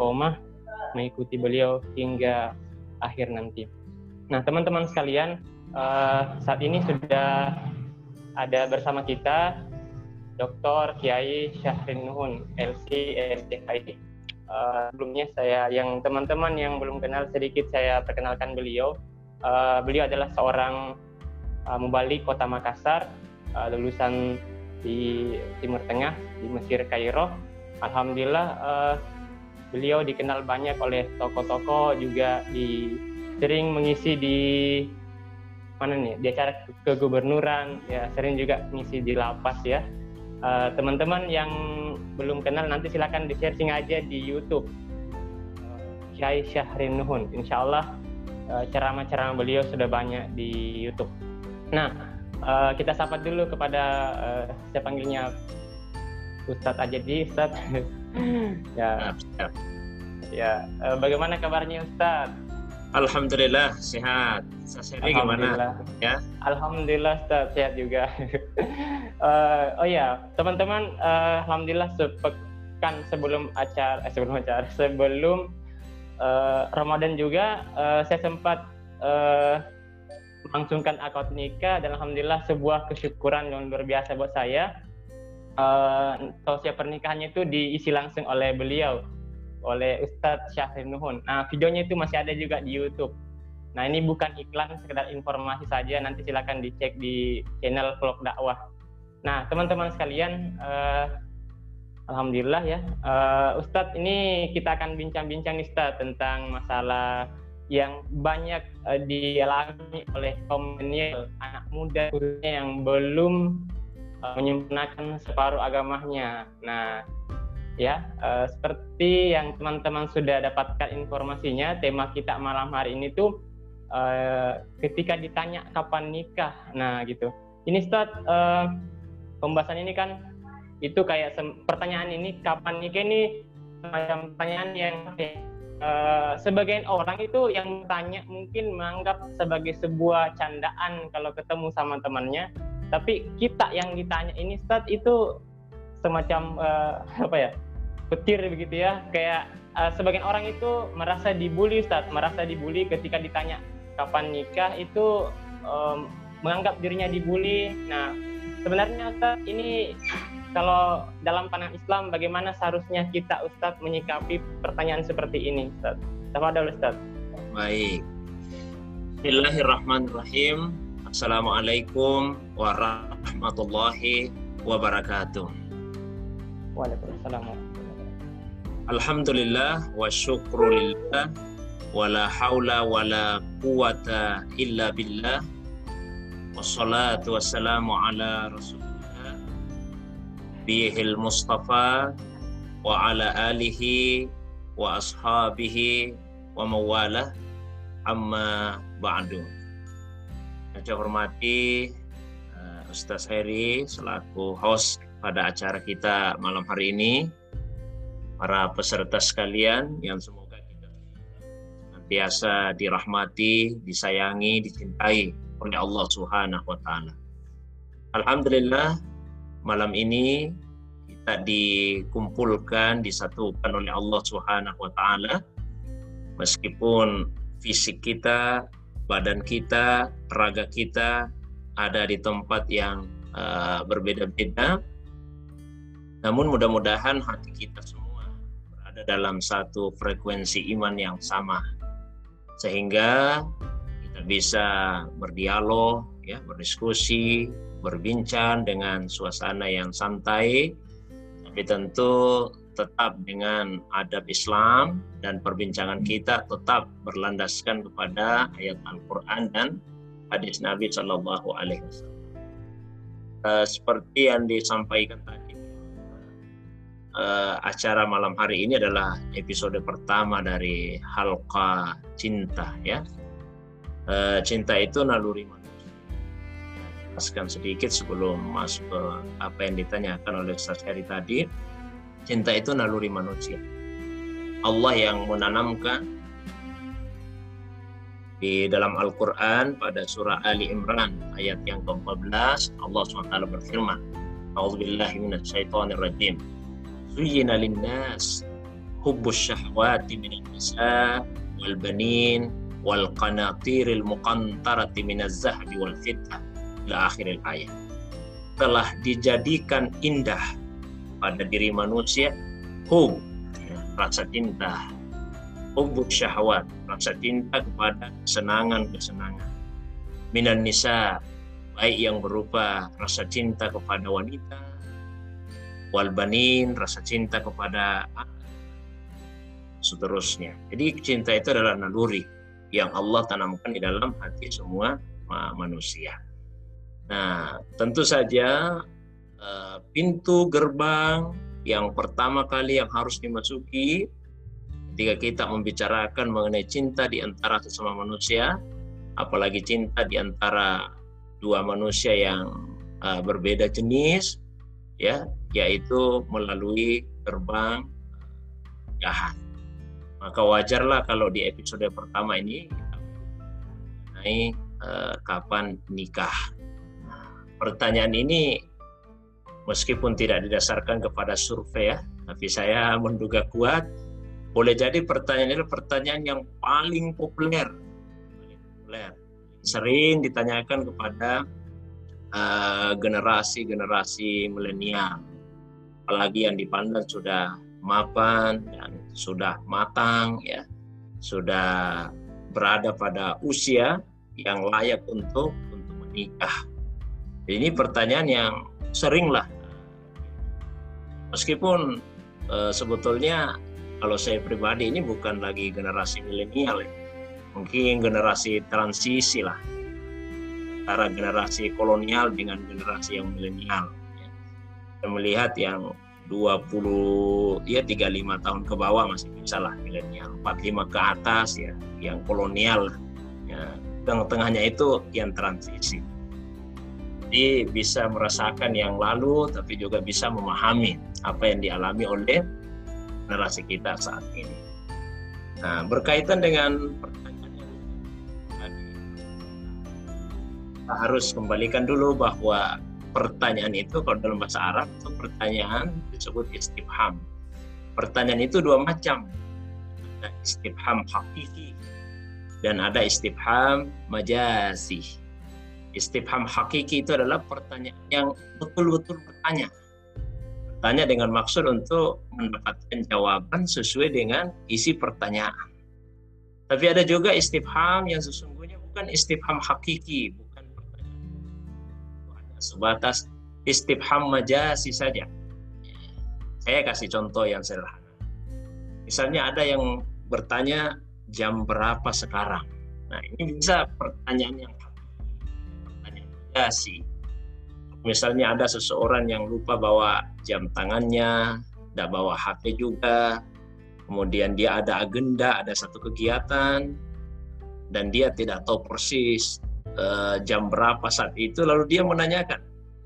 istiqomah mengikuti beliau hingga akhir nanti. Nah, teman-teman sekalian, uh, saat ini sudah ada bersama kita Dr. Kiai Syahrin Nuhun, LC SDKI. Uh, sebelumnya saya yang teman-teman yang belum kenal sedikit saya perkenalkan beliau. Uh, beliau adalah seorang uh, mubalik kota Makassar, uh, lulusan di Timur Tengah di Mesir Kairo. Alhamdulillah uh, beliau dikenal banyak oleh tokoh-tokoh juga di sering mengisi di mana nih di acara kegubernuran ya sering juga mengisi di lapas ya. Eh, teman-teman yang belum kenal nanti silakan di sharing aja di YouTube. Kiai Syahrin Nuhun. Insya Allah uh, ceramah-ceramah beliau sudah banyak di YouTube. Nah uh, kita sapa dulu kepada uh, saya panggilnya Ustadz aja di Ustadz ya ya uh, bagaimana kabarnya Ustadz Alhamdulillah sehat. Saseri gimana? Ya. Alhamdulillah Ustaz, sehat juga. uh, oh ya, teman-teman, uh, alhamdulillah sepekan sebelum acara, eh, sebelum acara, sebelum uh, Ramadan juga uh, saya sempat uh, melangsungkan akad nikah dan alhamdulillah sebuah kesyukuran yang luar biasa buat saya. Uh, tausiah pernikahannya itu diisi langsung oleh beliau oleh Ustadz Syahrir Nuhun. Nah, videonya itu masih ada juga di YouTube. Nah, ini bukan iklan, sekedar informasi saja. Nanti silakan dicek di channel vlog dakwah. Nah, teman-teman sekalian, uh, alhamdulillah ya, uh, Ustadz ini kita akan bincang-bincang nih Ustadz tentang masalah yang banyak uh, dialami oleh kaum anak muda yang belum menyempurnakan separuh agamanya. Nah, ya uh, seperti yang teman-teman sudah dapatkan informasinya tema kita malam hari ini tuh uh, ketika ditanya kapan nikah. Nah gitu. Ini start uh, pembahasan ini kan itu kayak pertanyaan ini kapan nikah ini? Macam pertanyaan yang uh, sebagian orang itu yang bertanya mungkin menganggap sebagai sebuah candaan kalau ketemu sama temannya tapi kita yang ditanya ini start itu semacam uh, apa ya petir begitu ya. Kayak uh, sebagian orang itu merasa dibully Ustaz. Merasa dibully ketika ditanya kapan nikah itu um, menganggap dirinya dibully. Nah sebenarnya Ustaz ini kalau dalam pandangan Islam bagaimana seharusnya kita Ustaz menyikapi pertanyaan seperti ini Ustaz? Tafadhol Ustaz. Baik. Bismillahirrahmanirrahim Assalamualaikum warahmatullahi wabarakatuh. Waalaikumsalam Alhamdulillah wa syukrulillah wa la hawla wa la quwata illa billah. Wassalatu wassalamu ala rasulillah bihil mustafa wa ala alihi wa ashabihi wa mawalah amma ba'du saya hormati uh, Ustaz Heri selaku host pada acara kita malam hari ini para peserta sekalian yang semoga kita biasa dirahmati, disayangi, dicintai oleh Allah Subhanahu wa taala. Alhamdulillah malam ini kita dikumpulkan, disatukan oleh Allah Subhanahu wa taala meskipun fisik kita, badan kita, raga kita ada di tempat yang uh, berbeda-beda. Namun mudah-mudahan hati kita semua berada dalam satu frekuensi iman yang sama sehingga kita bisa berdialog ya berdiskusi berbincang dengan suasana yang santai tapi tentu tetap dengan adab Islam dan perbincangan kita tetap berlandaskan kepada ayat Al-Quran dan hadis Nabi Shallallahu Alaihi Wasallam. Uh, seperti yang disampaikan tadi uh, acara malam hari ini adalah episode pertama dari Halqa Cinta ya. Uh, cinta itu naluri manusia. Jelaskan sedikit sebelum masuk ke apa yang ditanyakan oleh Ustaz Heri tadi. Cinta itu naluri manusia. Allah yang menanamkan di dalam Al-Quran pada surah Ali Imran ayat yang ke-14 Allah SWT berfirman A'udzubillahi minasyaitonirrajim Zuyina linnas hubbus syahwati minal nisa wal banin wal qanatiril muqantarati minal zahbi wal fitah ila akhiril ayat. Telah dijadikan indah pada diri manusia hub rasa cinta. Hubbus syahwat rasa cinta kepada kesenangan-kesenangan. Minan nisa baik yang berupa rasa cinta kepada wanita wal banin rasa cinta kepada anak seterusnya. Jadi cinta itu adalah naluri yang Allah tanamkan di dalam hati semua manusia. Nah, tentu saja eh, pintu gerbang yang pertama kali yang harus dimasuki ketika kita membicarakan mengenai cinta di antara sesama manusia, apalagi cinta di antara dua manusia yang eh, berbeda jenis, ya, yaitu melalui gerbang jahat maka wajarlah kalau di episode pertama ini mengenai uh, kapan nikah. pertanyaan ini meskipun tidak didasarkan kepada survei ya, tapi saya menduga kuat boleh jadi pertanyaan ini pertanyaan yang paling populer, paling populer, sering ditanyakan kepada eh, generasi-generasi uh, milenial, apalagi yang dipandang sudah mapan dan sudah matang ya sudah berada pada usia yang layak untuk untuk menikah. Ini pertanyaan yang seringlah meskipun e, sebetulnya kalau saya pribadi ini bukan lagi generasi milenial ya. Mungkin generasi transisi lah antara generasi kolonial dengan generasi yang milenial. Ya. Saya melihat yang 20 ya 35 tahun ke bawah masih bisa lah milenial 45 ke atas ya yang kolonial ya tengah-tengahnya itu yang transisi jadi bisa merasakan yang lalu tapi juga bisa memahami apa yang dialami oleh generasi kita saat ini nah berkaitan dengan pertanyaan yang tadi kita harus kembalikan dulu bahwa pertanyaan itu kalau dalam bahasa Arab itu pertanyaan disebut istifham. Pertanyaan itu dua macam. Ada istifham hakiki dan ada istifham majasi. Istifham hakiki itu adalah pertanyaan yang betul-betul bertanya. Bertanya dengan maksud untuk mendapatkan jawaban sesuai dengan isi pertanyaan. Tapi ada juga istifham yang sesungguhnya bukan istifham hakiki, sebatas istifham majasi saja. Saya kasih contoh yang sederhana. Misalnya ada yang bertanya jam berapa sekarang. Nah ini bisa pertanyaan yang majasi. Misalnya ada seseorang yang lupa bawa jam tangannya, tidak bawa HP juga, kemudian dia ada agenda, ada satu kegiatan, dan dia tidak tahu persis uh, jam berapa saat itu lalu dia menanyakan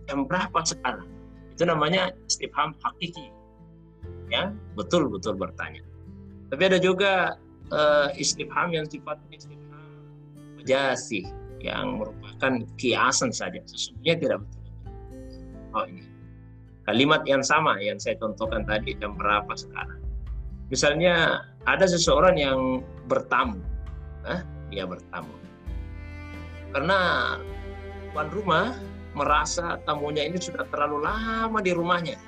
jam berapa sekarang? Itu namanya istifham hakiki. Ya betul betul bertanya. Tapi ada juga uh, istifham yang sifatnya istifham. Majasi yang merupakan kiasan saja. Sesungguhnya tidak betul. Oh ini. Kalimat yang sama yang saya contohkan tadi jam berapa sekarang. Misalnya ada seseorang yang bertamu. Eh, dia bertamu. Karena tuan rumah merasa tamunya ini sudah terlalu lama di rumahnya.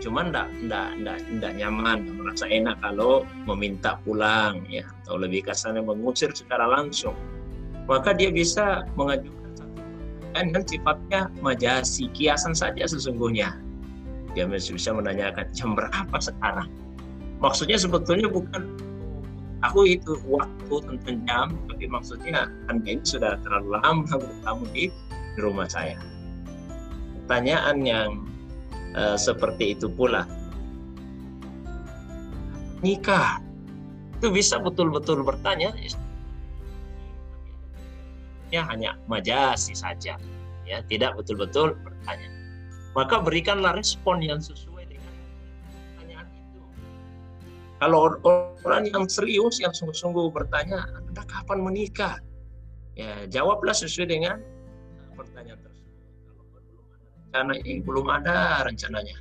Cuman enggak, enggak, enggak, enggak nyaman, merasa enak kalau meminta pulang ya. Atau lebih kasarnya mengusir secara langsung. Maka dia bisa mengajukan satu yang sifatnya majasi, kiasan saja sesungguhnya. Dia bisa menanyakan jam berapa sekarang. Maksudnya sebetulnya bukan aku itu waktu tentang jam tapi maksudnya anda ini sudah terlalu lama bertamu di, di rumah saya pertanyaan yang uh, seperti itu pula nikah itu bisa betul-betul bertanya ya hanya majasi saja ya tidak betul-betul bertanya maka berikanlah respon yang sesuai Kalau orang yang serius, yang sungguh-sungguh bertanya, Anda kapan menikah? Ya, jawablah sesuai dengan pertanyaan tersebut. Kalau belum ada belum ada rencananya.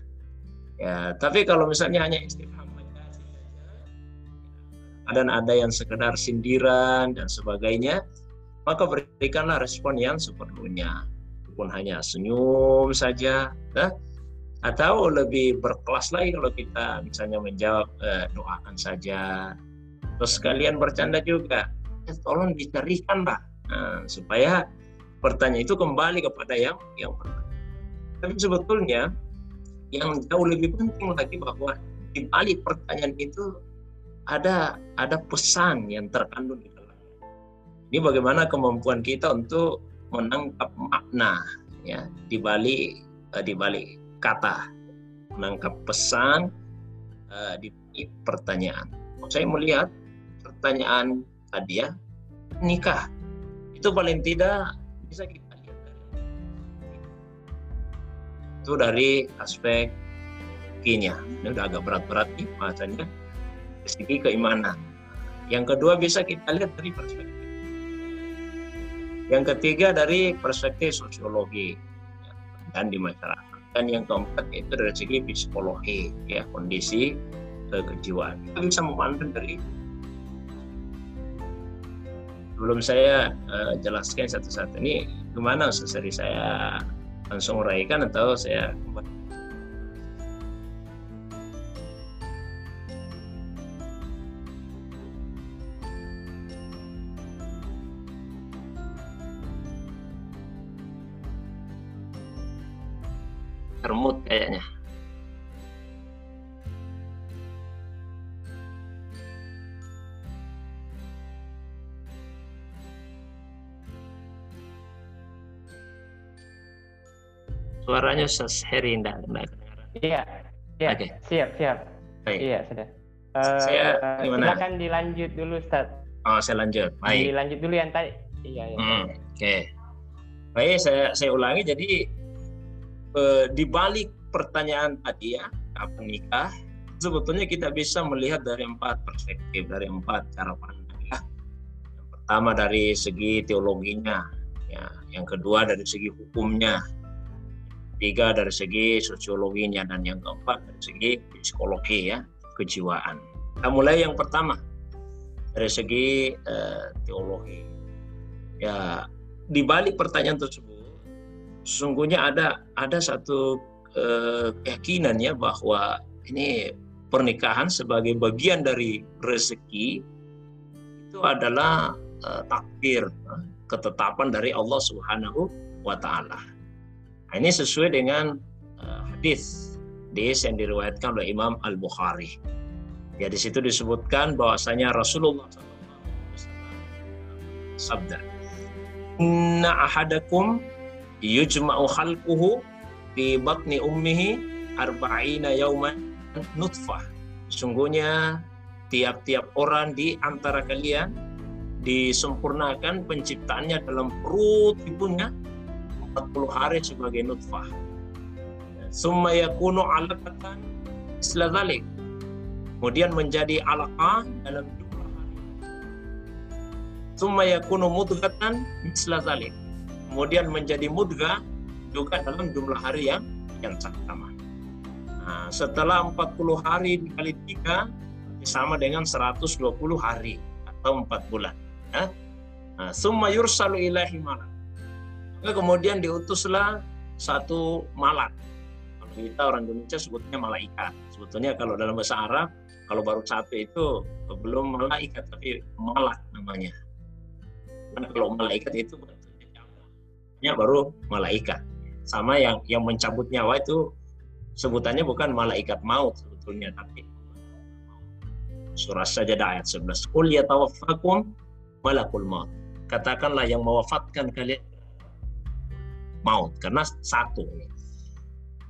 Ya, tapi kalau misalnya hanya istifham dan ada yang sekedar sindiran dan sebagainya, maka berikanlah respon yang seperlunya. Pun hanya senyum saja, nah, atau lebih berkelas lagi kalau kita misalnya menjawab eh, doakan saja, terus kalian bercanda juga, eh, tolong dicarikan lah nah, supaya pertanyaan itu kembali kepada yang yang pertama. Tapi sebetulnya yang jauh lebih penting lagi bahwa di balik pertanyaan itu ada ada pesan yang terkandung di. Ini bagaimana kemampuan kita untuk menangkap makna ya di balik uh, di balik kata, menangkap pesan uh, di pertanyaan. Saya melihat pertanyaan tadi ya nikah itu paling tidak bisa kita lihat itu dari aspek kinya. Ini udah agak berat-berat nih bahasanya segi keimanan. Yang kedua bisa kita lihat dari perspektif. Yang ketiga dari perspektif sosiologi dan di masyarakat. Dan yang keempat itu dari segi psikologi, ya kondisi kejiwaan. Kita bisa memandang dari sebelum saya uh, jelaskan satu-satu ini gimana seseri saya langsung uraikan atau saya termut kayaknya. Suaranya Heri enggak, Iya, iya, okay. siap, siap. Baik. Iya, sudah. Uh, saya gimana? Silakan dilanjut dulu, Ustaz. Oh, saya lanjut. Baik. Dilanjut dulu yang tadi. Iya, iya. Hmm, Oke. Okay. Baik, saya saya ulangi. Jadi eh, di balik pertanyaan tadi ya, kapan nikah, sebetulnya kita bisa melihat dari empat perspektif, dari empat cara pandang ya. Yang pertama dari segi teologinya, ya. Yang kedua dari segi hukumnya, tiga dari segi sosiologinya dan yang keempat dari segi psikologi ya kejiwaan. Kita mulai yang pertama dari segi eh, teologi. Ya di balik pertanyaan tersebut sesungguhnya ada ada satu eh, keyakinan ya bahwa ini pernikahan sebagai bagian dari rezeki itu adalah eh, takdir eh, ketetapan dari Allah Subhanahu wa taala. Nah, ini sesuai dengan eh, hadis hadis yang diriwayatkan oleh Imam Al Bukhari. Ya di situ disebutkan bahwasanya Rasulullah SAW sabda, Inna ahadakum yujma'u khalquhu fi batni ummihi arba'ina yauman nutfah. Sungguhnya tiap-tiap orang di antara kalian disempurnakan penciptaannya dalam perut ibunya 40 hari sebagai nutfah. Summa yakunu alaqatan isla dhalik. Kemudian menjadi alaqah dalam jumlah hari. Summa yakunu mudghatan isla dhalik kemudian menjadi mudga juga dalam jumlah hari yang yang sama. Nah, setelah 40 hari dikali tiga sama dengan 120 hari atau 4 bulan. Ya. Nah, summa yursalu ilahi malak. Kemudian diutuslah satu malak. Kalau kita orang Indonesia sebutnya malaikat. Sebetulnya kalau dalam bahasa Arab, kalau baru satu itu belum malaikat, tapi malak namanya. Karena kalau malaikat itu nya baru malaikat. Sama yang yang mencabut nyawa itu sebutannya bukan malaikat maut sebetulnya tapi surah saja ayat 11 qul yatawaffakum malakul maut. Katakanlah yang mewafatkan kalian maut karena satu.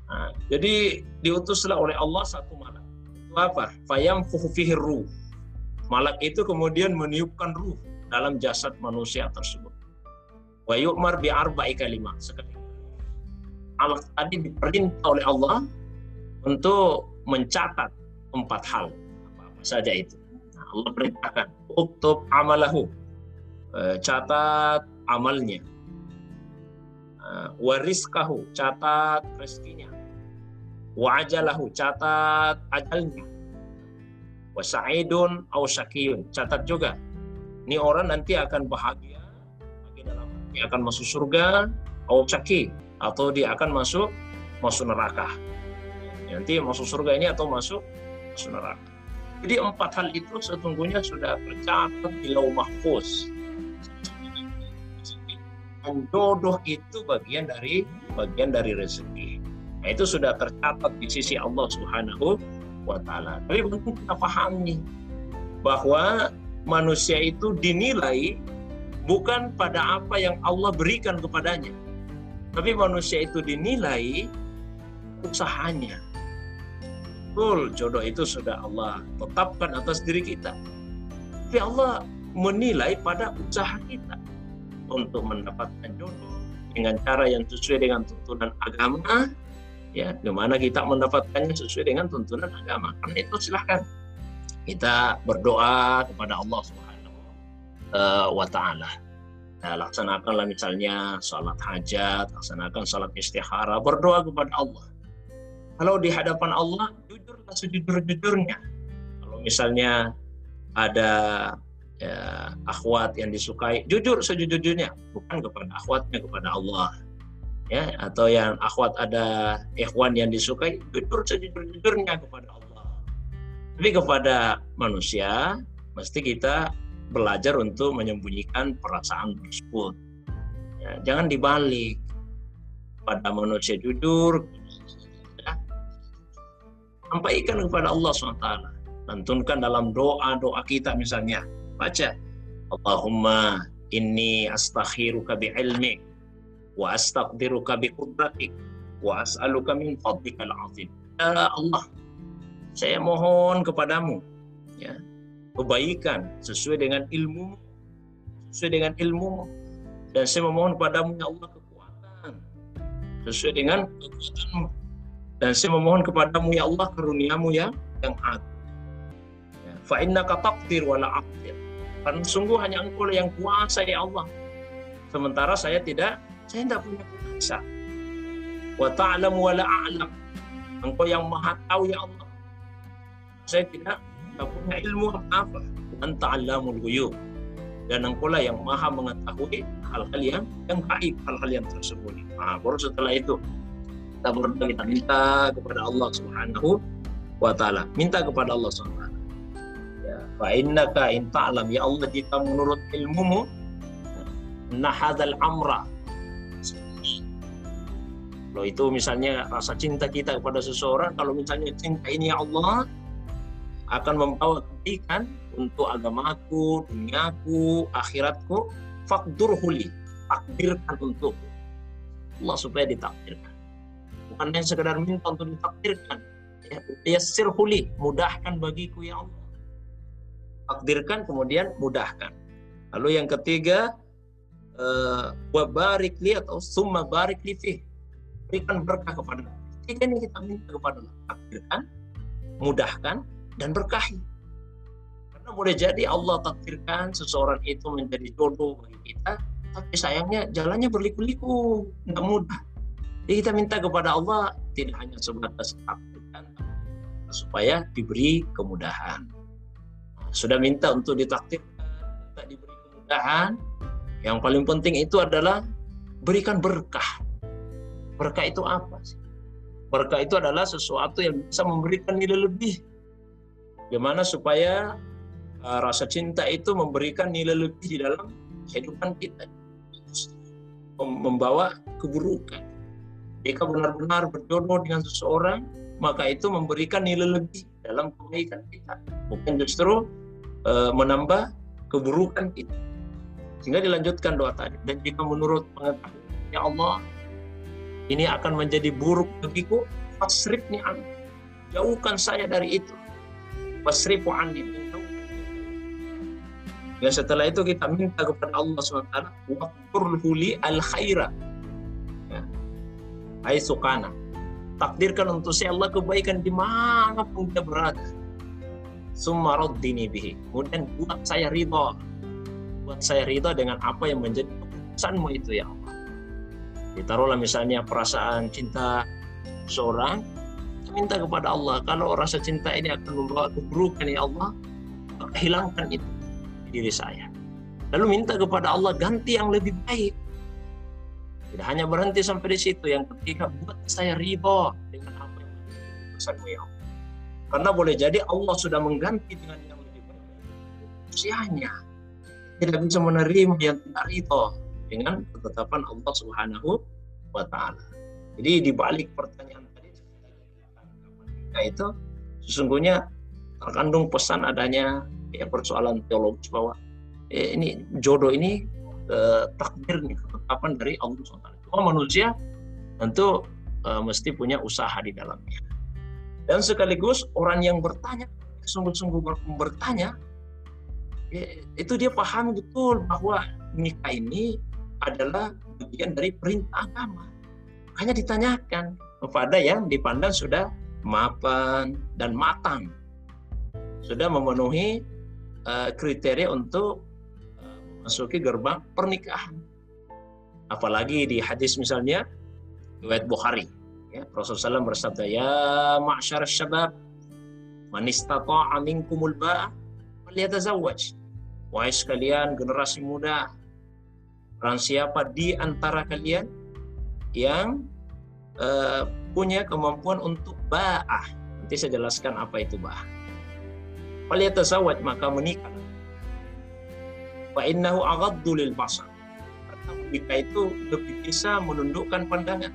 Nah, jadi diutuslah oleh Allah satu malak. Itu apa? Fayam fihi ruh. Malak itu kemudian meniupkan ruh dalam jasad manusia tersebut Wa yu'mar bi arba'i kalimat. Sekali. Allah tadi diperintah oleh Allah untuk mencatat empat hal. Apa-apa saja itu. Nah, Allah perintahkan. Uktub amalahu. E, catat amalnya. E, wariskahu. Catat rezekinya. Wa ajalahu. Catat ajalnya. Wasaidun au syakiyun. Catat juga. Ini orang nanti akan bahagia, hati akan masuk surga, au syaki atau dia akan masuk masuk neraka. Nanti masuk surga ini atau masuk masuk neraka. Jadi empat hal itu sesungguhnya sudah tercatat di lauh mahfuz. Dan jodoh itu bagian dari bagian dari rezeki. Nah, itu sudah tercatat di sisi Allah Subhanahu wa taala. Tapi penting kita pahami bahwa manusia itu dinilai bukan pada apa yang Allah berikan kepadanya. Tapi manusia itu dinilai usahanya. Betul, jodoh itu sudah Allah tetapkan atas diri kita. Tapi Allah menilai pada usaha kita untuk mendapatkan jodoh dengan cara yang sesuai dengan tuntunan agama, ya, gimana kita mendapatkannya sesuai dengan tuntunan agama. Karena itu silahkan kita berdoa kepada Allah Subhanahu eh, wa taala. Nah, laksanakanlah misalnya sholat hajat, laksanakan sholat istihara, berdoa kepada Allah kalau di hadapan Allah, jujurlah sejujur-jujurnya. Kalau misalnya ada ya, akhwat yang disukai, jujur sejujur-jujurnya, bukan kepada akhwatnya kepada Allah. Ya, atau yang akhwat ada ikhwan yang disukai, jujur sejujur-jujurnya kepada Allah. Tapi kepada manusia, mesti kita belajar untuk menyembunyikan perasaan tersebut. Ya, jangan dibalik. Pada manusia jujur, sampaikan kepada Allah SWT. Lantunkan dalam doa-doa kita misalnya. Baca. Allahumma inni astakhiruka bi'ilmik wa astaqdiruka biqudratik wa as'aluka min fadlikal azim. Ya Allah, saya mohon kepadamu ya, kebaikan sesuai dengan ilmu sesuai dengan ilmu dan saya memohon kepadamu ya Allah kekuatan sesuai dengan kekuatanmu dan saya memohon kepadamu ya Allah karuniamu yang yang agung. Ya, fa innaka taqdir wa la aqdir. Karena sungguh hanya engkau yang kuasa ya Allah. Sementara saya tidak, saya tidak punya kuasa. Wa ta'lam wa la a'lam. Engkau yang maha tahu ya Allah. Saya tidak, punya ilmu apa-apa. Anta alamul ghuyub. Dan engkau lah yang maha mengetahui hal-hal yang yang gaib, hal-hal yang tersembunyi. Nah, baru setelah itu kita berdoa kita minta kepada Allah Subhanahu wa taala minta kepada Allah Subhanahu wa ya fa innaka in ta'lam ya Allah jika menurut ilmumu nah hadzal amra kalau itu misalnya rasa cinta kita kepada seseorang kalau misalnya cinta ini ya Allah akan membawa kebaikan untuk agamaku, duniaku, akhiratku, fakdur huli, takdirkan untuk Allah supaya ditakdirkan. Bukan hanya sekedar minta untuk ditakdirkan. Ya yassir huli mudahkan bagiku ya Allah. Takdirkan kemudian mudahkan. Lalu yang ketiga uh, barik li atau summa barik li fih. Berikan berkah kepada. Tiga ini kita minta kepada Allah. Takdirkan mudahkan dan berkahi karena boleh jadi Allah takdirkan seseorang itu menjadi jodoh bagi kita tapi sayangnya jalannya berliku-liku nggak mudah jadi kita minta kepada Allah tidak hanya sebatas takdirkan supaya diberi kemudahan. Sudah minta untuk ditakdirkan, minta diberi kemudahan. Yang paling penting itu adalah berikan berkah. Berkah itu apa sih? Berkah itu adalah sesuatu yang bisa memberikan nilai lebih. Bagaimana supaya uh, rasa cinta itu memberikan nilai lebih di dalam kehidupan kita. Membawa keburukan jika benar-benar berjodoh dengan seseorang, maka itu memberikan nilai lebih dalam kebaikan kita, bukan justru e, menambah keburukan kita. Sehingga dilanjutkan doa tadi. Dan jika menurut pengetahuan ya Allah, ini akan menjadi buruk bagiku, fasrifni an. Jauhkan saya dari itu. Fasrifu anni. Dan setelah itu kita minta kepada Allah SWT, Waqturhu li al khaira Hai sukana. Takdirkan untuk saya Allah kebaikan di mana pun dia berada. Summa raddini bihi. Kemudian buat saya ridho. Buat saya ridho dengan apa yang menjadi keputusanmu itu ya Allah. Ditaruhlah misalnya perasaan cinta seorang minta kepada Allah. Kalau rasa cinta ini akan membawa keburukan ya Allah hilangkan itu di diri saya. Lalu minta kepada Allah ganti yang lebih baik. Tidak hanya berhenti sampai di situ yang ketiga buat saya ridho dengan apa yang menjadi ya Allah. Karena boleh jadi Allah sudah mengganti dengan yang lebih baik. Usianya. Tidak bisa menerima yang tidak ridho dengan ketetapan Allah Subhanahu wa taala. Jadi di balik pertanyaan nah itu sesungguhnya terkandung pesan adanya ya persoalan teologis bahwa eh, ini jodoh ini eh, takdir nih ketetapan dari Allah SWT. Cuma manusia tentu eh, mesti punya usaha di dalamnya. Dan sekaligus orang yang bertanya sungguh-sungguh bertanya ya, itu dia paham betul bahwa nikah ini adalah bagian dari perintah agama. Hanya ditanyakan kepada yang dipandang sudah mapan dan matang. Sudah memenuhi uh, kriteria untuk uh, memasuki gerbang pernikahan. Apalagi di hadis misalnya riwayat Bukhari ya Rasulullah SAW bersabda ya ma'syar syabab man istata'a minkumul ba'a falyatazawwaj wahai sekalian generasi muda Orang siapa di antara kalian yang uh, punya kemampuan untuk ba'ah. Nanti saya jelaskan apa itu ba'ah. Falyatasawwaj maka menikah. Fa innahu aghaddu lil basar. Karena menikah itu lebih bisa menundukkan pandangan.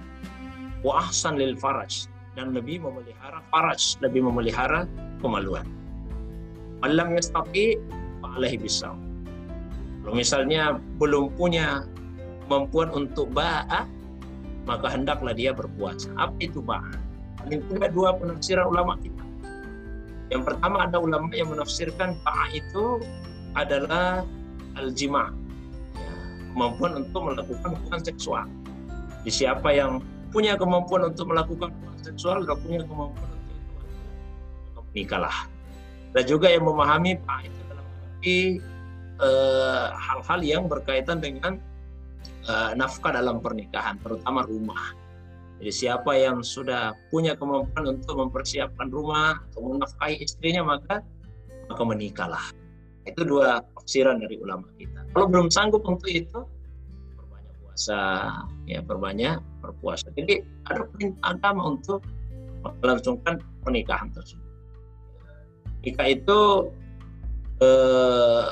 Wa ahsan lil faraj dan lebih memelihara faraj, lebih memelihara kemaluan. Malam yastati alaihi bisawm kalau misalnya belum punya kemampuan untuk ba'a, maka hendaklah dia berpuasa. Apa itu ba'a? Paling tidak dua penafsiran ulama kita. Yang pertama ada ulama yang menafsirkan ba'a itu adalah al-jima' ya, kemampuan untuk melakukan hubungan seksual. Di siapa yang punya kemampuan untuk melakukan hubungan seksual, sudah punya kemampuan untuk menikahlah. Dan juga yang memahami ba'a itu dalam arti Eh, hal-hal yang berkaitan dengan uh, nafkah dalam pernikahan, terutama rumah. Jadi siapa yang sudah punya kemampuan untuk mempersiapkan rumah atau menafkahi istrinya maka maka menikahlah. Itu dua tafsiran dari ulama kita. Kalau belum sanggup untuk itu, perbanyak puasa, ya perbanyak berpuasa. Jadi ada perintah agama untuk melangsungkan pernikahan tersebut. Nikah itu eh,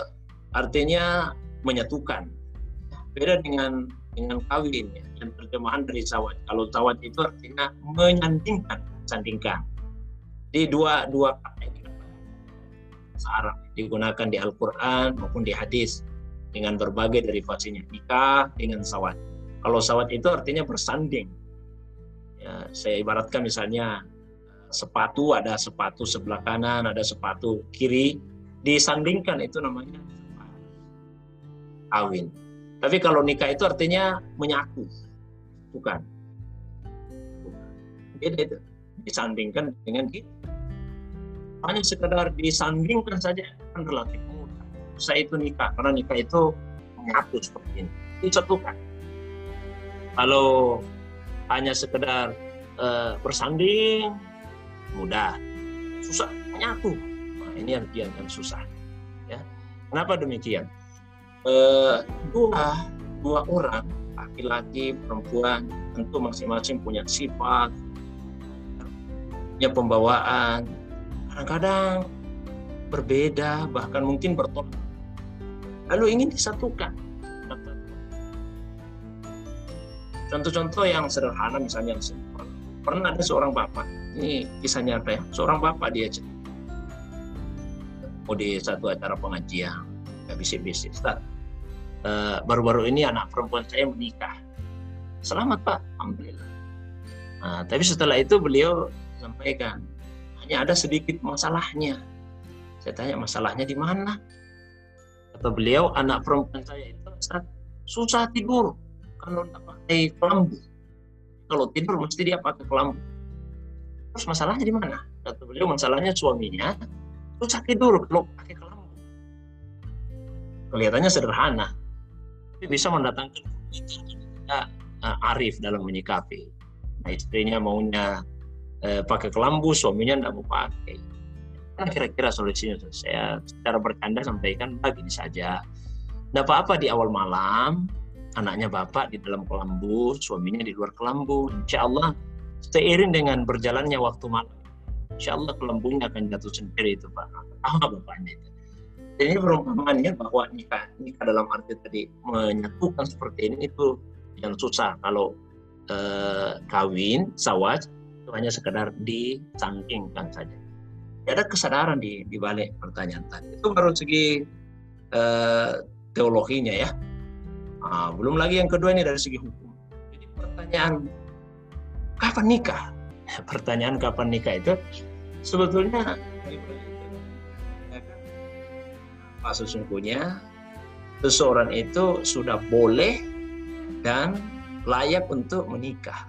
artinya menyatukan. Beda dengan dengan kawin ya, yang terjemahan dari sawat. Kalau sawat itu artinya menyandingkan, sandingkan. Di dua dua kata ini Arab digunakan di Al-Quran maupun di hadis dengan berbagai derivasinya nikah dengan sawat. Kalau sawat itu artinya bersanding. Ya, saya ibaratkan misalnya sepatu ada sepatu sebelah kanan, ada sepatu kiri, disandingkan itu namanya kawin. Tapi kalau nikah itu artinya menyatu, bukan. Beda itu. Disandingkan dengan kita. Hanya sekedar disandingkan saja kan relatif mudah. Saya itu nikah, karena nikah itu menyatu seperti ini. Disatukan. Kalau hanya sekedar uh, bersanding, mudah. Susah, menyatu. Nah, ini yang, yang susah. Ya. Kenapa demikian? Eh, dua dua orang laki-laki perempuan tentu masing-masing punya sifat punya pembawaan. Kadang-kadang berbeda bahkan mungkin bertolak. Lalu ingin disatukan. Contoh-contoh yang sederhana misalnya yang simpel. Pernah ada seorang bapak ini kisahnya apa ya seorang bapak dia mau di satu acara pengajian nggak bisik-bisik Eh, baru-baru uh, ini anak perempuan saya menikah. Selamat Pak, Alhamdulillah. Nah, tapi setelah itu beliau sampaikan, hanya ada sedikit masalahnya. Saya tanya masalahnya di mana? Kata beliau, anak perempuan saya itu susah tidur kalau tidak pakai kelambu. Kalau tidur mesti dia pakai kelambu. Terus masalahnya di mana? Kata beliau, masalahnya suaminya susah tidur kalau pakai kelambu. Kelihatannya sederhana, tapi bisa mendatangkan uh, arif dalam menyikapi. Nah, istrinya maunya eh, pakai kelambu suaminya tidak mau pakai. Kan kira-kira solusinya saya secara bercanda sampaikan begini saja. Tidak apa-apa di awal malam anaknya bapak di dalam kelambu suaminya di luar kelambu. Insya Allah seiring dengan berjalannya waktu malam insya Allah kelambunya akan jatuh sendiri itu pak. Apa bapaknya itu jadi perumpamannya bahwa nikah nikah dalam arti tadi menyatukan seperti ini itu yang susah kalau eh, kawin sawat itu hanya sekedar dicangkingkan saja. Tidak ada kesadaran di, di balik pertanyaan tadi. Itu baru segi eh, teologinya ya. Nah, belum lagi yang kedua ini dari segi hukum. Jadi pertanyaan kapan nikah? Pertanyaan kapan nikah itu sebetulnya sesungguhnya seseorang itu sudah boleh dan layak untuk menikah.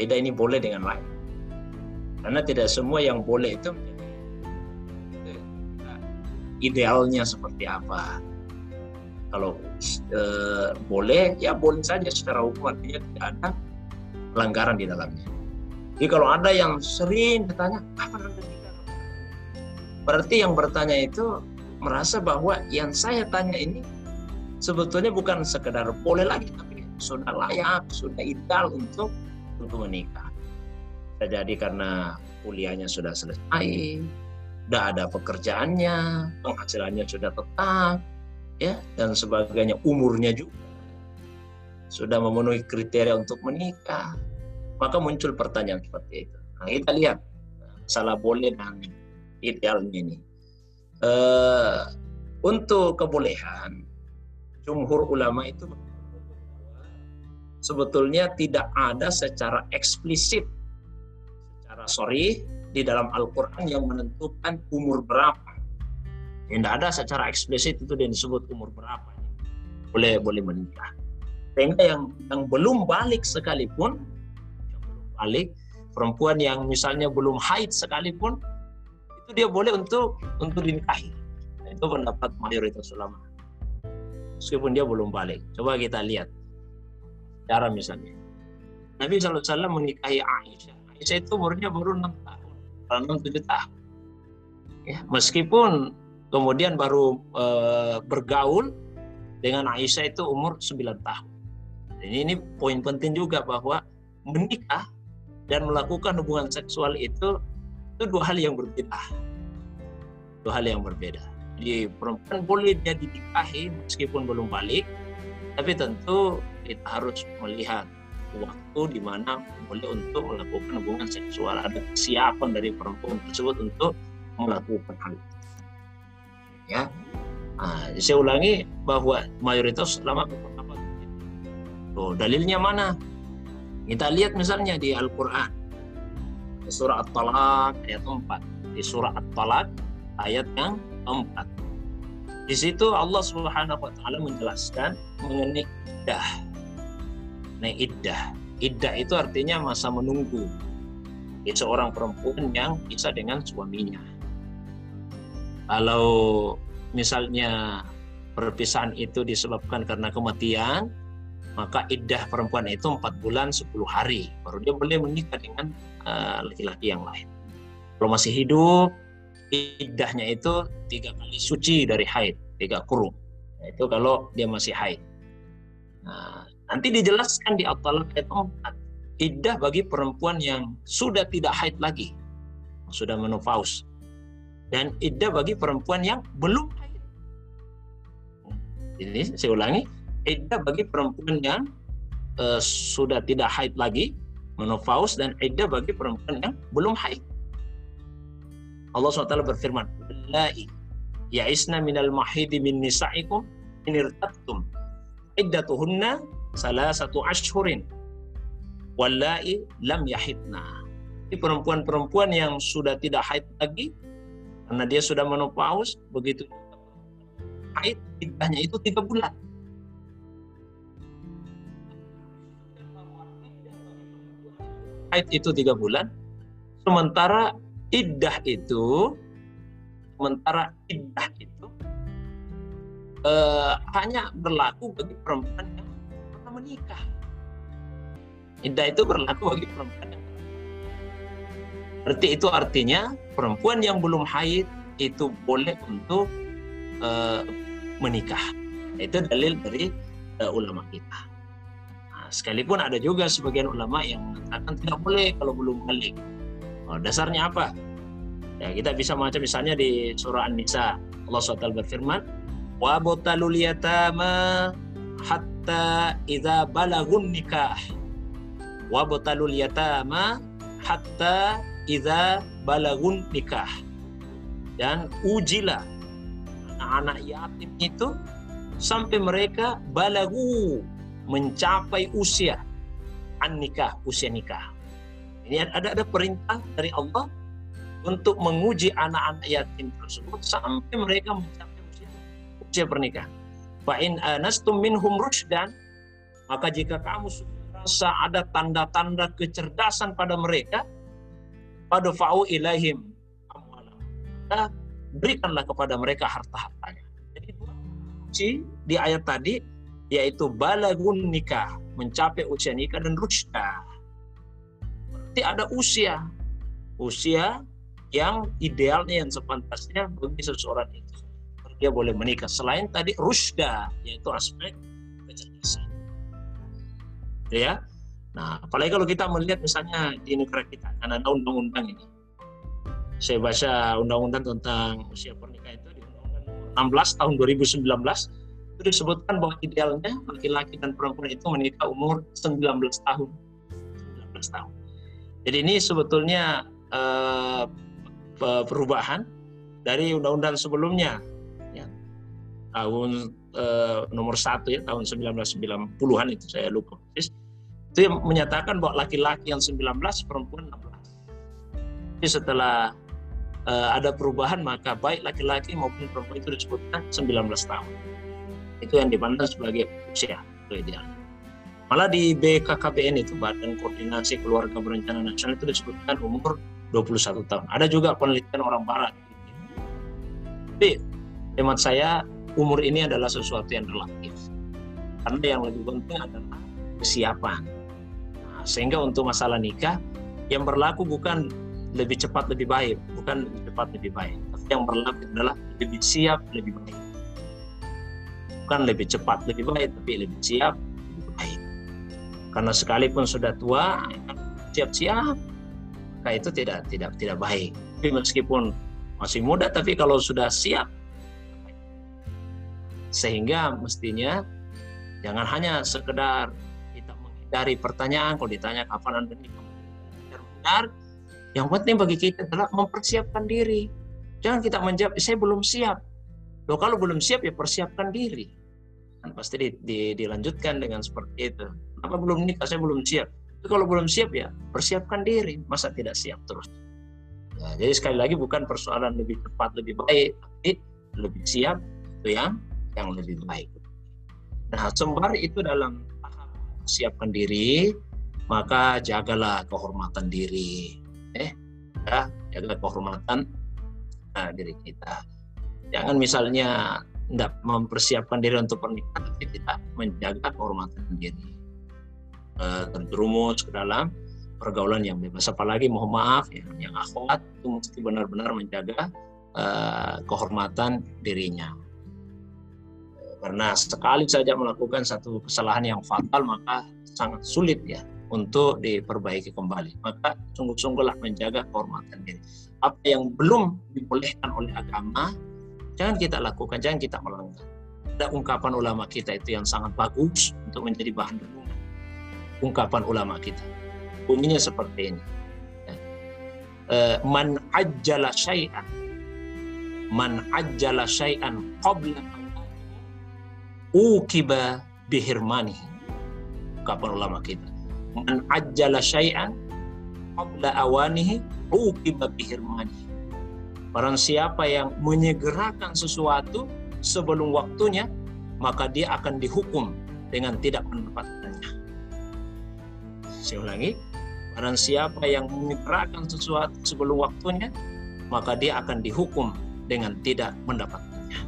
Beda ini boleh dengan lain. Karena tidak semua yang boleh itu idealnya seperti apa. Kalau e, boleh, ya boleh saja secara hukum artinya tidak ada pelanggaran di dalamnya. Jadi kalau ada yang sering bertanya, apa? Berarti yang bertanya itu merasa bahwa yang saya tanya ini sebetulnya bukan sekedar boleh lagi, tapi sudah layak, sudah ideal untuk untuk menikah. Bisa jadi karena kuliahnya sudah selesai, sudah ada pekerjaannya, penghasilannya sudah tetap, ya dan sebagainya, umurnya juga sudah memenuhi kriteria untuk menikah. Maka muncul pertanyaan seperti itu. Nah, kita lihat salah boleh dan idealnya ini. Uh, untuk kebolehan, jumhur ulama itu sebetulnya tidak ada secara eksplisit, secara sorry, di dalam Al-Quran yang menentukan umur berapa. Tidak ada secara eksplisit itu yang disebut umur berapa. Boleh boleh menikah. Sehingga yang yang belum balik sekalipun, yang belum balik, perempuan yang misalnya belum haid sekalipun, itu dia boleh untuk untuk dinikahi. Nah, itu pendapat mayoritas ulama. Meskipun dia belum balik. Coba kita lihat cara misalnya. Nabi SAW menikahi Aisyah. Aisyah itu umurnya baru 6 tahun, 6-7 tahun. Ya, meskipun kemudian baru e, bergaul dengan Aisyah itu umur 9 tahun. Jadi ini poin penting juga bahwa menikah dan melakukan hubungan seksual itu itu dua hal yang berbeda. Dua hal yang berbeda. Jadi perempuan boleh dia dinikahi meskipun belum balik, tapi tentu kita harus melihat waktu di mana boleh untuk melakukan hubungan seksual. Ada kesiapan dari perempuan tersebut untuk melakukan hal itu. Ya, nah, saya ulangi bahwa mayoritas berpendapat Oh, dalilnya mana? Kita lihat misalnya di Al-Quran. Surah At-Talaq ayat 4. Di surah At-Talaq ayat yang keempat. Di situ Allah Subhanahu wa taala menjelaskan mengenai iddah. Nah, iddah. Iddah itu artinya masa menunggu. Itu seorang perempuan yang bisa dengan suaminya. Kalau misalnya perpisahan itu disebabkan karena kematian, maka iddah perempuan itu empat bulan 10 hari. Baru dia boleh menikah dengan eh, laki-laki uh, yang lain. Kalau masih hidup, iddahnya itu tiga kali suci dari haid, tiga kurung. Itu kalau dia masih haid. Nah, nanti dijelaskan di At-Talaq ayat 4. Iddah bagi perempuan yang sudah tidak haid lagi, sudah menopause. Dan iddah bagi perempuan yang belum haid. Ini saya ulangi, iddah bagi perempuan yang uh, sudah tidak haid lagi, menopause dan iddah bagi perempuan yang belum haid. Allah SWT berfirman, "Lai ya'isna minal mahidi min nisa'ikum in irtabtum iddatuhunna satu ashhurin wallai lam yahidna." Ini perempuan-perempuan yang sudah tidak haid lagi karena dia sudah menopause, begitu haid iddahnya itu tiga bulan. Haid itu tiga bulan, sementara iddah itu sementara iddah itu uh, hanya berlaku bagi perempuan yang pernah menikah. Iddah itu berlaku bagi perempuan yang Berarti itu artinya perempuan yang belum haid itu boleh untuk uh, menikah. Itu dalil dari uh, ulama kita. Sekalipun ada juga sebagian ulama yang mengatakan tidak boleh kalau belum balik. Oh, dasarnya apa? Ya, kita bisa baca misalnya di surah An-Nisa. Allah SWT berfirman, "Wa botalul yatama hatta idza balagun nikah." Wa botalul yatama hatta idza balagun nikah. Dan ujilah anak-anak yatim itu sampai mereka balagu mencapai usia an nikah, usia nikah. Ini ada ada perintah dari Allah untuk menguji anak-anak yatim tersebut sampai mereka mencapai usia, usia pernikahan. Fa in anastum minhum rushdan maka jika kamu merasa ada tanda-tanda kecerdasan pada mereka, pada fa'u ilaihim maka berikanlah kepada mereka harta-hartanya. Jadi di ayat tadi yaitu balagun nikah, mencapai usia nikah dan rushda. Berarti ada usia. Usia yang idealnya yang sepantasnya bagi seseorang itu. Dia boleh menikah. Selain tadi rusda yaitu aspek kecerdasan. Ya. Nah apalagi kalau kita melihat misalnya di negara kita kan ada undang-undang ini. Saya baca undang-undang tentang usia pernikahan itu di undang-undang 16 tahun 2019 itu disebutkan bahwa idealnya laki-laki dan perempuan itu menikah umur 19 tahun. 19 tahun. Jadi ini sebetulnya eh, perubahan dari undang-undang sebelumnya. Ya. tahun eh, nomor satu ya tahun 1990-an itu saya lupa. Itu yang menyatakan bahwa laki-laki yang 19 perempuan 16 jadi setelah eh, ada perubahan maka baik laki-laki maupun perempuan itu disebutkan 19 tahun itu yang dipandang sebagai usia itu ideal malah di BKKBN itu Badan Koordinasi Keluarga Berencana Nasional itu disebutkan umur 21 tahun. Ada juga penelitian orang barat. Tapi hemat saya umur ini adalah sesuatu yang relatif. Karena yang lebih penting adalah kesiapan. Nah, sehingga untuk masalah nikah yang berlaku bukan lebih cepat lebih baik, bukan lebih cepat lebih baik. Tapi yang berlaku adalah lebih siap lebih baik. Bukan lebih cepat lebih baik, tapi lebih siap lebih baik. Karena sekalipun sudah tua, siap-siap maka itu tidak tidak tidak baik. Tapi meskipun masih muda, tapi kalau sudah siap, sehingga mestinya jangan hanya sekedar kita menghindari pertanyaan kalau ditanya kapan anda nikah benar yang penting bagi kita adalah mempersiapkan diri jangan kita menjawab saya belum siap Loh, kalau belum siap ya persiapkan diri kan pasti di, di, dilanjutkan dengan seperti itu apa belum nikah saya belum siap tapi kalau belum siap ya persiapkan diri, masa tidak siap terus. Ya, jadi sekali lagi bukan persoalan lebih cepat lebih baik, tapi lebih siap itu yang yang lebih baik. Nah, sembari itu dalam siapkan diri, maka jagalah kehormatan diri. Eh, ya, jaga kehormatan nah, diri kita. Jangan misalnya tidak mempersiapkan diri untuk pernikahan, tapi tidak menjaga kehormatan diri uh, terjerumus ke dalam pergaulan yang bebas. Apalagi mohon maaf ya, yang akhwat itu mesti benar-benar menjaga uh, kehormatan dirinya. Karena sekali saja melakukan satu kesalahan yang fatal maka sangat sulit ya untuk diperbaiki kembali. Maka sungguh-sungguhlah menjaga kehormatan diri. Apa yang belum dibolehkan oleh agama, jangan kita lakukan, jangan kita melanggar. Ada ungkapan ulama kita itu yang sangat bagus untuk menjadi bahan renungan ungkapan ulama kita. Bunyinya seperti ini. Ya. Eh, man ajjala syai'an man ajjala syai'an qabla ukiba bihirmani. Ungkapan ulama kita. Man ajjala syai'an qabla awanihi ukiba bihirmani. Barang siapa yang menyegerakan sesuatu sebelum waktunya, maka dia akan dihukum dengan tidak mendapatkannya. Saya ulangi, barang siapa yang menyerahkan sesuatu sebelum waktunya, maka dia akan dihukum dengan tidak mendapatkannya.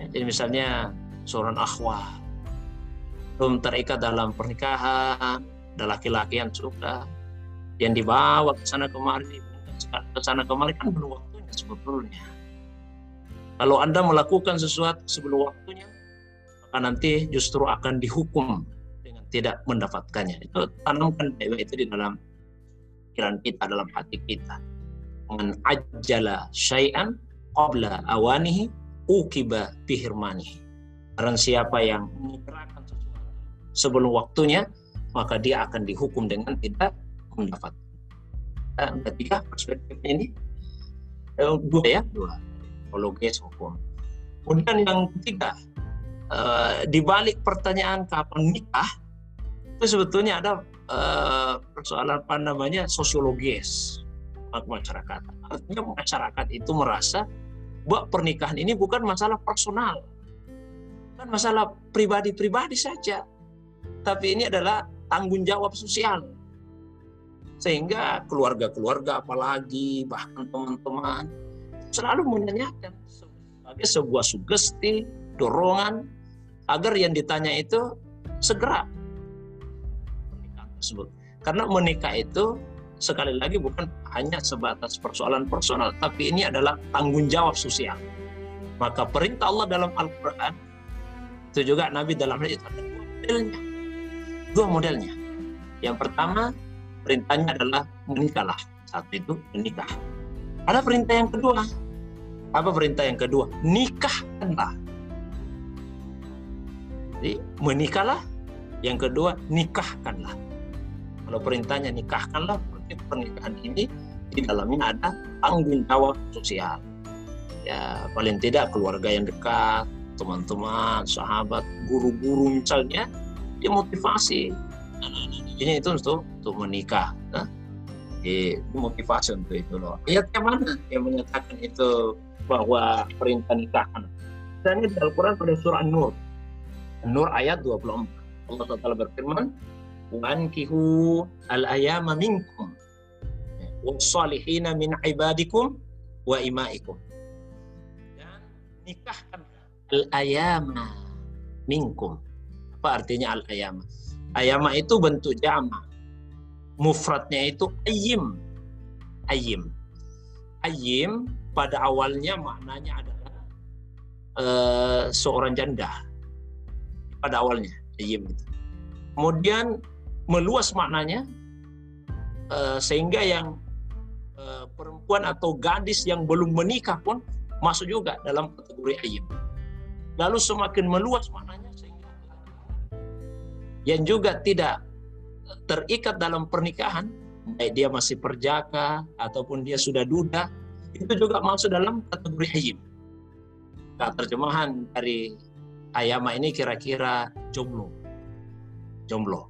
Ya, jadi misalnya seorang akhwat belum terikat dalam pernikahan, ada laki-laki yang suka yang dibawa ke sana kemari ke sana kemari kan belum waktunya sebetulnya kalau anda melakukan sesuatu sebelum waktunya maka nanti justru akan dihukum dengan tidak mendapatkannya. Itu tanamkan itu di dalam pikiran kita dalam hati kita. Dengan ajala syai'an qabla awanihi ukiba bihirmanihi. Barang siapa yang menyegerakan sesuatu sebelum waktunya, maka dia akan dihukum dengan tidak mendapat. Nah, tiga perspektif ini eh, dua ya, dua. Apologis hukum. Kemudian yang ketiga, eh, di balik pertanyaan kapan nikah, itu sebetulnya ada eh, persoalan apa namanya sosiologis masyarakat. Artinya masyarakat itu merasa bahwa pernikahan ini bukan masalah personal, bukan masalah pribadi-pribadi saja, tapi ini adalah tanggung jawab sosial. Sehingga keluarga-keluarga apalagi bahkan teman-teman selalu menanyakan sebagai sebuah sugesti, dorongan agar yang ditanya itu segera menikah tersebut. Karena menikah itu sekali lagi bukan hanya sebatas persoalan personal, tapi ini adalah tanggung jawab sosial. Maka perintah Allah dalam Al-Quran itu juga Nabi dalam itu ada dua modelnya. Dua modelnya. Yang pertama perintahnya adalah menikahlah. Satu itu menikah. Ada perintah yang kedua. Apa perintah yang kedua? Nikahkanlah. Jadi menikahlah. Yang kedua nikahkanlah. Kalau perintahnya nikahkanlah, berarti pernikahan ini di dalamnya ada tanggung jawab sosial. Ya paling tidak keluarga yang dekat, teman-teman, sahabat, guru-guru misalnya, dia motivasi ini itu untuk untuk menikah. Nah, di motivasi untuk itu loh. Ayat yang mana yang menyatakan itu bahwa perintah nikahan? Ini di Al-Quran pada surah Nur. Nur ayat 24. Allah Taala berfirman, "Wankihu al-ayama minkum wassalihina min ibadikum wa imaikum." Dan nikahkan al-ayama minkum. Apa artinya al-ayama? Ayama itu bentuk jama. Mufradnya itu ayim. Ayim. Ayim pada awalnya maknanya adalah uh, seorang janda. Pada awalnya ayim itu. Kemudian meluas maknanya uh, sehingga yang uh, perempuan atau gadis yang belum menikah pun masuk juga dalam kategori ayim lalu semakin meluas maknanya yang juga tidak terikat dalam pernikahan baik dia masih perjaka ataupun dia sudah duda itu juga masuk dalam kategori hayim nah, terjemahan dari ayama ini kira-kira jomblo. Jomblo.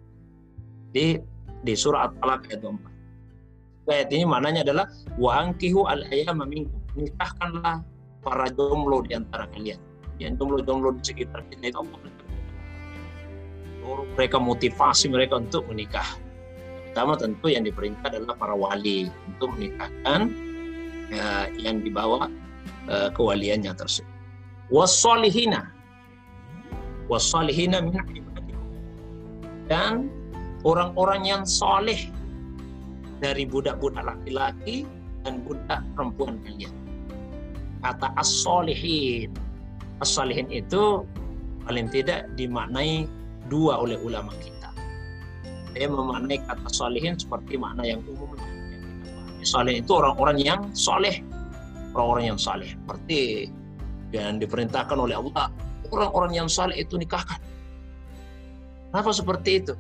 Di di surah At-Talaq ayat 4 ayat ini maknanya adalah wa angkihu al ayama minkum. Nikahkanlah para jomblo di antara kalian. Yang jomblo-jomblo di sekitar kita itu mereka motivasi mereka untuk menikah. Pertama tentu yang diperintah adalah para wali untuk menikahkan ya, yang dibawa uh, kewaliannya tersebut. Wasolihina, wasolihina min dan orang-orang yang soleh dari budak-budak laki-laki dan budak perempuan kalian. Kata as-solihin as-salihin itu paling tidak dimaknai dua oleh ulama kita. Saya memaknai kata salihin seperti makna yang umum. Saleh itu orang-orang yang soleh, orang-orang yang saleh. Seperti yang diperintahkan oleh Allah, orang-orang yang saleh itu nikahkan. Kenapa seperti itu?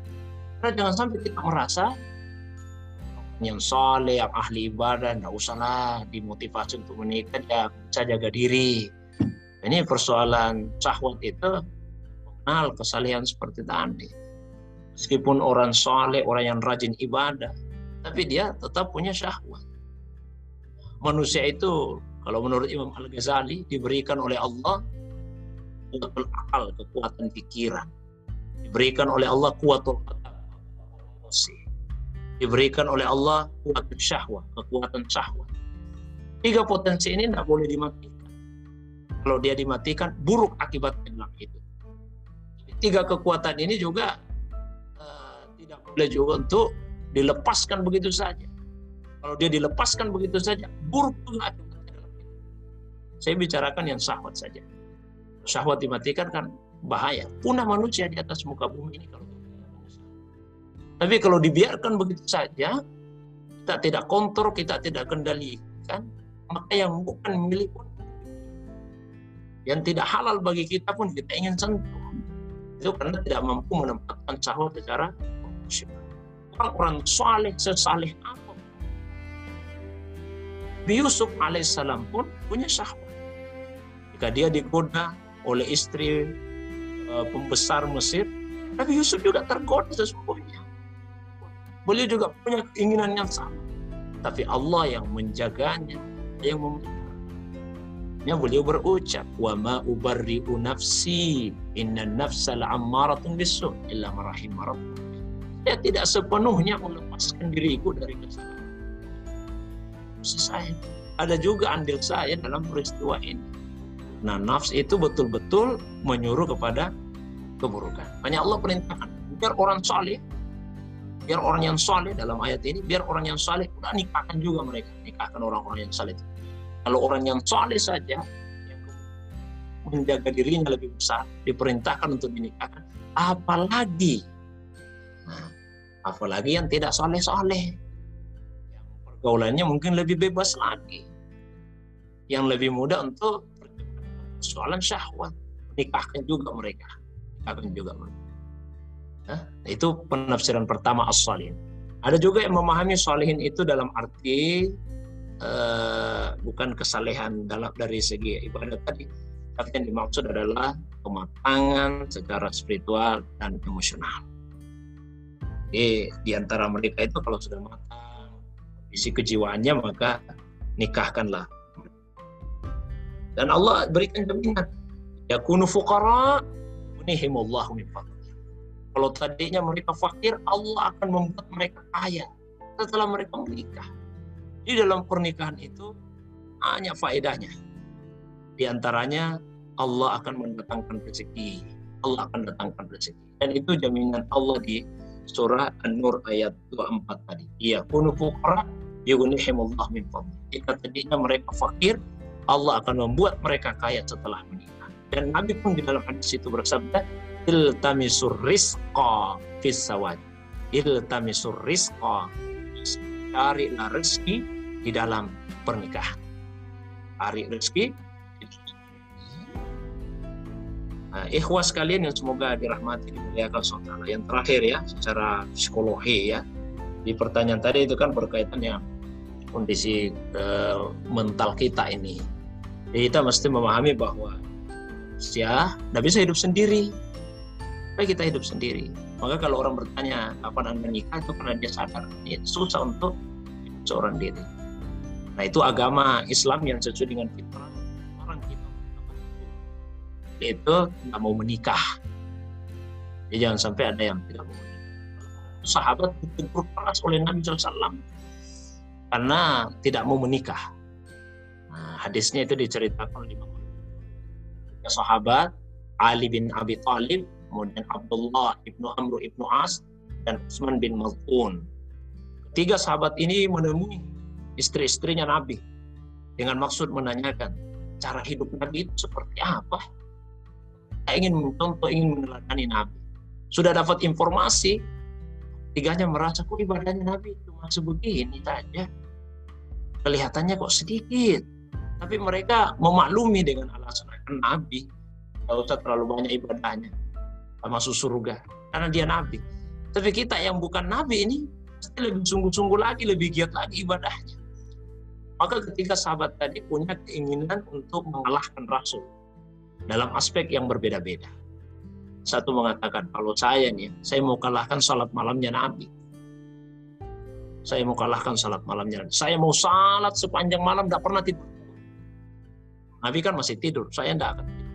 Karena jangan sampai kita merasa yang soleh, yang ahli ibadah, tidak usahlah dimotivasi untuk menikah, ya bisa jaga diri, ini persoalan syahwat itu mengenal kesalehan seperti tadi. Meskipun orang soleh, orang yang rajin ibadah, tapi dia tetap punya syahwat. Manusia itu, kalau menurut Imam Al-Ghazali, diberikan oleh Allah akal, kekuatan pikiran. Diberikan oleh Allah kuatul. Diberikan oleh Allah kuatul syahwat, kekuatan syahwat. Tiga potensi ini tidak boleh dimatikan kalau dia dimatikan buruk akibatnya itu. Tiga kekuatan ini juga uh, tidak boleh juga untuk dilepaskan begitu saja. Kalau dia dilepaskan begitu saja, buruk juga Saya bicarakan yang syahwat saja. Syahwat dimatikan kan bahaya. Punah manusia di atas muka bumi ini kalau tapi kalau dibiarkan begitu saja, kita tidak kontrol, kita tidak kendalikan, maka yang bukan milik pun yang tidak halal bagi kita pun kita ingin sentuh. Itu karena tidak mampu menempatkan syahwat secara Orang-orang saleh sesaleh apa? Yusuf alaihissalam pun punya syahwat. Jika dia digoda oleh istri uh, pembesar Mesir, Nabi Yusuf juga tergoda sesungguhnya. Beliau juga punya keinginan yang sama. Tapi Allah yang menjaganya, yang memelihara. Ya, beliau berucap, "Wa ma ubarri'u nafsi, inna nafsa la'ammaratun bisu illa marahim Saya tidak sepenuhnya melepaskan diriku dari kesalahan. Saya ada juga andil saya dalam peristiwa ini. Nah, nafs itu betul-betul menyuruh kepada keburukan. Hanya Allah perintahkan biar orang saleh, biar orang yang saleh dalam ayat ini, biar orang yang saleh udah nikahkan juga mereka, nikahkan orang-orang yang saleh. Kalau orang yang soleh saja yang menjaga dirinya lebih besar, diperintahkan untuk dinikahkan, apalagi nah, apalagi yang tidak soleh-soleh, yang pergaulannya mungkin lebih bebas lagi, yang lebih mudah untuk soalan syahwat, nikahkan juga mereka, nikahkan juga mereka. Nah, itu penafsiran pertama as-salihin. Ada juga yang memahami salihin itu dalam arti uh, bukan kesalehan dalam dari segi ibadah tadi, tapi yang dimaksud adalah kematangan secara spiritual dan emosional. Jadi di antara mereka itu kalau sudah matang isi kejiwaannya maka nikahkanlah. Dan Allah berikan jaminan yakunu fuqara unihimullahu Kalau tadinya mereka fakir, Allah akan membuat mereka kaya setelah mereka menikah. Di dalam pernikahan itu hanya faedahnya. Di antaranya Allah akan mendatangkan rezeki. Allah akan datangkan rezeki. Dan itu jaminan Allah di surah An-Nur ayat 24 tadi. Iya, kunu fuqara yughnihimullah min fadli. Jika tadinya mereka fakir, Allah akan membuat mereka kaya setelah menikah. Dan Nabi pun di dalam hadis itu bersabda, iltamisur rizqa fis sawad. Iltamisur rizqa. Carilah rezeki di dalam pernikahan. Hari rezeki. Nah, ikhwas kalian yang semoga dirahmati dimuliakan saudara. Yang terakhir ya, secara psikologi ya. Di pertanyaan tadi itu kan berkaitan yang kondisi uh, mental kita ini. Jadi kita mesti memahami bahwa ya tidak bisa hidup sendiri. Tapi kita hidup sendiri. Maka kalau orang bertanya kapan anda menikah itu karena dia sadar ya, susah untuk seorang diri. Nah itu agama Islam yang sesuai dengan fitrah orang kita itu tidak mau menikah. Jadi jangan sampai ada yang tidak mau menikah. Sahabat ditegur keras oleh Nabi SAW karena tidak mau menikah. Nah, hadisnya itu diceritakan di Tiga sahabat Ali bin Abi Thalib, kemudian Abdullah ibnu Amr ibnu As, dan Utsman bin Maz'un. Tiga sahabat ini menemui istri-istrinya Nabi dengan maksud menanyakan cara hidup Nabi itu seperti apa. Kita ingin mencontoh, ingin meneladani Nabi. Sudah dapat informasi, tiganya merasa kok ibadahnya Nabi cuma sebegini saja. Kelihatannya kok sedikit. Tapi mereka memaklumi dengan alasan Nabi. Tidak usah terlalu banyak ibadahnya. Masuk surga. Karena dia Nabi. Tapi kita yang bukan Nabi ini pasti lebih sungguh-sungguh lagi, lebih giat lagi ibadahnya. Maka ketika sahabat tadi punya keinginan untuk mengalahkan Rasul dalam aspek yang berbeda-beda. Satu mengatakan, kalau saya nih, saya mau kalahkan salat malamnya Nabi. Saya mau kalahkan salat malamnya Nabi. Saya mau salat sepanjang malam, tidak pernah tidur. Nabi kan masih tidur, saya tidak akan tidur.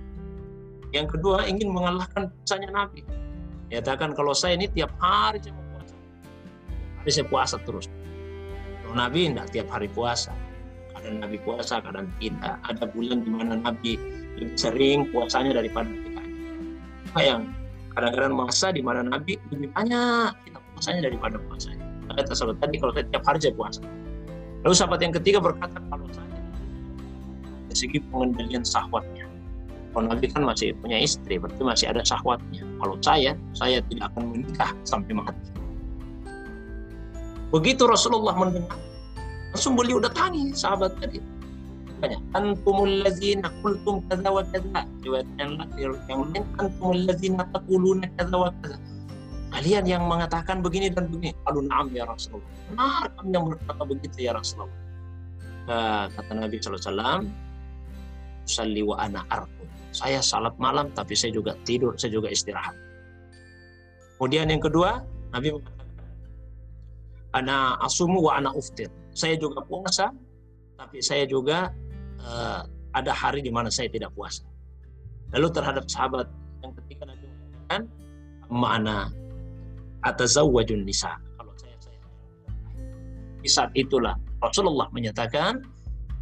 Yang kedua, ingin mengalahkan puasanya Nabi. Nyatakan kalau saya ini tiap hari saya mau puasa. Tapi saya puasa terus. Nabi tidak tiap hari puasa kadang Nabi puasa, kadang tidak. Ada bulan di mana Nabi lebih sering puasanya daripada kita. Apa yang kadang-kadang masa di mana Nabi lebih banyak kita puasanya daripada puasanya. Kata sahabat tadi kalau saya tiap hari saya puasa. Lalu sahabat yang ketiga berkata kalau saya dari segi pengendalian sahwatnya. Kalau Nabi kan masih punya istri, berarti masih ada sahwatnya. Kalau saya, saya tidak akan menikah sampai mati. Begitu Rasulullah mendengar, langsung beliau datangi sahabat tadi. Tanya, antumul ladzina qultum kadza wa kadza. Riwayat yang lain, antumul ladzina taquluna kadza wa kadza. Kalian yang mengatakan begini dan begini. Lalu na'am ya Rasulullah. Benar kami yang berkata begitu ya Rasulullah. Nah, kata Nabi SAW, Salli wa ana arqud. Saya salat malam tapi saya juga tidur, saya juga istirahat. Kemudian yang kedua, Nabi mengatakan, Ana asumu wa ana uftir. Saya juga puasa, tapi saya juga uh, ada hari di mana saya tidak puasa. Lalu terhadap sahabat yang ketiga Nabi mengatakan, mana atazawwajun nisa. Kalau saya saya di saat itulah Rasulullah menyatakan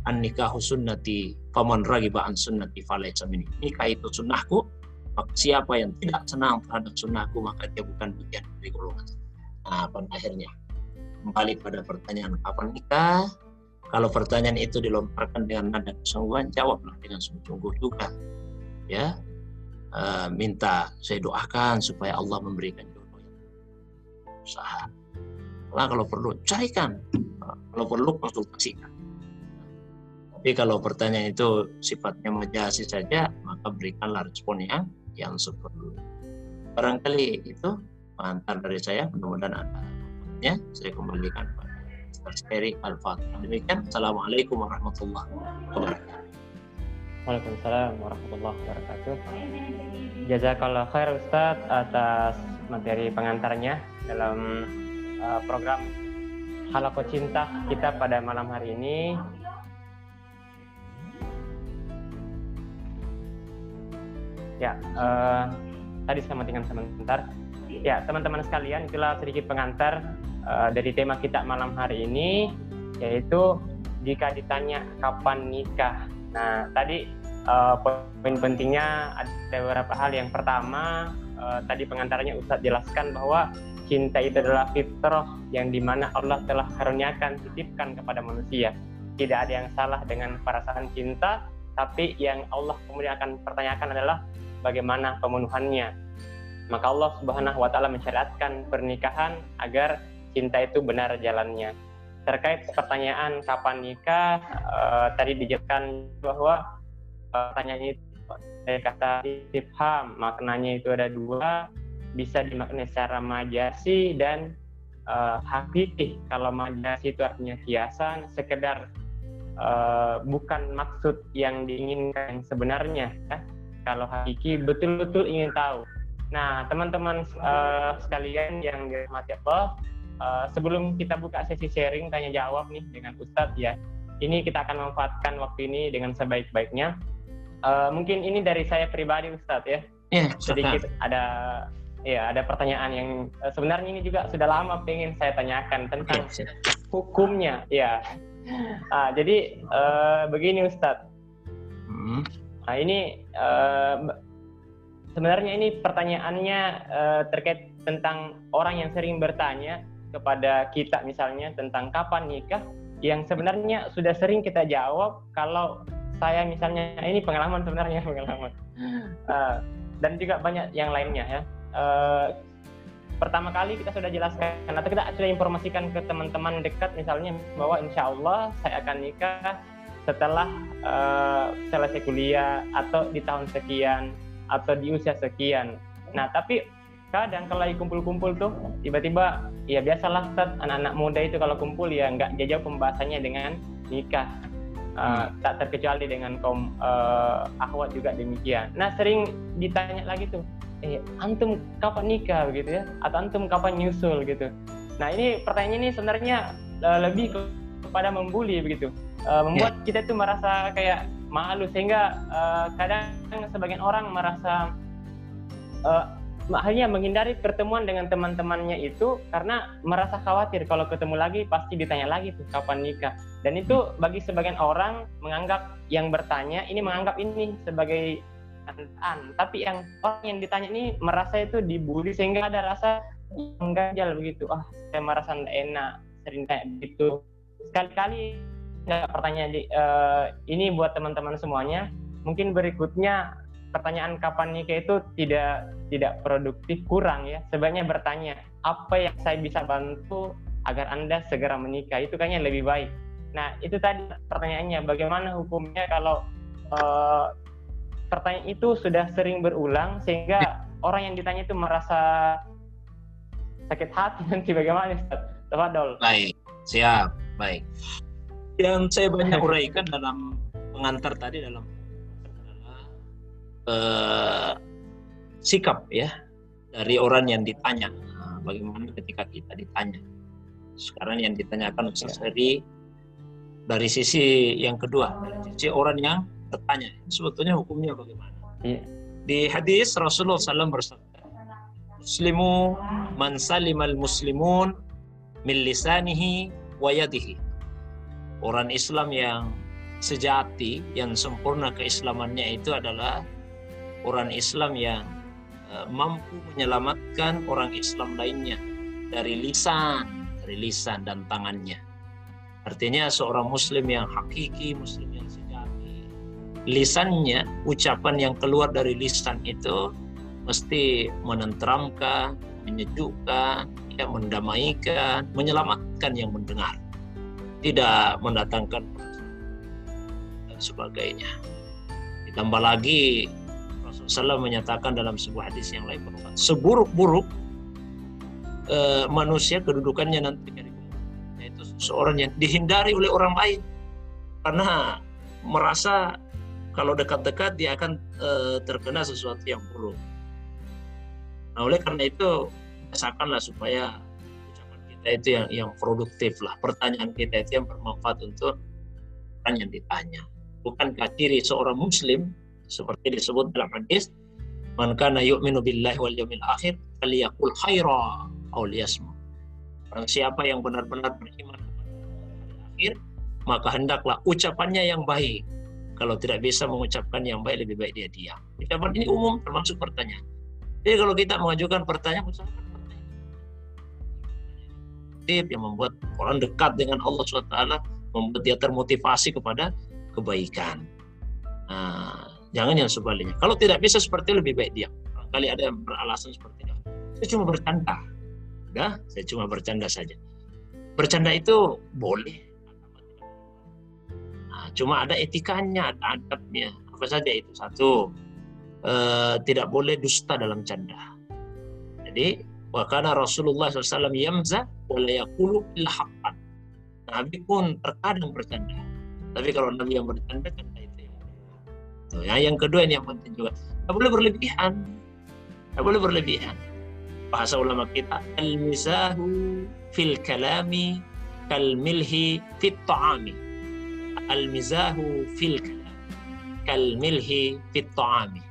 an nikahu sunnati faman ragiba an sunnati falaysa minni. Nikah itu sunnahku, maka siapa yang tidak senang terhadap sunnahku maka dia bukan bagian dari golongan. Nah, pada akhirnya kembali pada pertanyaan kapan nikah? Kalau pertanyaan itu dilontarkan dengan nada kesungguhan, jawablah dengan sungguh-sungguh juga. Ya, uh, minta saya doakan supaya Allah memberikan usaha. Nah, kalau perlu carikan, kalau perlu konsultasikan. Tapi kalau pertanyaan itu sifatnya majasi saja, maka berikanlah respon yang yang seperlu. Barangkali itu pengantar dari saya, mudah-mudahan ya saya kembalikan pada Ustaz Eri Al-Fatihah. Demikian, Assalamualaikum warahmatullahi wabarakatuh. Waalaikumsalam warahmatullahi wabarakatuh. Jazakallah khair Ustadz atas materi pengantarnya dalam uh, program Halako Cinta kita pada malam hari ini. Ya, uh, tadi saya matikan sebentar. Ya, teman-teman sekalian, itulah sedikit pengantar uh, dari tema kita malam hari ini, yaitu jika ditanya kapan nikah. Nah, tadi uh, poin pentingnya ada beberapa hal. Yang pertama, uh, tadi pengantarnya Ustadz jelaskan bahwa cinta itu adalah fitrah yang di mana Allah telah karuniakan, titipkan kepada manusia. Tidak ada yang salah dengan perasaan cinta, tapi yang Allah kemudian akan pertanyakan adalah bagaimana pemenuhannya. Maka Allah Subhanahu wa taala mensyariatkan pernikahan agar cinta itu benar jalannya. Terkait pertanyaan kapan nikah, uh, tadi dijelaskan bahwa uh, pertanyaan itu dari kata istifham, maknanya itu ada dua, bisa dimaknai secara majasi dan uh, hakiki. Kalau majasi itu artinya hiasan, sekedar uh, bukan maksud yang diinginkan sebenarnya. Ya. Kalau hakiki betul-betul ingin tahu. Nah, teman-teman uh, sekalian yang dirahmati Allah, uh, sebelum kita buka sesi sharing tanya jawab nih dengan Ustadz ya, ini kita akan memanfaatkan waktu ini dengan sebaik-baiknya. Uh, mungkin ini dari saya pribadi Ustadz ya. Yeah, sedikit ada ya ada pertanyaan yang uh, sebenarnya ini juga sudah lama pengen saya tanyakan tentang ya, hukumnya ya uh, jadi uh, begini Ustadz hmm. nah ini uh, sebenarnya ini pertanyaannya uh, terkait tentang orang yang sering bertanya kepada kita misalnya tentang kapan nikah yang sebenarnya sudah sering kita jawab kalau saya misalnya ini pengalaman sebenarnya pengalaman. Uh, dan juga banyak yang lainnya ya. Uh, pertama kali kita sudah jelaskan atau kita sudah informasikan ke teman-teman dekat misalnya bahwa insya Allah saya akan nikah setelah uh, selesai kuliah atau di tahun sekian atau di usia sekian. Nah tapi kadang kalau lagi kumpul-kumpul tuh tiba-tiba ya biasalah anak-anak muda itu kalau kumpul ya nggak jauh pembahasannya dengan nikah. Uh, tak terkecuali dengan kaum uh, akhwat juga demikian. Nah sering ditanya lagi tuh, eh antum kapan nikah begitu ya atau antum kapan nyusul gitu nah ini pertanyaan ini sebenarnya uh, lebih ke, kepada membuli begitu uh, membuat yeah. kita tuh merasa kayak malu sehingga uh, kadang sebagian orang merasa uh, hanya menghindari pertemuan dengan teman-temannya itu karena merasa khawatir kalau ketemu lagi pasti ditanya lagi tuh kapan nikah. Dan itu bagi sebagian orang menganggap yang bertanya ini menganggap ini sebagai tapi yang orang yang ditanya ini merasa itu dibully sehingga ada rasa mengganjal begitu. Ah saya merasa tidak enak sering kayak begitu sekali-kali nggak pertanyaan di, uh, ini buat teman-teman semuanya. Mungkin berikutnya pertanyaan kapan nikah itu tidak tidak produktif kurang ya. Sebaiknya bertanya apa yang saya bisa bantu agar anda segera menikah? Itu kayaknya lebih baik. Nah itu tadi pertanyaannya bagaimana hukumnya kalau uh, pertanyaan itu sudah sering berulang sehingga orang yang ditanya itu merasa sakit hati? Nanti bagaimana Ustaz? Tafadol. Baik, siap, baik. Yang saya banyak uraikan dalam pengantar tadi dalam adalah uh, sikap ya dari orang yang ditanya. Nah, bagaimana ketika kita ditanya? Sekarang yang ditanyakan Ustaz ya. dari dari sisi yang kedua, dari sisi orang yang bertanya, sebetulnya hukumnya bagaimana? Ya. Di hadis Rasulullah SAW bersabda, Muslimu man salimal muslimun min lisanihi wa yadihi. Orang Islam yang sejati, yang sempurna keislamannya itu adalah orang Islam yang uh, mampu menyelamatkan orang Islam lainnya dari lisan, dari lisan dan tangannya. Artinya seorang muslim yang hakiki, muslim yang sejati, lisannya, ucapan yang keluar dari lisan itu mesti menenteramkan, menyejukkan, ya, mendamaikan, menyelamatkan yang mendengar. Tidak mendatangkan dan sebagainya. Ditambah lagi Rasulullah SAW menyatakan dalam sebuah hadis yang lain bahwa seburuk-buruk e, manusia kedudukannya nanti yaitu seorang yang dihindari oleh orang lain karena merasa kalau dekat-dekat dia akan e, terkena sesuatu yang buruk. Nah, oleh karena itu biasakanlah supaya kita itu yang yang produktif lah, pertanyaan kita itu yang bermanfaat untuk orang yang ditanya. Bukankah ciri seorang muslim seperti disebut dalam hadis, "Man kana yu'minu billahi wal yawmil akhir falyaqul khaira aw liyasmut." Orang siapa yang benar-benar beriman akhir, maka hendaklah ucapannya yang baik. Kalau tidak bisa mengucapkan yang baik, lebih baik dia diam. Ucapan ini umum termasuk pertanyaan. Jadi kalau kita mengajukan pertanyaan, usahakan pertanyaan yang membuat orang dekat dengan Allah SWT, membuat dia termotivasi kepada kebaikan. Nah, jangan yang sebaliknya. Kalau tidak bisa seperti lebih baik diam. Kali ada yang beralasan seperti itu. Saya cuma bercanda. Udah, saya cuma bercanda saja. Bercanda itu boleh. Nah, cuma ada etikanya, ada adabnya. Apa saja itu? Satu, Eh, tidak boleh dusta dalam canda. Jadi wakana Rasulullah SAW yamza boleh yakulu haqqan. Nabi pun terkadang bercanda. Tapi kalau Nabi yang bercanda canda itu. Tuh, ya, yang kedua ini yang penting juga. Tidak boleh berlebihan. Tidak boleh berlebihan. Bahasa ulama kita al-mizahu fil kalami kal milhi fit ta'ami. Al-mizahu fil kalami kal milhi fit ta'ami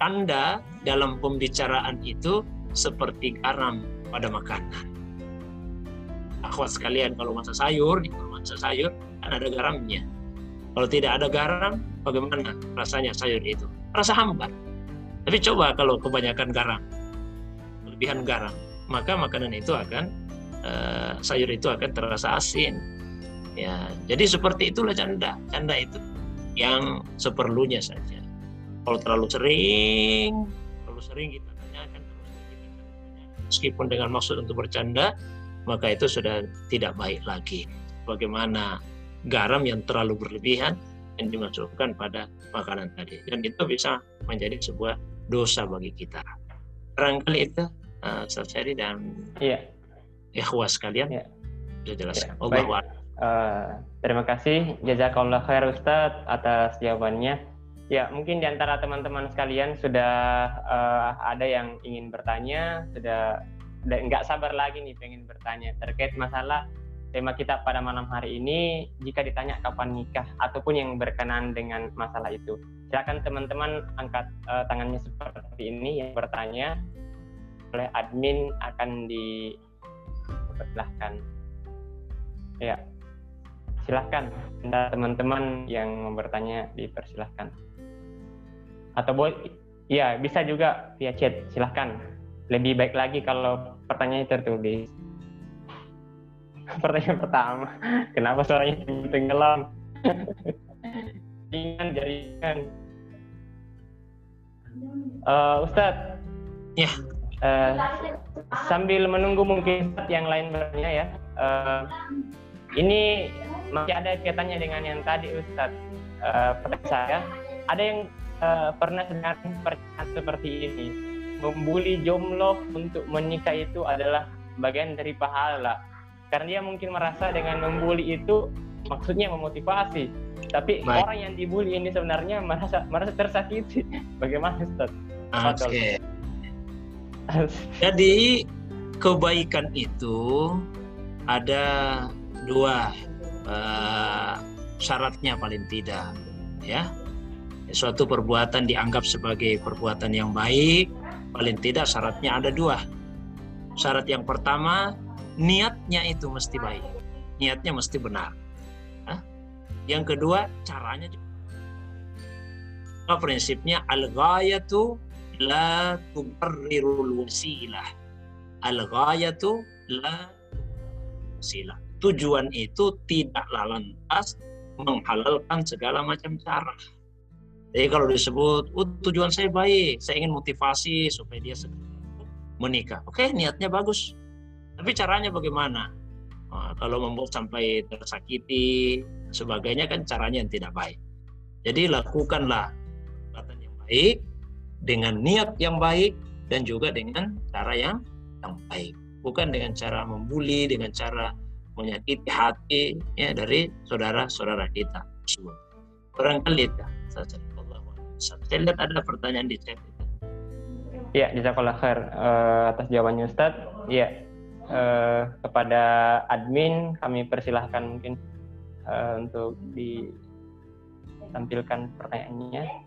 tanda dalam pembicaraan itu seperti garam pada makanan. Akhwat sekalian, kalau masak sayur, kalau masak sayur kan ada garamnya. Kalau tidak ada garam, bagaimana rasanya sayur itu? Rasa hambar. Tapi coba kalau kebanyakan garam, kelebihan garam, maka makanan itu akan uh, sayur itu akan terasa asin. Ya, jadi seperti itulah canda. Canda itu yang seperlunya saja. Kalau terlalu sering, terlalu sering kita meskipun dengan maksud untuk bercanda, maka itu sudah tidak baik lagi. Bagaimana garam yang terlalu berlebihan yang dimasukkan pada makanan tadi, dan itu bisa menjadi sebuah dosa bagi kita. Barangkali itu uh, Sari dan iya. ikhwas kalian ya. sudah jelaskan. Ya, baik. Uh, terima kasih jazakallah khair Ustadz atas jawabannya. Ya, mungkin di antara teman-teman sekalian sudah uh, ada yang ingin bertanya, sudah nggak sabar lagi nih pengen bertanya terkait masalah tema kita pada malam hari ini. Jika ditanya kapan nikah ataupun yang berkenan dengan masalah itu, silakan teman-teman angkat uh, tangannya seperti ini yang bertanya oleh admin akan dipersilahkan. Ya, silahkan teman-teman yang bertanya dipersilahkan atau boleh ya bisa juga via chat silahkan lebih baik lagi kalau pertanyaan tertulis. Pertanyaan pertama, kenapa suaranya tenggelam? Jaringan, jaringan. Uh, Ustadz. Ya. Uh, sambil menunggu mungkin yang lain bertanya ya. Uh, ini masih ada kaitannya dengan yang tadi Ustadz. Uh, saya, ada yang uh, pernah dengar pertanyaan seperti ini. Membuli jomblo untuk menikah itu adalah bagian dari pahala karena dia mungkin merasa dengan membuli itu maksudnya memotivasi tapi Baik. orang yang dibully ini sebenarnya merasa merasa tersakiti bagaimana Ustaz? Oke okay. jadi kebaikan itu ada dua uh, syaratnya paling tidak ya suatu perbuatan dianggap sebagai perbuatan yang baik paling tidak syaratnya ada dua. Syarat yang pertama niatnya itu mesti baik. Niatnya mesti benar. Hah? yang kedua caranya juga. Prinsipnya? Al-ghayatu la tubarrirul wasilah al-ghayatu la wasilah. Tujuan itu tidaklah lantas menghalalkan segala macam cara jadi kalau disebut oh, tujuan saya baik saya ingin motivasi supaya dia menikah oke niatnya bagus tapi caranya bagaimana? Nah, kalau membuat sampai tersakiti, sebagainya kan caranya yang tidak baik. Jadi lakukanlah perbuatan yang baik dengan niat yang baik dan juga dengan cara yang yang baik. Bukan dengan cara membuli, dengan cara menyakiti hati ya dari saudara-saudara kita. Barangkali itu saja. Saya lihat ada pertanyaan di chat. Ya, jazakallah khair uh, atas jawabannya Ustaz. Ya, uh, kepada admin kami persilahkan mungkin uh, untuk ditampilkan pertanyaannya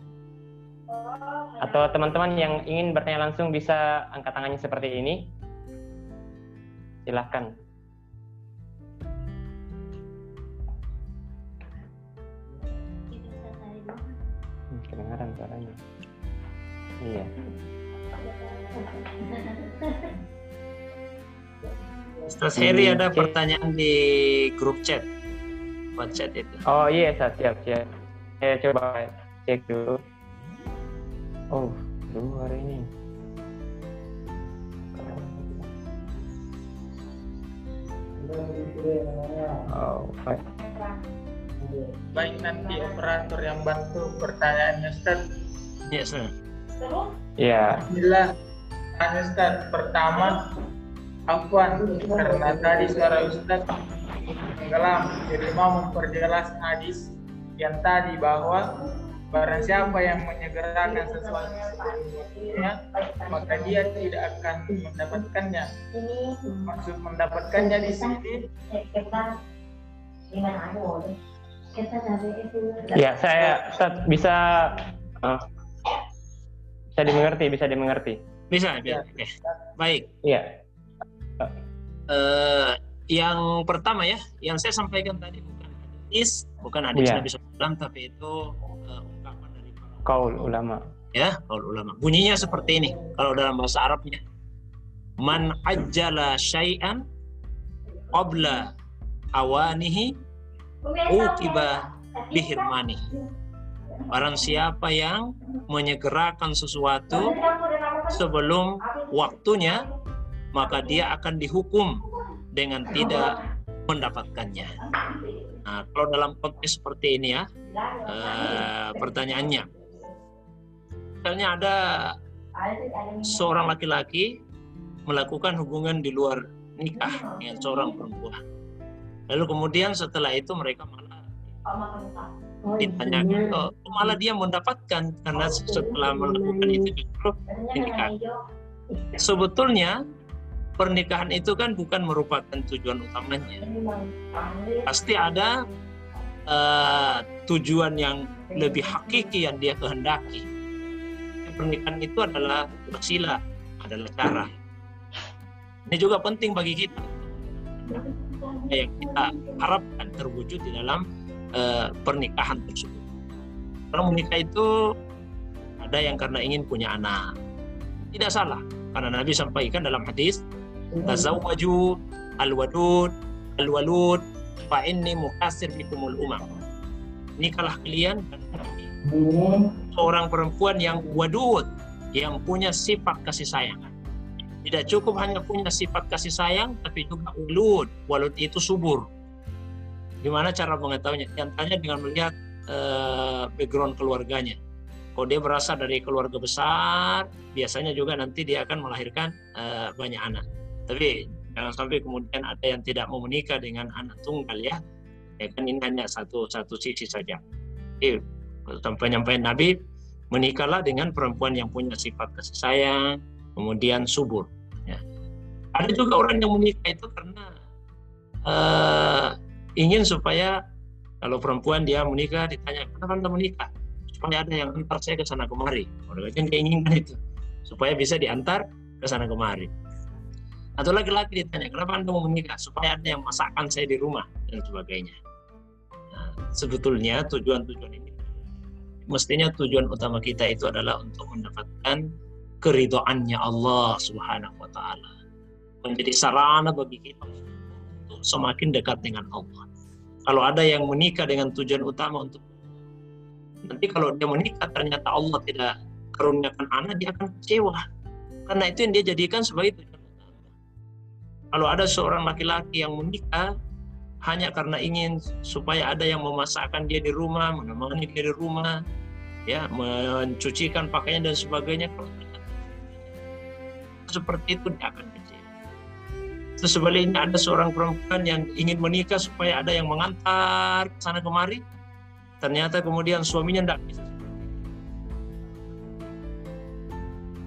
atau teman-teman yang ingin bertanya langsung bisa angkat tangannya seperti ini silahkan kedengaran suaranya iya Ustaz Heri ada pertanyaan di grup chat buat chat itu. Oh iya, siap siap siap. Saya coba cek dulu. Oh, dulu hari ini. Oh, baik. Baik nanti operator yang bantu pertanyaannya Ustaz. Iya, Ustaz. Iya. Bismillah. Tanya Ustaz, pertama Afwan, karena tadi suara Ustaz tenggelam, jadi mau memperjelas hadis yang tadi bahwa barang siapa yang menyegerakan sesuatu ya, maka dia tidak akan mendapatkannya. Maksud mendapatkannya di sini Ya, saya Ustaz, bisa uh, bisa dimengerti, bisa dimengerti. Bisa, ya. Oke. Baik. Iya. Uh, yang pertama ya, yang saya sampaikan tadi bukan hadis, bukan hadis yeah. Nabi SAW, tapi itu uh, ungkapan dari kaul ulama. Ya, kaul ulama. Bunyinya seperti ini. Kalau dalam bahasa Arabnya, man ajjala syai'an qabla awanihi utiba bihirmani. Barang siapa yang menyegerakan sesuatu sebelum waktunya, maka dia akan dihukum dengan tidak mendapatkannya. Nah, kalau dalam konteks seperti ini ya, eh, pertanyaannya, misalnya ada seorang laki-laki melakukan hubungan di luar nikah dengan seorang perempuan. Lalu kemudian setelah itu mereka malah ditanyakan, oh, malah dia mendapatkan karena setelah melakukan itu justru nikah. Sebetulnya pernikahan itu kan bukan merupakan tujuan utamanya. Pasti ada uh, tujuan yang lebih hakiki yang dia kehendaki. Pernikahan itu adalah wasilah, adalah cara. Ini juga penting bagi kita yang kita harapkan terwujud di dalam uh, pernikahan tersebut. Kalau menikah itu ada yang karena ingin punya anak, tidak salah karena Nabi sampaikan dalam hadis tazawwaju al-wadud al-walud fa inni mukasir bikumul umam. Nikahlah kalian seorang perempuan yang wadud yang punya sifat kasih sayang tidak cukup hanya punya sifat kasih sayang tapi juga walud walud itu subur gimana cara mengetahuinya tanya dengan melihat uh, background keluarganya kalau dia berasal dari keluarga besar, biasanya juga nanti dia akan melahirkan uh, banyak anak. Tapi jangan sampai kemudian ada yang tidak mau menikah dengan anak tunggal ya. Ya kan ini hanya satu satu sisi saja. Jadi sampai nyampe Nabi menikahlah dengan perempuan yang punya sifat kasih sayang, kemudian subur. Ya. Ada juga orang yang menikah itu karena uh, ingin supaya kalau perempuan dia menikah ditanya kenapa anda menikah? supaya ada yang antar saya ke sana kemari. Orang kan dia inginkan itu supaya bisa diantar ke sana kemari. Atau laki-laki ditanya, kenapa anda mau menikah? Supaya ada yang masakkan saya di rumah dan sebagainya. Nah, sebetulnya tujuan-tujuan ini mestinya tujuan utama kita itu adalah untuk mendapatkan keridoannya Allah Subhanahu wa taala. Menjadi sarana bagi kita untuk semakin dekat dengan Allah. Kalau ada yang menikah dengan tujuan utama untuk nanti kalau dia menikah ternyata Allah tidak karuniakan anak dia akan kecewa karena itu yang dia jadikan sebagai tujuan utama kalau ada seorang laki-laki yang menikah hanya karena ingin supaya ada yang memasakkan dia di rumah menemani dia di rumah ya mencucikan pakaian dan sebagainya kalau seperti itu dia akan kecewa sebaliknya ada seorang perempuan yang ingin menikah supaya ada yang mengantar ke sana kemari ternyata kemudian suaminya tidak bisa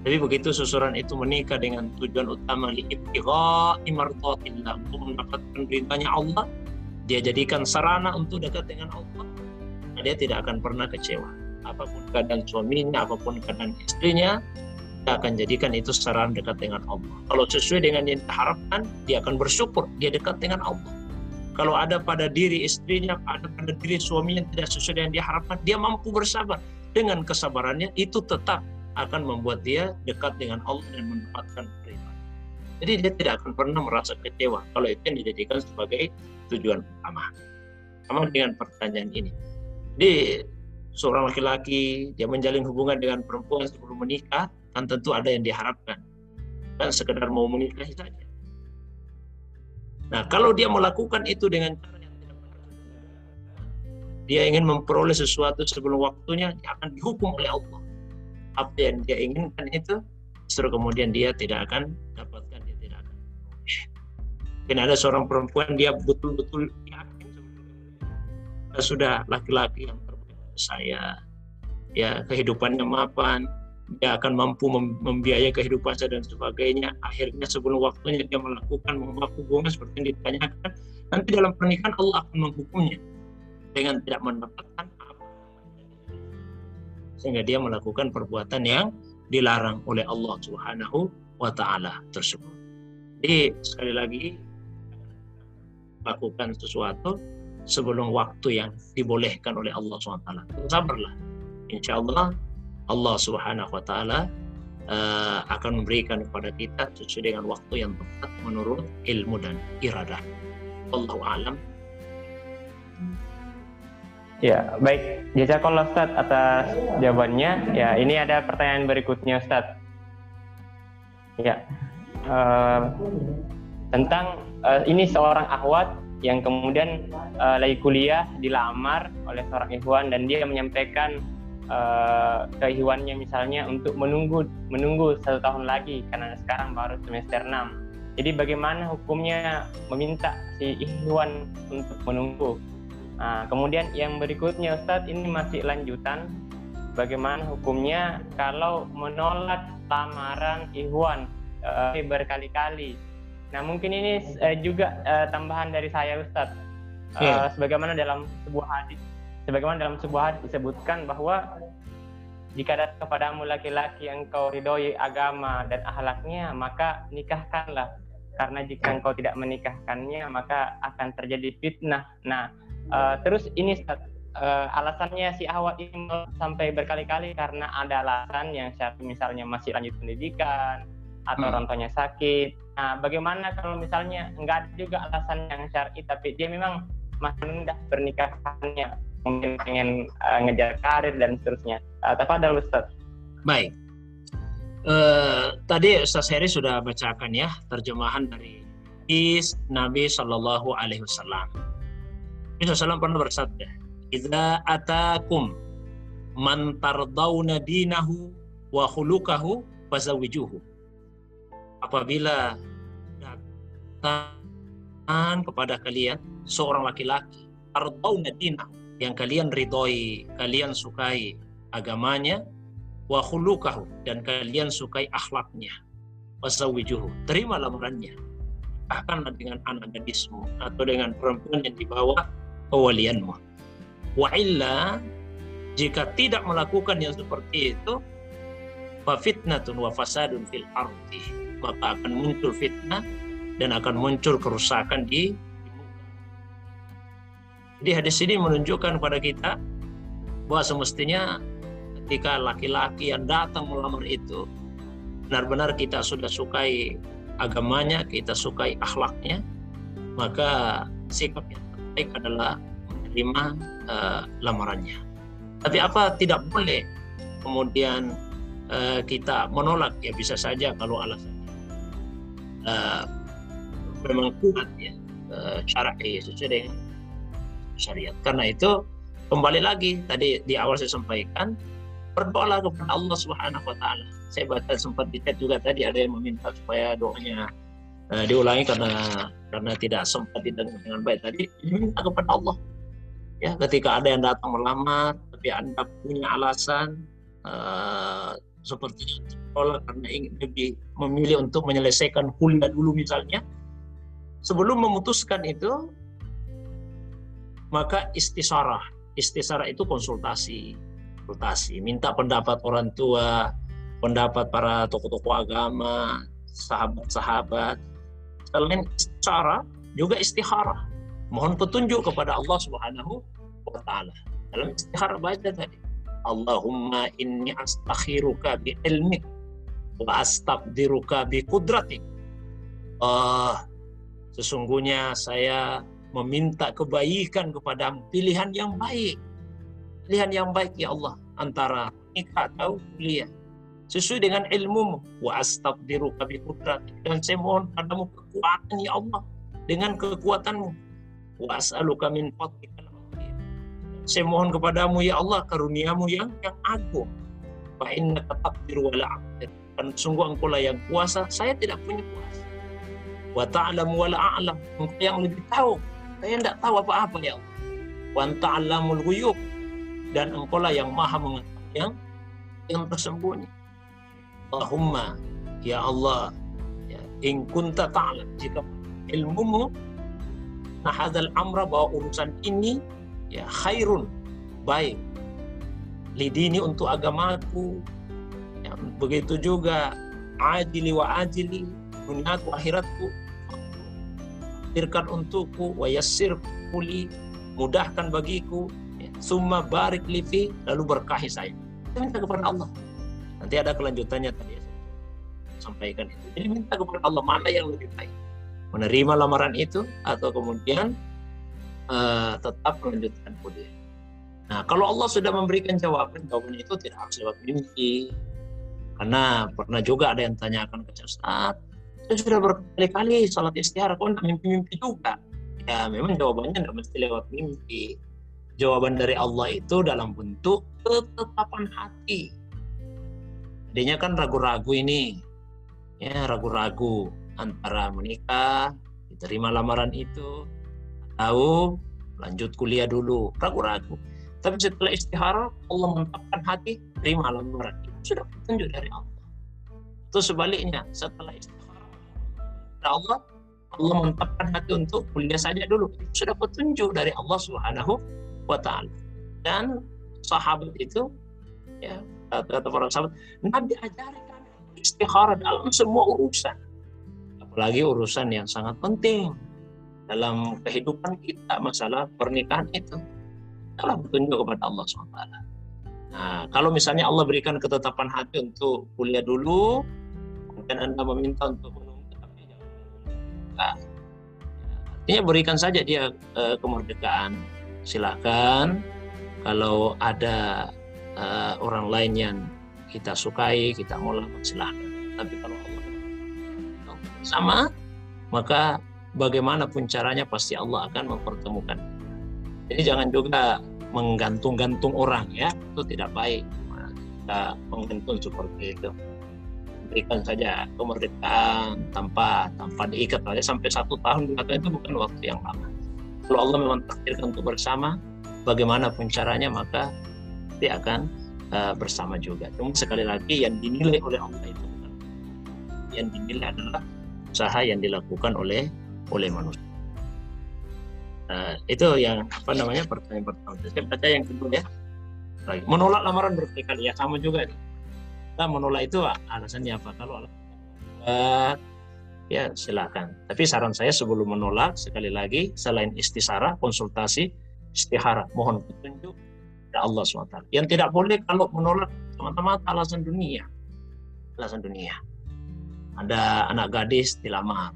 Jadi begitu susuran itu menikah dengan tujuan utama liibtigha'i mardatillah untuk mendapatkan ridhanya Allah, dia jadikan sarana untuk dekat dengan Allah. Nah, dia tidak akan pernah kecewa. Apa pun keadaan suaminya, apa pun keadaan istrinya, dia akan jadikan itu sarana dekat dengan Allah. Kalau sesuai dengan yang diharapkan, dia akan bersyukur dia dekat dengan Allah. Kalau ada pada diri istrinya, ada pada diri suaminya tidak sesuai dengan diharapkan, dia mampu bersabar. Dengan kesabarannya itu tetap akan membuat dia dekat dengan Allah dan mendapatkan keridhaan. Jadi dia tidak akan pernah merasa kecewa kalau itu yang dijadikan sebagai tujuan utama. Sama dengan pertanyaan ini. Jadi seorang laki-laki dia menjalin hubungan dengan perempuan sebelum menikah, kan tentu ada yang diharapkan. Dan sekedar mau menikahi saja. Nah, kalau dia melakukan itu dengan cara yang tidak benar, dia ingin memperoleh sesuatu sebelum waktunya, dia akan dihukum oleh Allah. Apa yang dia inginkan itu, justru kemudian dia tidak akan dapatkan, dia tidak akan. Mungkin ada seorang perempuan, dia betul-betul yakin sudah laki-laki yang terbaik saya, ya kehidupannya mapan, dia akan mampu membiayai kehidupannya dan sebagainya. Akhirnya sebelum waktunya dia melakukan hubungan seperti yang ditanyakan, nanti dalam pernikahan Allah akan menghukumnya dengan tidak mendapatkan apa sehingga dia melakukan perbuatan yang dilarang oleh Allah Subhanahu wa taala tersebut. Jadi sekali lagi lakukan sesuatu sebelum waktu yang dibolehkan oleh Allah SWT. Sabarlah. Insya Allah Allah Subhanahu wa taala uh, akan memberikan kepada kita sesuai dengan waktu yang tepat menurut ilmu dan iradah. Allahu alam. Ya, baik. Jazakallah Ustaz atas jawabannya. Ya, ini ada pertanyaan berikutnya Ustaz. Ya. Uh, tentang uh, ini seorang ahwat yang kemudian uh, lagi kuliah dilamar oleh seorang ikhwan dan dia menyampaikan uh, kehiwannya misalnya untuk menunggu menunggu satu tahun lagi karena sekarang baru semester 6. Jadi bagaimana hukumnya meminta si ikhwan untuk menunggu? Nah, kemudian yang berikutnya Ustadz ini masih lanjutan bagaimana hukumnya kalau menolak lamaran ikhwan uh, berkali-kali. Nah mungkin ini uh, juga uh, tambahan dari saya Ustadz. Uh, yeah. Sebagaimana dalam sebuah hadis sebagaimana dalam sebuah hadis disebutkan bahwa jika ada kepadamu laki-laki yang kau ridhoi agama dan ahlaknya, maka nikahkanlah. Karena jika engkau tidak menikahkannya, maka akan terjadi fitnah. Nah, uh, terus ini uh, alasannya si awat ini sampai berkali-kali karena ada alasan yang misalnya masih lanjut pendidikan atau hmm. orang tuanya sakit Nah, bagaimana kalau misalnya nggak ada juga alasan yang syar'i, tapi dia memang masih menunda pernikahannya, mungkin pengen uh, ngejar karir dan seterusnya. Uh, ada Ustaz. Baik. Uh, tadi Ustaz Heri sudah bacakan ya terjemahan dari hadis Nabi Shallallahu Alaihi Wasallam. Nabi SAW pernah bersabda, "Idza atakum man tardawna dinahu wa khuluquhu fazawijuhu." Apabila datang kepada kalian seorang laki-laki tardawna dinahu yang kalian ridhoi, kalian sukai agamanya, wa khuluquhu dan kalian sukai akhlaknya. Fazawijuhu. Terima lamarannya. Bahkan dengan anak gadismu atau dengan perempuan yang dibawa kewalianmu. Wa illa jika tidak melakukan yang seperti itu fitnatun wa fasadun fil ardi maka akan muncul fitnah dan akan muncul kerusakan di jadi hadis ini menunjukkan kepada kita bahwa semestinya ketika laki-laki yang datang melamar itu benar-benar kita sudah sukai agamanya, kita sukai akhlaknya, maka sikap yang terbaik adalah menerima uh, lamarannya. Tapi apa tidak boleh kemudian uh, kita menolak ya bisa saja kalau alasannya uh, memang kuat ya uh, syar'i sesuai dengan syariat. Karena itu kembali lagi tadi di awal saya sampaikan berdoalah kepada Allah Subhanahu wa taala. Saya baca sempat di juga tadi ada yang meminta supaya doanya uh, diulangi karena karena tidak sempat didengar dengan baik tadi minta kepada Allah ya ketika ada yang datang melamar tapi anda punya alasan uh, seperti sekolah karena ingin lebih memilih untuk menyelesaikan kuliah dulu misalnya sebelum memutuskan itu maka istisarah. Istisarah itu konsultasi. Konsultasi. Minta pendapat orang tua pendapat para tokoh-tokoh agama sahabat-sahabat. Selain istisarah juga istiharah. Mohon petunjuk kepada Allah Subhanahu wa taala. Dalam istihara baca tadi, Allahumma inni astakhiruka bi ilmi wa astaqdiruka bi kudratik. Uh, sesungguhnya saya meminta kebaikan kepada pilihan yang baik. Pilihan yang baik ya Allah antara nikah atau kuliah. Sesuai dengan ilmu wa astaqdiruka bi dan saya mohon padamu kekuatan ya Allah dengan kekuatanmu. Wa as'aluka min fadlika saya mohon kepadamu ya Allah karuniamu yang yang agung. Fa innaka taqdiru wa la dan sungguh engkau lah yang kuasa. Saya tidak punya kuasa. Wa ta'lamu wa la a'lam. Engkau yang lebih tahu saya tidak tahu apa-apa ya Allah. Wa ta'lamul ghuyub. Dan engkau lah yang maha mengetahui yang yang tersembunyi. Allahumma ya Allah ya, in kunta ta'lam. Jika ilmumu nah hadzal amra bahwa urusan ini ya khairun baik. Lidini untuk agamaku ya, begitu juga ajili wa ajili duniaku akhiratku tirkan untukku wa kuli mudahkan bagiku ya. summa barik lifi lalu berkahi saya kita minta kepada Allah nanti ada kelanjutannya tadi ya sampaikan itu jadi minta kepada Allah mana yang lebih baik menerima lamaran itu atau kemudian uh, tetap melanjutkan kuliah. Nah, kalau Allah sudah memberikan jawaban, jawaban itu tidak harus lewat mimpi. Karena pernah juga ada yang tanyakan ke Ustaz, saya sudah berkali-kali salat istihara, kok tidak mimpi-mimpi juga? Ya, memang jawabannya tidak mesti lewat mimpi. Jawaban dari Allah itu dalam bentuk ketetapan hati. Adanya kan ragu-ragu ini, ya ragu-ragu antara menikah, diterima lamaran itu, tahu lanjut kuliah dulu, ragu-ragu. Tapi setelah istihara, Allah menetapkan hati, terima lamaran itu sudah petunjuk dari Allah. Itu sebaliknya, setelah istihara, Allah, Allah menetapkan hati untuk kuliah saja dulu. Sudah petunjuk dari Allah Subhanahu wa taala. Dan sahabat itu ya kata para sahabat, Nabi ajarkan istihara dalam semua urusan apalagi urusan yang sangat penting dalam kehidupan kita masalah pernikahan itu adalah petunjuk kepada Allah SWT. Nah, kalau misalnya Allah berikan ketetapan hati untuk kuliah dulu, kemudian Anda meminta untuk artinya berikan saja dia uh, kemerdekaan. Silahkan kalau ada uh, orang lain yang kita sukai kita mau lakukan silahkan tapi kalau Allah sama maka bagaimanapun caranya pasti Allah akan mempertemukan. Jadi jangan juga menggantung-gantung orang ya. Itu tidak baik. Kita menggantung seperti itu berikan saja kemerdekaan tanpa tanpa diikat saja sampai satu tahun dua itu bukan waktu yang lama. Kalau Allah memang takdirkan untuk bersama bagaimanapun caranya maka dia akan uh, bersama juga. Cuma sekali lagi yang dinilai oleh Allah itu yang dinilai adalah usaha yang dilakukan oleh oleh manusia. Uh, itu yang apa namanya pertanyaan pertama. Saya baca yang kedua ya. Menolak lamaran berkali-kali. Ya sama juga kita menolak itu alasannya apa? Kalau alasannya ya silakan. Tapi saran saya sebelum menolak sekali lagi selain istisara konsultasi istihara mohon petunjuk dari Allah SWT. Yang tidak boleh kalau menolak teman-teman alasan dunia. Alasan dunia. Ada anak gadis dilamar.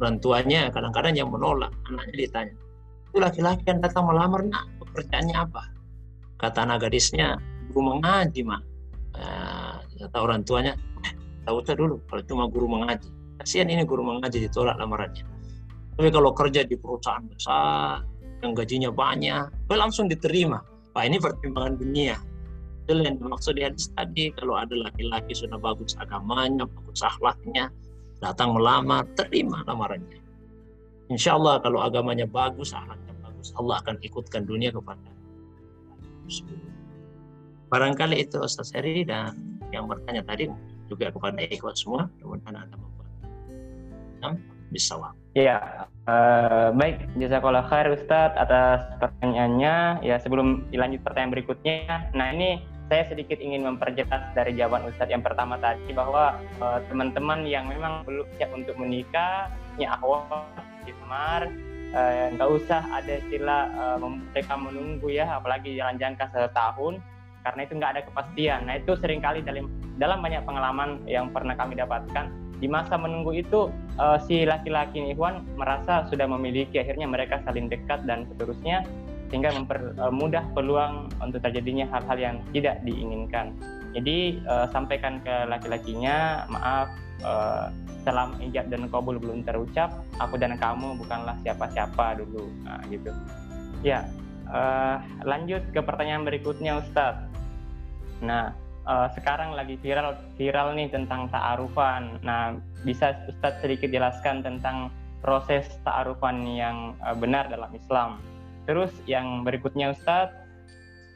Orang tuanya kadang-kadang yang menolak anaknya ditanya itu laki-laki yang datang melamar nak? Pekerjaannya apa? Kata anak gadisnya guru mengaji mak kata orang tuanya tahu usah dulu kalau cuma guru mengaji. Kasihan ini guru mengaji ditolak lamarannya. Tapi kalau kerja di perusahaan besar yang gajinya banyak langsung diterima. Pak ini pertimbangan dunia. Itu yang dimaksud di hadis tadi kalau ada laki-laki sudah bagus agamanya bagus akhlaknya datang melamar terima lamarannya. Insya Allah kalau agamanya bagus akhlaknya bagus Allah akan ikutkan dunia kepada Barangkali itu Ustaz Heri dan yang bertanya tadi juga kepada ikhwan semua, mudah-mudahan Anda membuat bisa Ya, uh, baik. Jazakallah khair Ustadz atas pertanyaannya. Ya, sebelum dilanjut pertanyaan berikutnya, nah ini saya sedikit ingin memperjelas dari jawaban Ustadz yang pertama tadi bahwa uh, teman-teman yang memang belum siap untuk menikah, ya ahwat, semar, eh, nggak uh, usah ada istilah uh, mereka menunggu ya, apalagi jalan jangka setahun karena itu nggak ada kepastian. Nah itu sering kali dalam dalam banyak pengalaman yang pernah kami dapatkan di masa menunggu itu uh, si laki-laki Ikhwan merasa sudah memiliki akhirnya mereka saling dekat dan seterusnya sehingga mempermudah eh, peluang untuk terjadinya hal-hal yang tidak diinginkan. Jadi uh, sampaikan ke laki-lakinya maaf uh, salam ijab dan kabul belum terucap aku dan kamu bukanlah siapa-siapa dulu nah, gitu ya uh, lanjut ke pertanyaan berikutnya Ustadz Nah, uh, sekarang lagi viral viral nih tentang ta'arufan. Nah, bisa Ustadz sedikit jelaskan tentang proses ta'arufan yang uh, benar dalam Islam. Terus yang berikutnya Ustadz,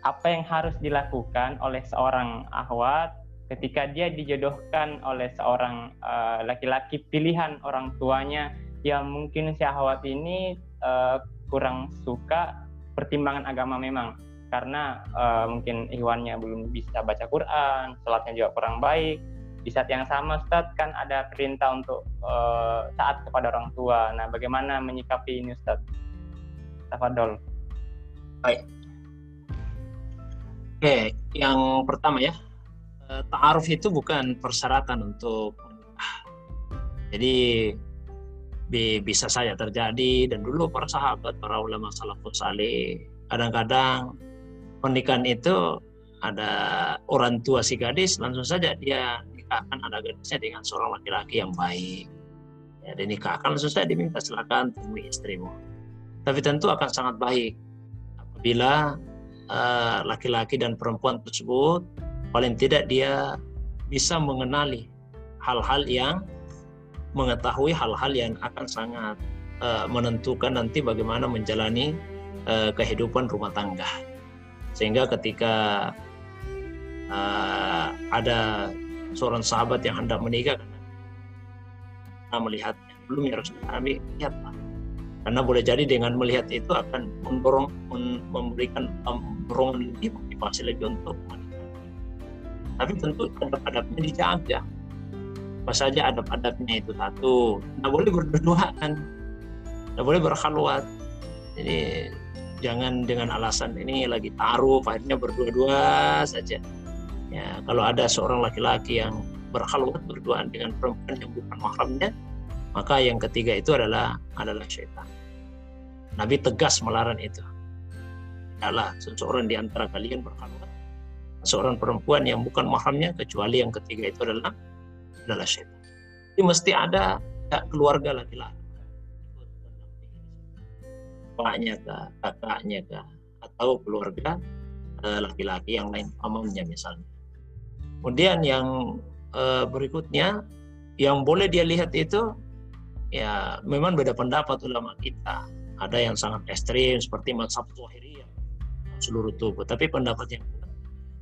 apa yang harus dilakukan oleh seorang ahwat ketika dia dijodohkan oleh seorang uh, laki-laki pilihan orang tuanya yang mungkin si ahwat ini uh, kurang suka pertimbangan agama memang karena uh, mungkin Iwannya belum bisa baca Quran, sholatnya juga kurang baik. Di saat yang sama, Ustadz kan ada perintah untuk uh, taat kepada orang tua. Nah, bagaimana menyikapi ini, Ustadz? Tafadol. Baik. Oke, yang pertama ya, eh, ta'aruf itu bukan persyaratan untuk Jadi bisa saja terjadi dan dulu para sahabat, para ulama salafus saleh kadang-kadang pernikahan itu ada orang tua si gadis langsung saja dia nikahkan anak gadisnya dengan seorang laki-laki yang baik. Ya dia nikahkan langsung saja diminta silakan temui istrimu. Tapi tentu akan sangat baik apabila uh, laki-laki dan perempuan tersebut paling tidak dia bisa mengenali hal-hal yang mengetahui hal-hal yang akan sangat uh, menentukan nanti bagaimana menjalani uh, kehidupan rumah tangga sehingga ketika uh, ada seorang sahabat yang hendak menikah karena melihatnya belum ya harus kami lihat karena boleh jadi dengan melihat itu akan mendorong memberikan dorongan lebih motivasi lebih untuk tapi tentu adab-adabnya dijaga. Apa saja adab-adabnya itu satu. Tidak boleh berdua kan. Tidak boleh berkhalwat. Jadi jangan dengan alasan ini lagi taruh akhirnya berdua-dua saja ya kalau ada seorang laki-laki yang berkhalwat berduaan dengan perempuan yang bukan mahramnya maka yang ketiga itu adalah adalah syaitan. Nabi tegas melarang itu. Adalah seseorang di antara kalian berkhalwat seorang perempuan yang bukan mahramnya kecuali yang ketiga itu adalah adalah syaitan. Jadi mesti ada keluarga laki-laki. Bapaknya kah, kakaknya kah, atau keluarga eh, laki-laki yang lain pamannya misalnya. Kemudian yang eh, berikutnya yang boleh dia lihat itu ya memang beda pendapat ulama kita. Ada yang sangat ekstrim seperti mazhab Zuhairiyah seluruh tubuh, tapi pendapat yang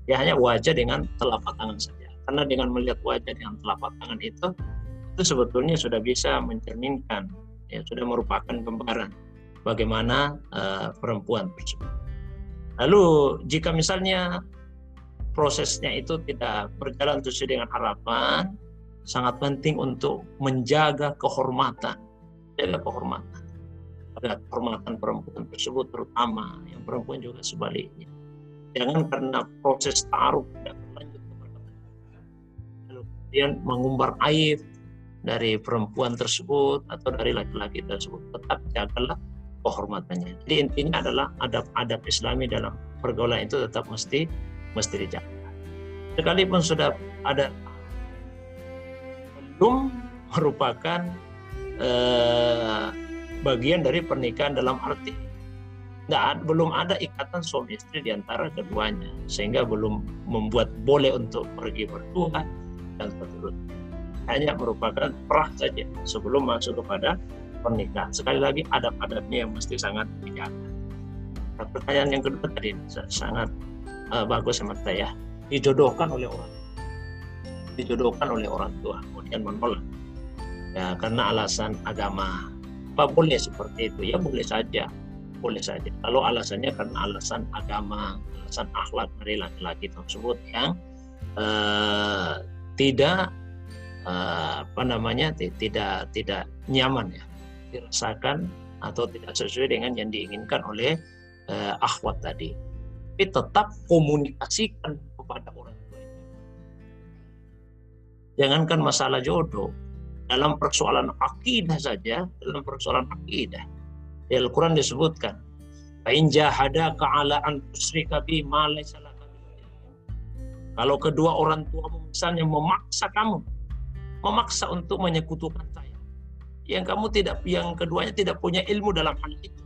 ya hanya wajah dengan telapak tangan saja. Karena dengan melihat wajah dengan telapak tangan itu itu sebetulnya sudah bisa mencerminkan ya sudah merupakan gambaran bagaimana uh, perempuan tersebut. Lalu jika misalnya prosesnya itu tidak berjalan sesuai dengan harapan, sangat penting untuk menjaga kehormatan, jaga kehormatan. Pada kehormatan perempuan tersebut terutama yang perempuan juga sebaliknya. Jangan karena proses taruh tidak berlanjut lalu kemudian mengumbar aib dari perempuan tersebut atau dari laki-laki tersebut. Tetap jagalah kehormatannya. Jadi intinya adalah adab-adab Islami dalam pergaulan itu tetap mesti mesti dijaga. Sekalipun sudah ada belum merupakan eh, bagian dari pernikahan dalam arti nggak belum ada ikatan suami istri di antara keduanya sehingga belum membuat boleh untuk pergi berdua dan seterusnya hanya merupakan perah saja sebelum masuk kepada pernikahan. Sekali lagi adab-adabnya yang mesti sangat dijaga. Nah, pertanyaan yang kedua tadi sangat uh, bagus sama saya. Dijodohkan oleh orang. Dijodohkan oleh orang tua kemudian menolak. Ya karena alasan agama. Apa boleh seperti itu? Ya boleh saja. Boleh saja. Kalau alasannya karena alasan agama alasan akhlak dari laki-laki tersebut yang uh, tidak uh, apa namanya tidak tidak nyaman ya dirasakan atau tidak sesuai dengan yang diinginkan oleh uh, akhwat tadi tapi tetap komunikasikan kepada orang tua jangankan masalah jodoh dalam persoalan akidah saja, dalam persoalan akidah. Di Al-Quran disebutkan, "Fa'in jahadaka 'ala an tusyrika bi Kalau kedua orang tuamu misalnya memaksa kamu, memaksa untuk menyekutukan saya, yang kamu tidak, yang keduanya tidak punya ilmu dalam hal itu,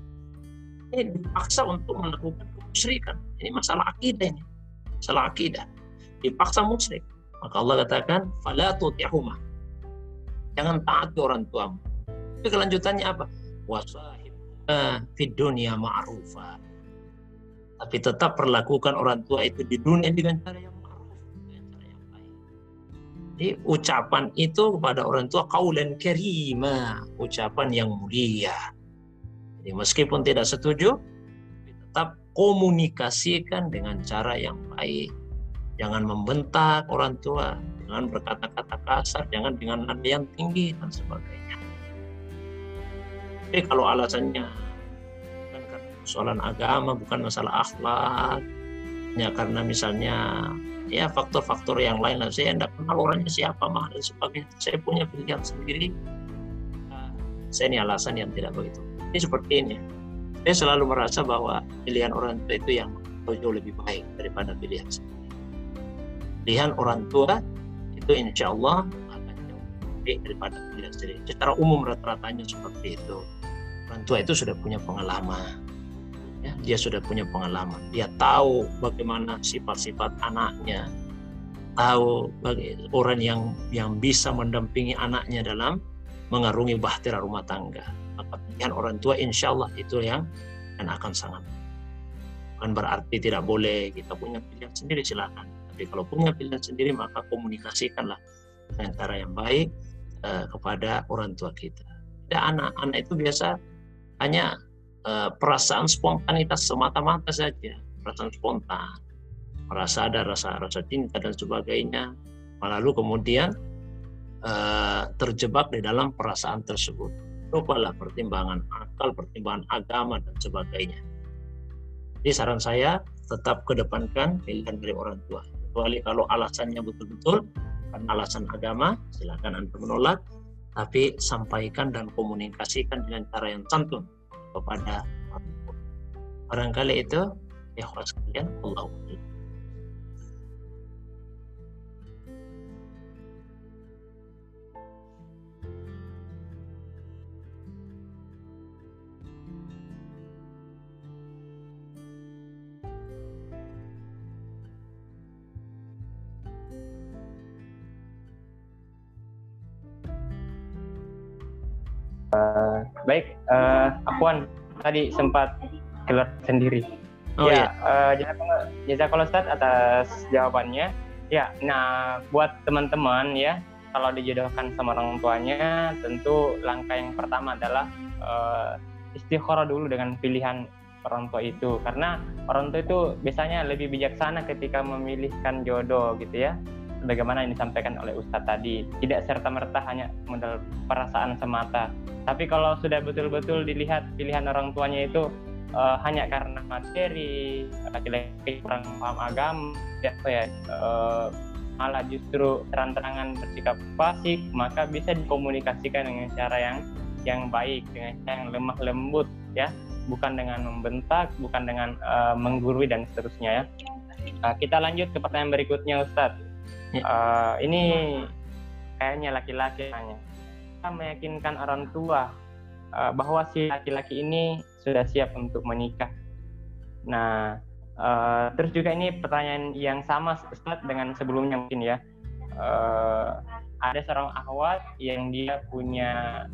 ini dipaksa untuk melakukan kemusyrikan. Ini masalah akidah ini, masalah akidah. Dipaksa musyrik. Maka Allah katakan, "Fala tuti'huma." Jangan taati orang tuamu. Tapi kelanjutannya apa? Wasahib fid dunia ma'rufa. Tapi tetap perlakukan orang tua itu di dunia dengan cara Jadi ucapan itu kepada orang tua kaulan kerima, ucapan yang mulia. Jadi meskipun tidak setuju, tetap komunikasikan dengan cara yang baik. Jangan membentak orang tua, jangan berkata-kata kasar, jangan dengan nada yang tinggi dan sebagainya. Tapi kalau alasannya bukan karena persoalan agama, bukan masalah akhlak, ya karena misalnya ya faktor-faktor yang lain lah saya tidak kenal orangnya siapa mah dan sebagainya saya punya pilihan sendiri nah, saya ini alasan yang tidak begitu ini seperti ini saya selalu merasa bahwa pilihan orang tua itu yang jauh lebih baik daripada pilihan sendiri pilihan orang tua itu insya Allah akan jauh lebih daripada kuliah sendiri. Secara umum rata-ratanya seperti itu. Orang tua itu sudah punya pengalaman. Ya, dia sudah punya pengalaman. Dia tahu bagaimana sifat-sifat anaknya, tahu bagi orang yang yang bisa mendampingi anaknya dalam mengarungi bahtera rumah tangga. Maka pilihan orang tua insya Allah itu yang dan akan sangat bukan berarti tidak boleh kita punya pilihan sendiri silakan tapi kalau punya pilihan sendiri maka komunikasikanlah dengan cara yang baik uh, kepada orang tua kita. Tidak anak-anak itu biasa hanya uh, perasaan spontanitas semata-mata saja, perasaan spontan, merasa ada rasa-rasa cinta dan sebagainya, lalu kemudian uh, terjebak di dalam perasaan tersebut. Lupalah pertimbangan akal, pertimbangan agama dan sebagainya. Jadi saran saya tetap kedepankan pilihan dari orang tua. Kecuali kalau alasannya betul-betul karena alasan agama silakan anda menolak. Tapi sampaikan dan komunikasikan dengan cara yang santun kepada orang tua. Barangkali itu ya sekalian Allah Uh, baik, uh, Akuan tadi sempat keluar sendiri. Oh, ya, iya. uh, jazakallah Ustaz atas jawabannya. Ya, nah buat teman-teman ya, kalau dijodohkan sama orang tuanya, tentu langkah yang pertama adalah uh, istikharah dulu dengan pilihan orang tua itu. Karena orang tua itu biasanya lebih bijaksana ketika memilihkan jodoh gitu ya bagaimana yang disampaikan oleh Ustadz tadi. Tidak serta merta hanya modal perasaan semata. Tapi kalau sudah betul-betul dilihat pilihan orang tuanya itu uh, hanya karena materi laki-laki kurang paham agama ya, ya uh, malah justru terang-terangan bersikap fasik maka bisa dikomunikasikan dengan cara yang yang baik dengan cara yang lemah lembut ya. Bukan dengan membentak bukan dengan uh, menggurui dan seterusnya ya. Uh, kita lanjut ke pertanyaan berikutnya Ustadz uh, ini kayaknya laki-laki hanya kita meyakinkan orang tua uh, bahwa si laki-laki ini sudah siap untuk menikah. Nah, uh, terus juga ini pertanyaan yang sama Ustaz dengan sebelumnya mungkin ya. Uh, ada seorang akhwat yang dia punya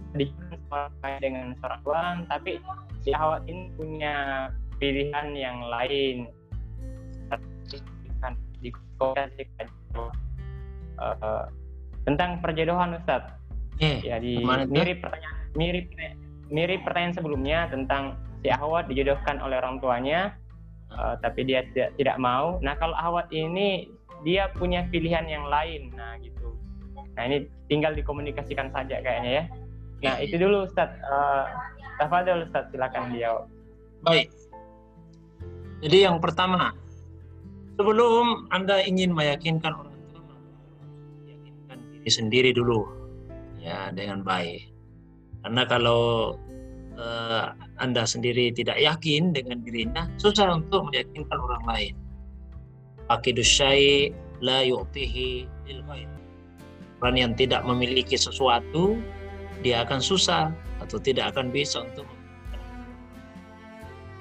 dengan seorang tuan, tapi si akhwat ini punya pilihan yang lain. Di uh, tentang perjodohan Ustaz. Eh, ya di mirip pertanyaan mirip mirip pertanyaan sebelumnya tentang si Ahwat dijodohkan oleh orang tuanya uh, tapi dia tidak tidak mau. Nah, kalau Ahwat ini dia punya pilihan yang lain. Nah, gitu. Nah, ini tinggal dikomunikasikan saja kayaknya ya. Nah, itu dulu Ustaz. Uh, Tafadol Ustaz, silakan dia. Baik. Jadi yang pertama, sebelum Anda ingin meyakinkan orang diri sendiri dulu ya dengan baik. Karena kalau uh, Anda sendiri tidak yakin dengan dirinya, susah untuk meyakinkan orang lain. Akidus syai la yu'tihi lil Orang yang tidak memiliki sesuatu, dia akan susah atau tidak akan bisa untuk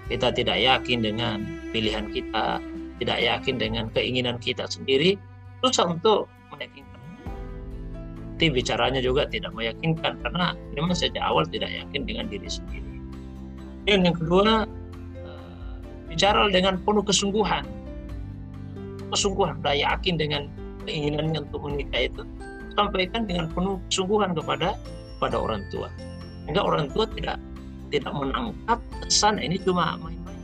kita tidak yakin dengan pilihan kita, tidak yakin dengan keinginan kita sendiri, susah untuk meyakinkan tapi bicaranya juga tidak meyakinkan karena memang sejak awal tidak yakin dengan diri sendiri. Dan yang kedua, eh, bicara dengan penuh kesungguhan. Kesungguhan, sudah yakin dengan keinginannya untuk menikah itu, sampaikan dengan penuh kesungguhan kepada pada orang tua. Sehingga orang tua tidak tidak menangkap kesan ini cuma main-main.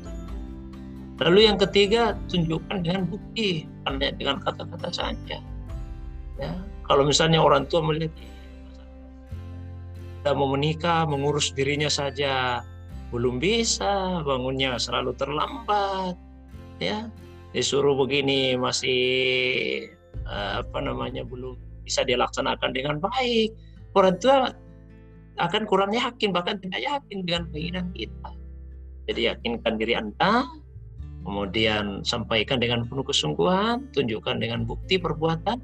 Lalu yang ketiga, tunjukkan dengan bukti, dengan kata-kata saja. Ya, kalau misalnya orang tua melihat tidak mau menikah, mengurus dirinya saja belum bisa, bangunnya selalu terlambat, ya disuruh begini masih eh, apa namanya belum bisa dilaksanakan dengan baik. Orang tua akan kurang yakin bahkan tidak yakin dengan keinginan kita. Jadi yakinkan diri Anda, kemudian sampaikan dengan penuh kesungguhan, tunjukkan dengan bukti perbuatan,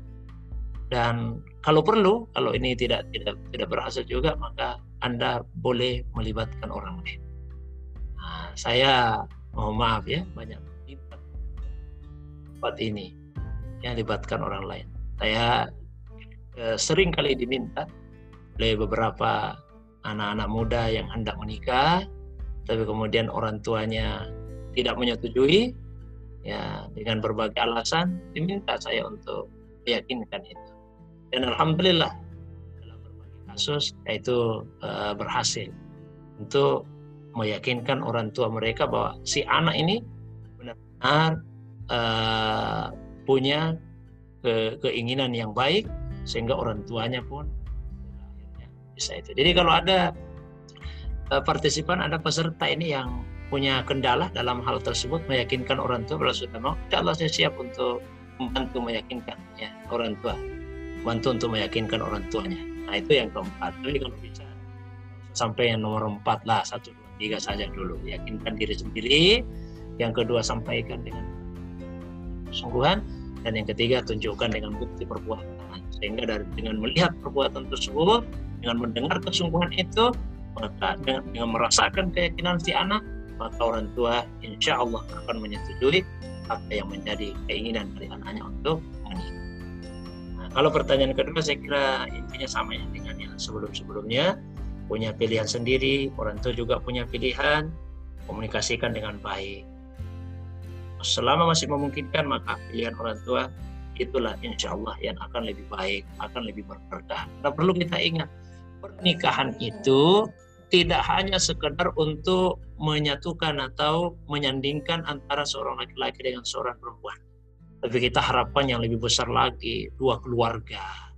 dan kalau perlu kalau ini tidak tidak tidak berhasil juga maka anda boleh melibatkan orang lain. Nah, saya mohon maaf ya banyak libat tempat ini yang libatkan orang lain. Saya eh, sering kali diminta oleh beberapa anak-anak muda yang hendak menikah tapi kemudian orang tuanya tidak menyetujui ya dengan berbagai alasan diminta saya untuk meyakinkan itu dan alhamdulillah dalam berbagai kasus yaitu uh, berhasil untuk meyakinkan orang tua mereka bahwa si anak ini benar-benar uh, punya ke keinginan yang baik sehingga orang tuanya pun akhirnya bisa itu. Jadi kalau ada uh, partisipan, ada peserta ini yang punya kendala dalam hal tersebut meyakinkan orang tua kalau sudah mau, Allah saya siap untuk membantu meyakinkan ya orang tua bantu untuk meyakinkan orang tuanya. Nah itu yang keempat. Tapi kalau bisa sampai yang nomor empat lah satu dua tiga saja dulu. Yakinkan diri sendiri. Yang kedua sampaikan dengan sungguhan dan yang ketiga tunjukkan dengan bukti perbuatan sehingga dari dengan melihat perbuatan tersebut dengan mendengar kesungguhan itu maka dengan, dengan merasakan keyakinan si anak maka orang tua insya Allah akan menyetujui apa yang menjadi keinginan dari anaknya untuk kalau pertanyaan kedua saya kira intinya sama dengan yang sebelum-sebelumnya punya pilihan sendiri, orang tua juga punya pilihan, komunikasikan dengan baik selama masih memungkinkan maka pilihan orang tua itulah insya Allah yang akan lebih baik, akan lebih berkah. Nah perlu kita ingat, pernikahan itu tidak hanya sekedar untuk menyatukan atau menyandingkan antara seorang laki-laki dengan seorang perempuan. Tapi kita harapkan yang lebih besar lagi, dua keluarga.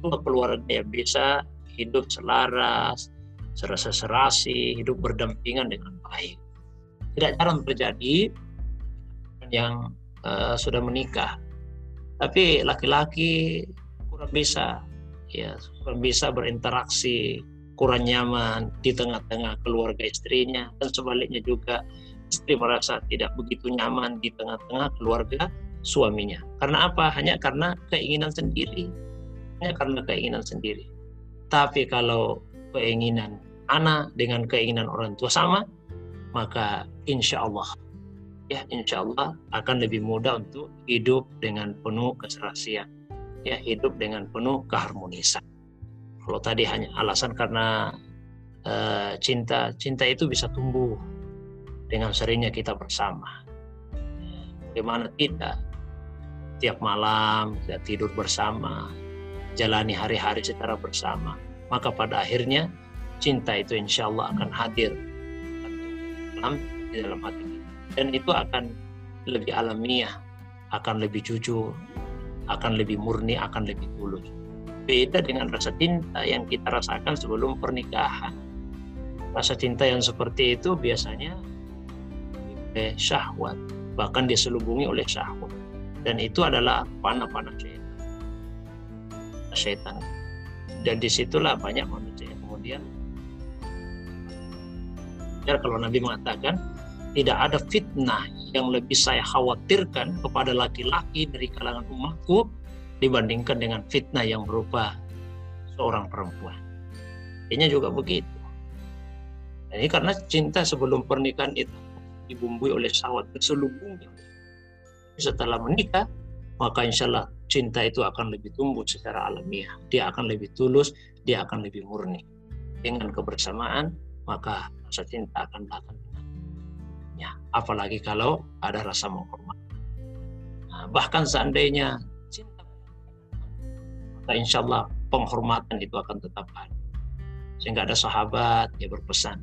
Dua keluarga yang bisa hidup selaras, serasa-serasi, hidup berdampingan dengan baik. Tidak jarang terjadi yang uh, sudah menikah tapi laki-laki kurang bisa ya kurang bisa berinteraksi kurang nyaman di tengah-tengah keluarga istrinya dan sebaliknya juga istri merasa tidak begitu nyaman di tengah-tengah keluarga suaminya. Karena apa? Hanya karena keinginan sendiri. Hanya karena keinginan sendiri. Tapi kalau keinginan anak dengan keinginan orang tua sama maka insya Allah ya insya Allah akan lebih mudah untuk hidup dengan penuh keserasian ya hidup dengan penuh keharmonisan. Kalau tadi hanya alasan karena uh, cinta cinta itu bisa tumbuh dengan seringnya kita bersama. Bagaimana kita tiap malam kita tidur bersama jalani hari-hari secara bersama maka pada akhirnya cinta itu insya Allah akan hadir dalam di dalam hati dan itu akan lebih alamiah, akan lebih jujur, akan lebih murni, akan lebih tulus. Beda dengan rasa cinta yang kita rasakan sebelum pernikahan. Rasa cinta yang seperti itu biasanya oleh syahwat, bahkan diselubungi oleh syahwat. Dan itu adalah panah-panah syaitan. Syaitan. Dan di situlah banyak manusia yang kemudian ya kalau Nabi mengatakan tidak ada fitnah yang lebih saya khawatirkan kepada laki-laki dari kalangan umatku dibandingkan dengan fitnah yang berupa seorang perempuan. Ini juga begitu. Ini karena cinta sebelum pernikahan itu dibumbui oleh syahwat terselubungi. Setelah menikah, maka insya Allah cinta itu akan lebih tumbuh secara alamiah. Dia akan lebih tulus, dia akan lebih murni. Dengan kebersamaan, maka rasa cinta akan datang apalagi kalau ada rasa menghormat. Nah, bahkan seandainya cinta, maka insya Allah penghormatan itu akan tetap ada. Sehingga ada sahabat yang berpesan,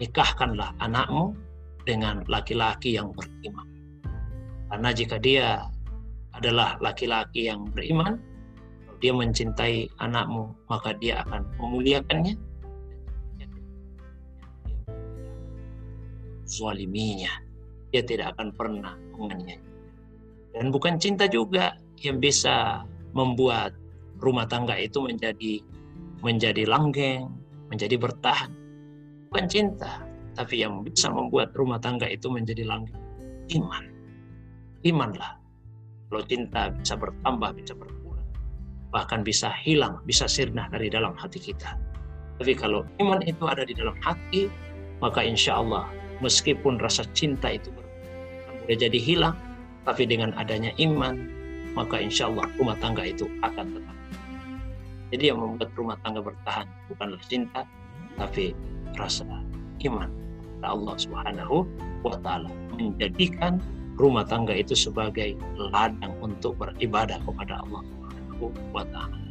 nikahkanlah anakmu dengan laki-laki yang beriman. Karena jika dia adalah laki-laki yang beriman, dia mencintai anakmu, maka dia akan memuliakannya zaliminya. Dia tidak akan pernah menganiaya. Dan bukan cinta juga yang bisa membuat rumah tangga itu menjadi menjadi langgeng, menjadi bertahan. Bukan cinta, tapi yang bisa membuat rumah tangga itu menjadi langgeng. Iman. Imanlah. Kalau cinta bisa bertambah, bisa berkurang. Bahkan bisa hilang, bisa sirna dari dalam hati kita. Tapi kalau iman itu ada di dalam hati, maka insya Allah meskipun rasa cinta itu boleh jadi hilang, tapi dengan adanya iman, maka insya Allah rumah tangga itu akan tetap. Jadi yang membuat rumah tangga bertahan bukanlah cinta, tapi rasa iman Allah Subhanahu wa taala menjadikan rumah tangga itu sebagai ladang untuk beribadah kepada Allah Subhanahu wa taala.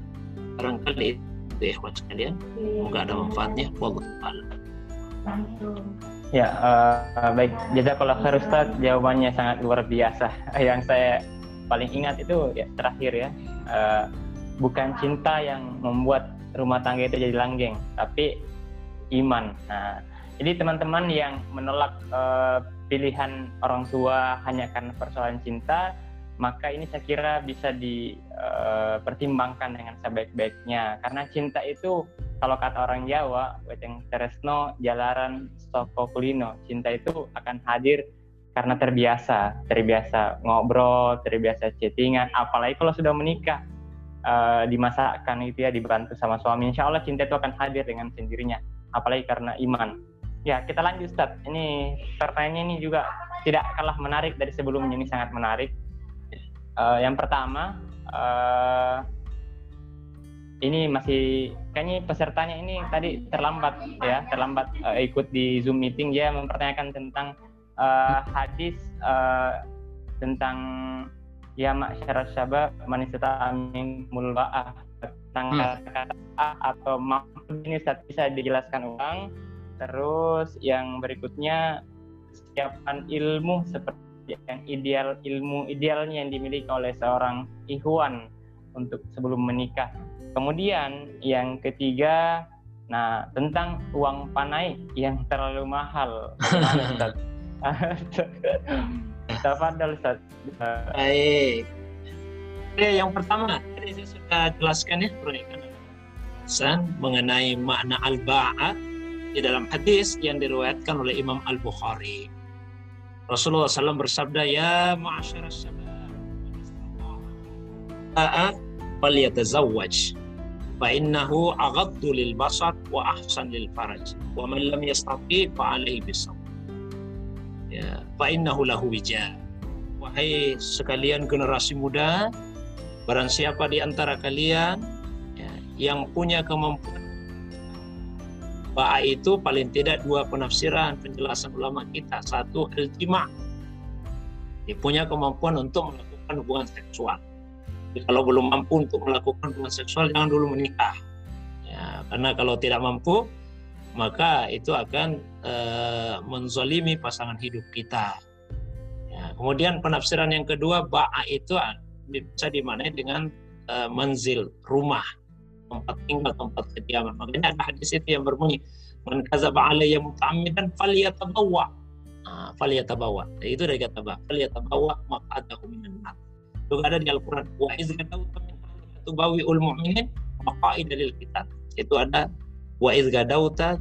Barangkali itu ya sekalian, semoga ada manfaatnya. Wallahu a'lam. Ya, uh, baik. Jazakallah khair Ustaz, jawabannya sangat luar biasa. Yang saya paling ingat itu ya terakhir ya, uh, bukan cinta yang membuat rumah tangga itu jadi langgeng, tapi iman. Nah, jadi teman-teman yang menolak uh, pilihan orang tua hanya karena persoalan cinta, maka ini saya kira bisa dipertimbangkan dengan sebaik-baiknya. Karena cinta itu kalau kata orang Jawa weteng teresno jalaran soko kulino. Cinta itu akan hadir karena terbiasa terbiasa ngobrol terbiasa chattingan apalagi kalau sudah menikah uh, dimasakkan itu ya dibantu sama suami. Insya Allah cinta itu akan hadir dengan sendirinya apalagi karena iman ya kita lanjut Ustaz. Ini pertanyaannya ini juga tidak kalah menarik dari sebelumnya ini sangat menarik. Uh, yang pertama uh, ini masih kayaknya pesertanya ini tadi terlambat ya terlambat uh, ikut di zoom meeting. Dia mempertanyakan tentang uh, hadis uh, tentang ya masyarakat syabab manisata amin mulba'ah tentang hmm. kata-kata atau maksud ini bisa dijelaskan ulang terus yang berikutnya siapkan ilmu seperti yang ideal ilmu idealnya yang dimiliki oleh seorang ikhwan untuk sebelum menikah. Kemudian yang ketiga, nah tentang uang panai yang terlalu mahal. Tafadhal Ustaz. Baik. Oke, yang pertama tadi saya sudah jelaskan ya San mengenai makna al-ba'at di dalam hadis yang diriwayatkan oleh Imam Al-Bukhari. Rasulullah SAW bersabda, Ya ma'asyara syabab, ta'a lil basar wa ahsan lil faraj wa man lam yastati bisawm ya lahu wija wahai sekalian generasi muda barang siapa di antara kalian ya, yang punya kemampuan Ba'a itu paling tidak dua penafsiran penjelasan ulama kita. Satu, al-jima' dia punya kemampuan untuk melakukan hubungan seksual. Jadi kalau belum mampu untuk melakukan hubungan seksual, jangan dulu menikah. Ya, karena kalau tidak mampu, maka itu akan e, menzalimi pasangan hidup kita. Ya, kemudian penafsiran yang kedua, ba'a itu bisa dimaknai dengan e, manzil, rumah tempat tinggal, tempat kediaman. Makanya ada hadis itu yang berbunyi, "Man kadzaba alayya muta'ammidan falyatabawwa." Ah. Itu dari kata ba, falyatabawwa maq'adahu minan nar. Itu ada di Al-Qur'an, "Wa iz gadawta min tubawi ul mu'minin maqa'ida lil kitab." Itu ada wa iz gadawta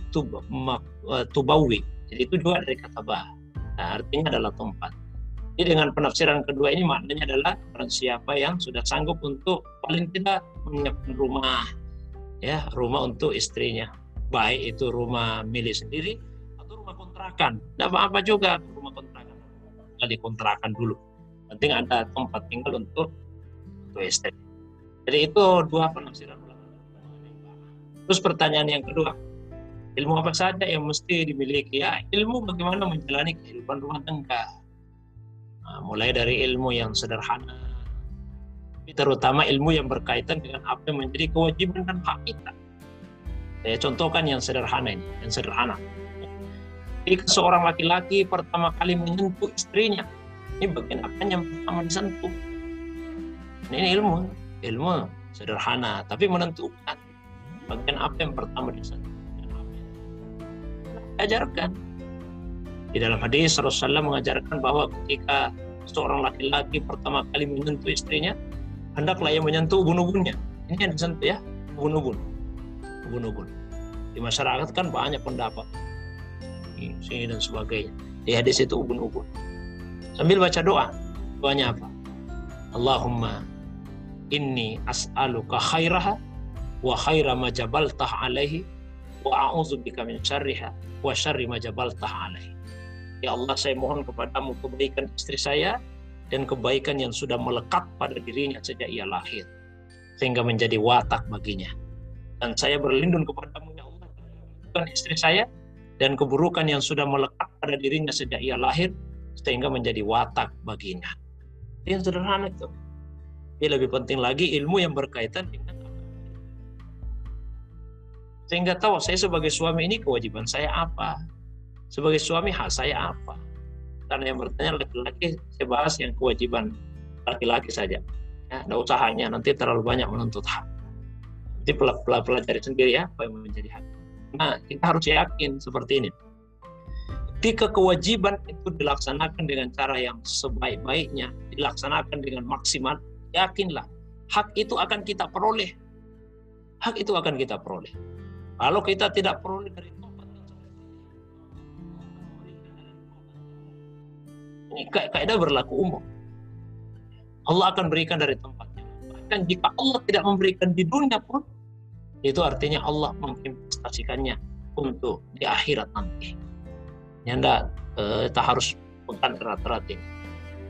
tubawi. Jadi itu juga dari kata ba. Nah, artinya adalah tempat. Jadi dengan penafsiran kedua ini maknanya adalah orang siapa yang sudah sanggup untuk paling tidak menyiapkan rumah, ya rumah untuk istrinya. Baik itu rumah milik sendiri atau rumah kontrakan. Tidak apa-apa juga rumah kontrakan. Kali kontrakan dulu. Penting ada tempat tinggal untuk untuk istri. Jadi itu dua penafsiran terus pertanyaan yang kedua ilmu apa saja yang mesti dimiliki? Ya ilmu bagaimana menjalani kehidupan rumah tangga? Nah, mulai dari ilmu yang sederhana terutama ilmu yang berkaitan dengan apa yang menjadi kewajiban dan hak kita. Saya contohkan yang sederhana ini, yang sederhana. Jika seorang laki-laki pertama kali menyentuh istrinya, ini bagian apa yang pertama disentuh? Ini ilmu, ilmu sederhana, tapi menentukan bagian apa yang pertama disentuh. Ajarkan. Di dalam hadis Rasulullah mengajarkan bahwa ketika seorang laki-laki pertama kali menyentuh istrinya, hendaklah yang menyentuh ubun-ubunnya. Ini yang disentuh ya, ubun-ubun. Ubun-ubun. Di masyarakat kan banyak pendapat. Ini, sini dan sebagainya. Di hadis itu ubun-ubun. Sambil baca doa. Doanya apa? Allahumma inni as'aluka khairaha wa khaira ma jabaltah alaihi wa a'udzubika min syarriha wa syarri ma jabaltah alaihi. Ya Allah, saya mohon kepadamu kebaikan istri saya dan kebaikan yang sudah melekat pada dirinya sejak ia lahir sehingga menjadi watak baginya. Dan saya berlindung kepadamu ya Allah. Bukan istri saya dan keburukan yang sudah melekat pada dirinya sejak ia lahir sehingga menjadi watak baginya. Yang sederhana itu. Ini lebih penting lagi ilmu yang berkaitan dengan sehingga tahu saya sebagai suami ini kewajiban saya apa? Sebagai suami hak saya apa karena yang bertanya laki-laki saya bahas yang kewajiban laki-laki saja ya ada usahanya nanti terlalu banyak menuntut hak nanti pelajari sendiri ya apa yang menjadi hak nah kita harus yakin seperti ini Ketika kewajiban itu dilaksanakan dengan cara yang sebaik-baiknya, dilaksanakan dengan maksimal, yakinlah hak itu akan kita peroleh. Hak itu akan kita peroleh. Kalau kita tidak peroleh dari ini kaidah berlaku umum. Allah akan berikan dari tempatnya. Bahkan jika Allah tidak memberikan di dunia pun, itu artinya Allah menginvestasikannya untuk di akhirat nanti. Nyanda eh, tak harus pekan erat-erat ini.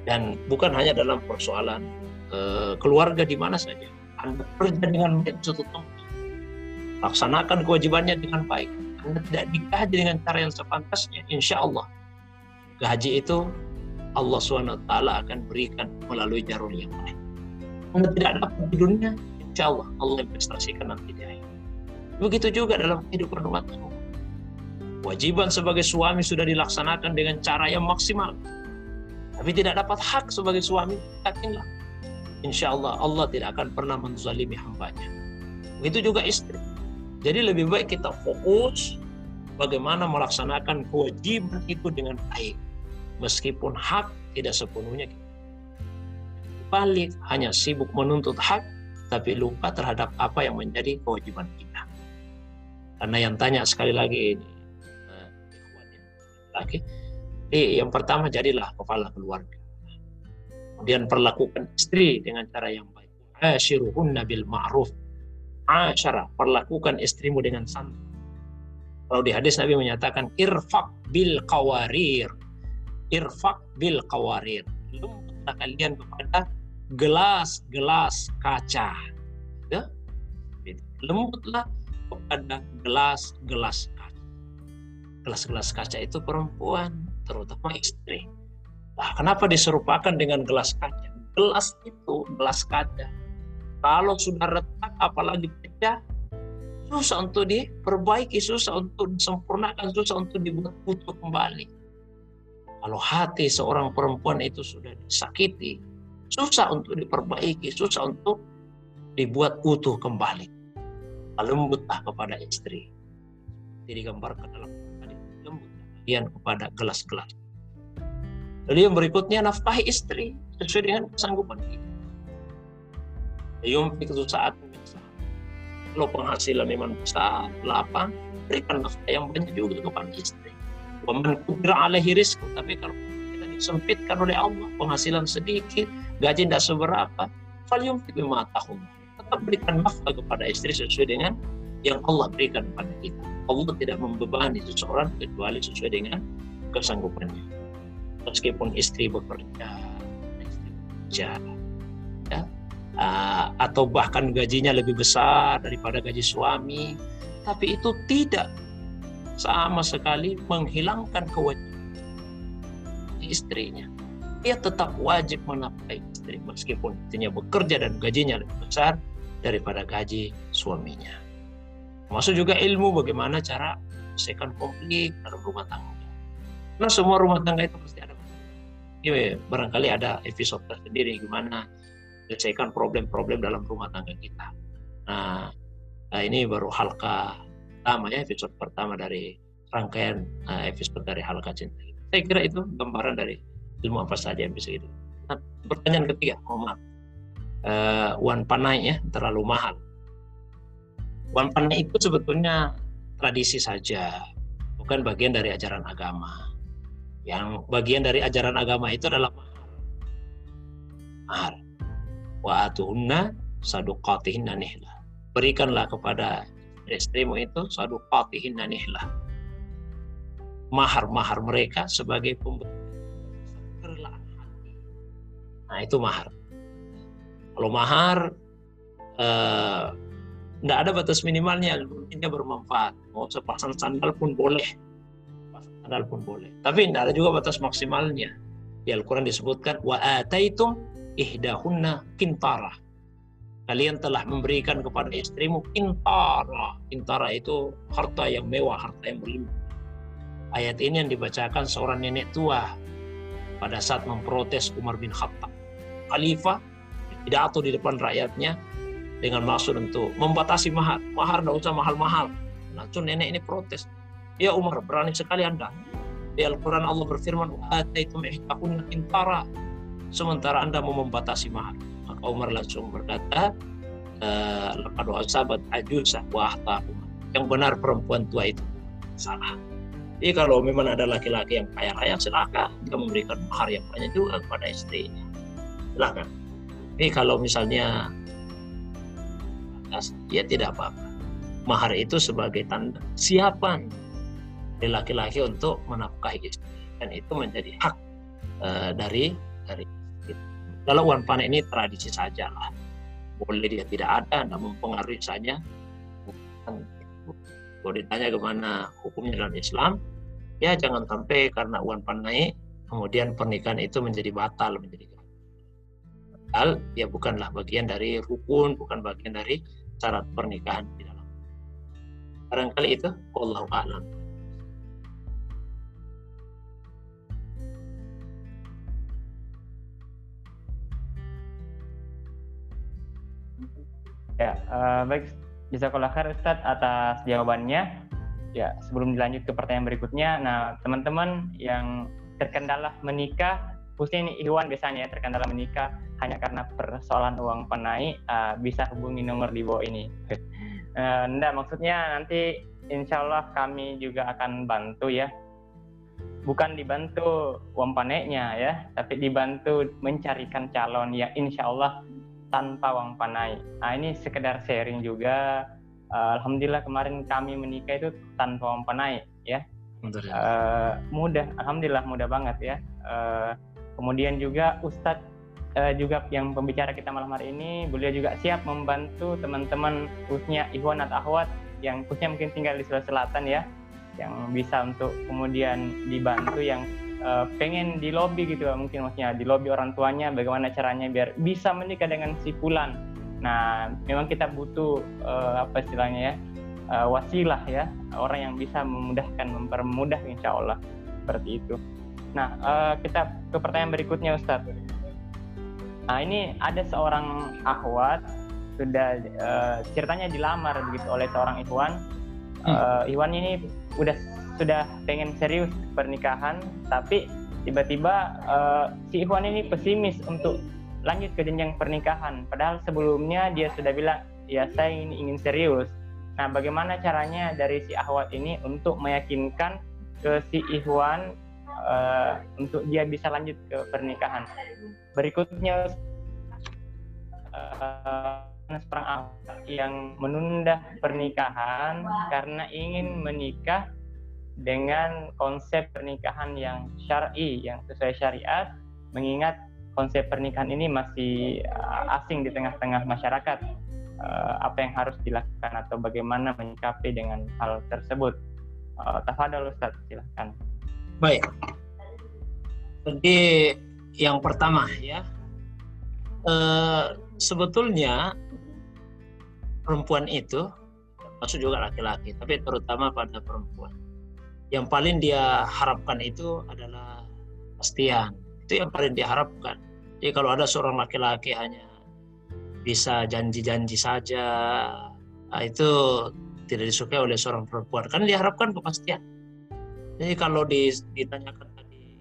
Dan bukan hanya dalam persoalan eh, keluarga di mana saja. Anda kerja dengan baik suatu tempat. Laksanakan kewajibannya dengan baik. Anda tidak digaji dengan cara yang sepantasnya. Insya Allah. Gaji itu Allah SWT akan berikan melalui jalur yang lain. Anda tidak dapat di dunia, insya Allah Allah investasikan nanti di akhir. Begitu juga dalam kehidupan rumah tangga. Kewajiban sebagai suami sudah dilaksanakan dengan cara yang maksimal. Tapi tidak dapat hak sebagai suami, yakinlah. Insya Allah Allah tidak akan pernah menzalimi hambanya. Begitu juga istri. Jadi lebih baik kita fokus bagaimana melaksanakan kewajiban itu dengan baik. Meskipun hak tidak sepenuhnya. Balik hanya sibuk menuntut hak, tapi lupa terhadap apa yang menjadi kewajiban kita. Karena yang tanya sekali lagi ini, laki. Jadi yang pertama jadilah kepala keluarga. Kemudian perlakukan istri dengan cara yang baik. Ashiruhunna bil ma'ruf. Asyara, perlakukan istrimu dengan santai. Kalau di hadis Nabi menyatakan irfak bil kawarir. Irfak bil kawarir. Lembutlah kalian kepada gelas-gelas kaca. Ya? Lembutlah kepada gelas-gelas gelas-gelas kaca itu perempuan, terutama istri. Nah, kenapa diserupakan dengan gelas kaca? Gelas itu gelas kaca. Kalau sudah retak, apalagi pecah, susah untuk diperbaiki, susah untuk disempurnakan, susah untuk dibuat utuh kembali. Kalau hati seorang perempuan itu sudah disakiti, susah untuk diperbaiki, susah untuk dibuat utuh kembali. Lembutlah kepada istri. Jadi gambarkan dalam bagian kepada gelas-gelas. Lalu yang berikutnya nafkahi istri sesuai dengan kesanggupan kita. Yumfik itu saat Kalau penghasilan memang besar, lapang, berikan nafkah yang banyak juga kepada istri. Waman kubira alaihi rizku. Tapi kalau kita disempitkan oleh Allah, penghasilan sedikit, gaji tidak seberapa, fal yumfik bima Tetap berikan nafkah kepada istri sesuai dengan yang Allah berikan kepada kita. Allah tidak membebani seseorang kecuali sesuai dengan kesanggupannya. Meskipun istri bekerja, istri bekerja, ya, uh, atau bahkan gajinya lebih besar daripada gaji suami, tapi itu tidak sama sekali menghilangkan kewajiban istrinya. Dia tetap wajib menafkahi istri meskipun istrinya bekerja dan gajinya lebih besar daripada gaji suaminya. Masuk juga ilmu bagaimana cara menyelesaikan konflik dalam rumah tangga. Karena semua rumah tangga itu pasti ada. Ya, barangkali ada episode tersendiri gimana menyelesaikan problem-problem dalam rumah tangga kita. Nah, nah ini baru halka pertama ya, episode pertama dari rangkaian uh, episode dari halka cinta. Saya kira itu gambaran dari ilmu apa saja yang bisa itu. Nah, pertanyaan ketiga, mohon maaf. Uh, Wan Panai ya, terlalu mahal Wanpana itu sebetulnya tradisi saja, bukan bagian dari ajaran agama. Yang bagian dari ajaran agama itu adalah mahar. Wa atuhunna saduqatihinna nihlah. Berikanlah kepada istrimu itu saduqatihinna nihlah. Mahar-mahar mereka sebagai pemberi Nah itu mahar. Kalau mahar eh, tidak ada batas minimalnya, ini bermanfaat. Mau sepasang sandal pun boleh. Sandal pun boleh. Tapi tidak ada juga batas maksimalnya. Di Al-Quran disebutkan, wa ataitum ihdahunna kintara. Kalian telah memberikan kepada istrimu kintara. Kintara itu harta yang mewah, harta yang berlimpah. Ayat ini yang dibacakan seorang nenek tua pada saat memprotes Umar bin Khattab. Khalifah pidato di depan rakyatnya dengan maksud untuk membatasi mahar. Mahar tidak usah mahal-mahal. Langsung nenek ini protes. Ya Umar, berani sekali Anda. Di Al-Quran Allah berfirman, "Ataitum ihtakunna intara." Sementara Anda mau membatasi mahar. Umar langsung berkata, eh, "Laqad sahabat ajusah wa Yang benar perempuan tua itu salah. Jadi kalau memang ada laki-laki yang kaya raya, silakan dia memberikan mahar yang banyak juga kepada istrinya. Silakan. Tapi kalau misalnya ya tidak apa-apa. Mahar itu sebagai tanda siapan dari laki-laki untuk menafkahi istri dan itu menjadi hak uh, dari dari kalau uang panen ini tradisi saja lah boleh dia tidak ada namun mempengaruhi saja kalau ditanya ke mana hukumnya dalam Islam ya jangan sampai karena uang pan naik kemudian pernikahan itu menjadi batal menjadi batal ya bukanlah bagian dari rukun bukan bagian dari syarat pernikahan di dalam. Barangkali itu Allah alam Ya, uh, baik. Bisa khair Ustadz atas jawabannya. Ya, sebelum dilanjut ke pertanyaan berikutnya, nah teman-teman yang terkendala menikah, khususnya ini Iwan biasanya ya, terkendala menikah hanya karena persoalan uang penai, uh, bisa hubungi nomor di bawah ini. uh, maksudnya nanti insya Allah kami juga akan bantu ya. Bukan dibantu uang panainya ya, tapi dibantu mencarikan calon yang insya Allah tanpa uang panai. Nah ini sekedar sharing juga. Uh, Alhamdulillah kemarin kami menikah itu tanpa uang panai ya. Uh, mudah, Alhamdulillah mudah banget ya. Uh, kemudian juga Ustadz uh, juga yang pembicara kita malam hari ini, beliau juga siap membantu teman-teman khususnya Ikhwan atau Ahwat yang khususnya mungkin tinggal di Sulawesi Selatan ya, yang bisa untuk kemudian dibantu yang uh, pengen di lobby gitu mungkin maksudnya di lobby orang tuanya bagaimana caranya biar bisa menikah dengan si Fulan. Nah, memang kita butuh uh, apa istilahnya ya uh, wasilah ya orang yang bisa memudahkan mempermudah insya Allah seperti itu. Nah, uh, kita ke pertanyaan berikutnya Ustadz. Nah, ini ada seorang akhwat sudah uh, ceritanya dilamar begitu oleh seorang ikhwan. Uh, Ikhwan ini udah sudah pengen serius pernikahan tapi tiba-tiba uh, si Ikhwan ini pesimis untuk lanjut ke jenjang pernikahan. Padahal sebelumnya dia sudah bilang ya saya ini ingin serius. Nah bagaimana caranya dari si Ahwat ini untuk meyakinkan ke si Ikhwan uh, untuk dia bisa lanjut ke pernikahan? Berikutnya uh, seorang Ahwat yang menunda pernikahan karena ingin menikah dengan konsep pernikahan yang syar'i yang sesuai syariat mengingat konsep pernikahan ini masih uh, asing di tengah-tengah masyarakat uh, apa yang harus dilakukan atau bagaimana menyikapi dengan hal tersebut. Uh, tafadhol Ustaz silahkan baik. Jadi yang pertama ya. Uh, sebetulnya perempuan itu maksud juga laki-laki tapi terutama pada perempuan yang paling dia harapkan itu adalah pastian itu yang paling diharapkan jadi kalau ada seorang laki-laki hanya bisa janji-janji saja nah itu tidak disukai oleh seorang perempuan. Kan diharapkan kepastian. Jadi kalau ditanyakan tadi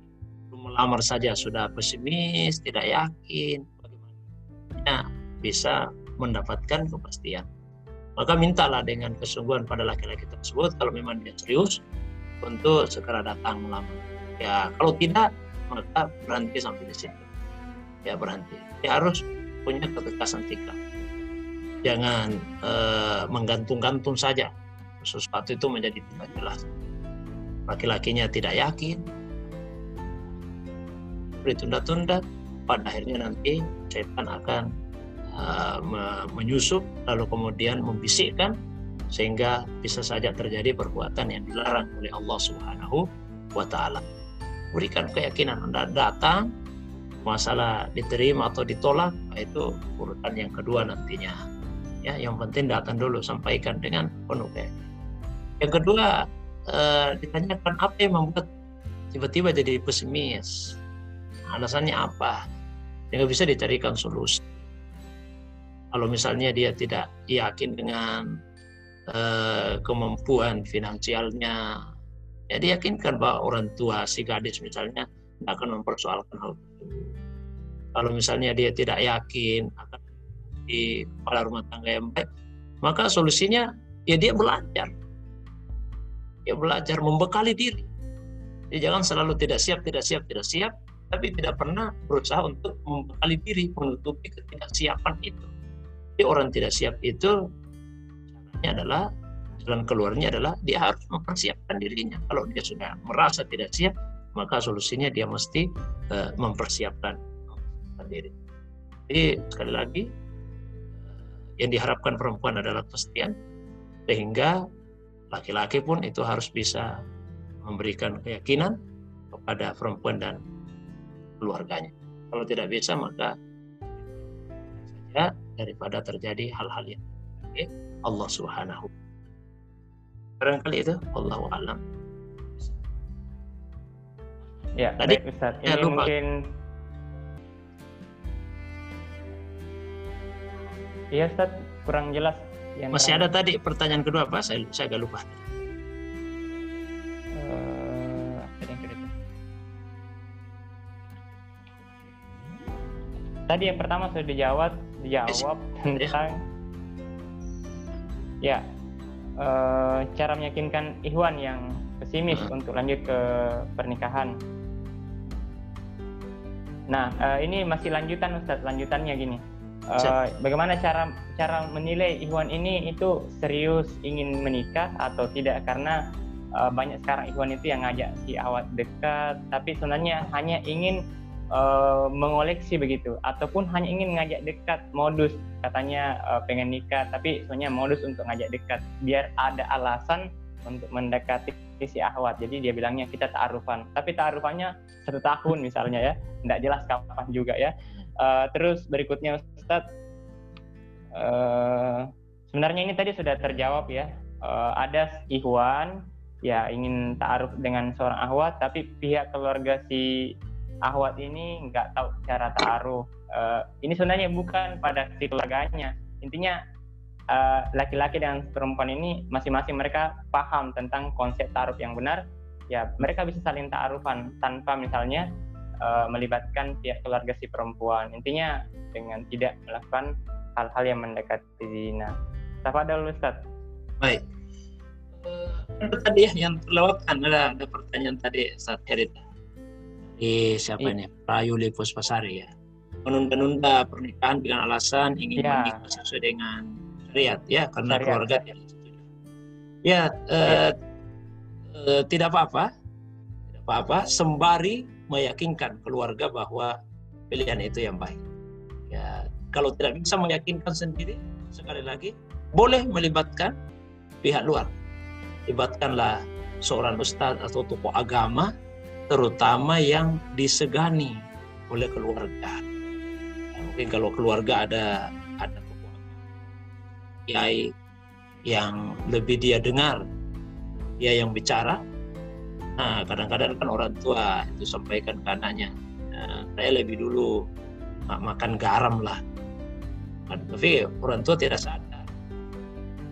melamar saja sudah pesimis tidak yakin bagaimana? Bisa mendapatkan kepastian. Maka mintalah dengan kesungguhan pada laki-laki tersebut kalau memang dia serius untuk segera datang melamar. Ya kalau tidak maka berhenti sampai di situ. Ya berhenti. Ya harus punya ketegasan sikap. Jangan eh, menggantung-gantung saja. Sesuatu itu menjadi tidak jelas. Laki-lakinya tidak yakin. Ditunda-tunda. Pada akhirnya nanti setan akan uh, menyusup lalu kemudian membisikkan sehingga bisa saja terjadi perbuatan yang dilarang oleh Allah Subhanahu wa taala. Berikan keyakinan Anda datang masalah diterima atau ditolak itu urutan yang kedua nantinya. Ya, yang penting datang dulu sampaikan dengan penuh keyakinan. Yang kedua eh, ditanyakan apa yang membuat tiba-tiba jadi pesimis. Alasannya apa? Yang bisa dicarikan solusi. Kalau misalnya dia tidak yakin dengan Eh, kemampuan finansialnya Ya diyakinkan bahwa orang tua si gadis misalnya tidak akan mempersoalkan hal itu. Kalau misalnya dia tidak yakin akan di kepala rumah tangga yang baik, maka solusinya ya dia belajar. Dia belajar membekali diri. Jadi jangan selalu tidak siap, tidak siap, tidak siap, tapi tidak pernah berusaha untuk membekali diri menutupi ketidaksiapan itu. Jadi orang tidak siap itu adalah jalan keluarnya adalah dia harus mempersiapkan dirinya. Kalau dia sudah merasa tidak siap, maka solusinya dia mesti uh, mempersiapkan diri. Jadi sekali lagi yang diharapkan perempuan adalah kesetiaan sehingga laki-laki pun itu harus bisa memberikan keyakinan kepada perempuan dan keluarganya. Kalau tidak bisa maka saja daripada terjadi hal-hal yang okay. Allah Subhanahu barangkali itu Allah alam ya tadi baik, Ustaz. ini lupa. mungkin Iya Ustaz, kurang jelas. Yang Masih ada tadi pertanyaan kedua apa? Saya, saya agak lupa. Uh, tadi yang pertama sudah dijawab, dijawab tentang ya uh, cara meyakinkan Ikhwan yang pesimis hmm. untuk lanjut ke pernikahan. Nah, uh, ini masih lanjutan Ustadz, lanjutannya gini. Uh, bagaimana cara cara menilai Ikhwan ini itu serius ingin menikah atau tidak karena uh, banyak sekarang Ikhwan itu yang ngajak si awat dekat tapi sebenarnya hanya ingin uh, mengoleksi begitu. Ataupun hanya ingin ngajak dekat modus. Katanya uh, pengen nikah tapi sebenarnya modus untuk ngajak dekat. Biar ada alasan untuk mendekati si ahwat. Jadi dia bilangnya kita ta'arufan. Tapi ta'arufannya satu tahun misalnya ya. Tidak jelas kapan juga ya. Uh, terus berikutnya Ustadz uh, sebenarnya ini tadi sudah terjawab ya. Uh, ada ikhwan ya ingin ta'aruf dengan seorang ahwat tapi pihak keluarga si Ahwat ini nggak tahu cara taruh. Uh, ini sebenarnya bukan pada si keluarganya. Intinya eh, laki-laki uh, dan perempuan ini masing-masing mereka paham tentang konsep taruh yang benar. Ya mereka bisa saling taarufan tanpa misalnya uh, melibatkan pihak keluarga si perempuan. Intinya dengan tidak melakukan hal-hal yang mendekati zina. dulu Ustaz. Baik. Uh, tadi ya yang terlewatkan ada, ada pertanyaan tadi saat Herita di siapa iya. ini? Prayu Lepus Pasari ya. Menunda-nunda pernikahan dengan alasan ingin ya. menikah sesuai dengan syariat ya karena syariat. keluarga tidak ya eh, eh, tidak apa-apa. Tidak apa-apa. Sembari meyakinkan keluarga bahwa pilihan itu yang baik. Ya kalau tidak bisa meyakinkan sendiri sekali lagi boleh melibatkan pihak luar. Libatkanlah seorang ustadz atau tokoh agama terutama yang disegani oleh keluarga. Mungkin kalau keluarga ada ada kiai yang lebih dia dengar, dia yang bicara. Nah, kadang-kadang kan orang tua itu sampaikan ke anaknya, nah, saya lebih dulu makan garam lah. Tapi orang tua tidak sadar.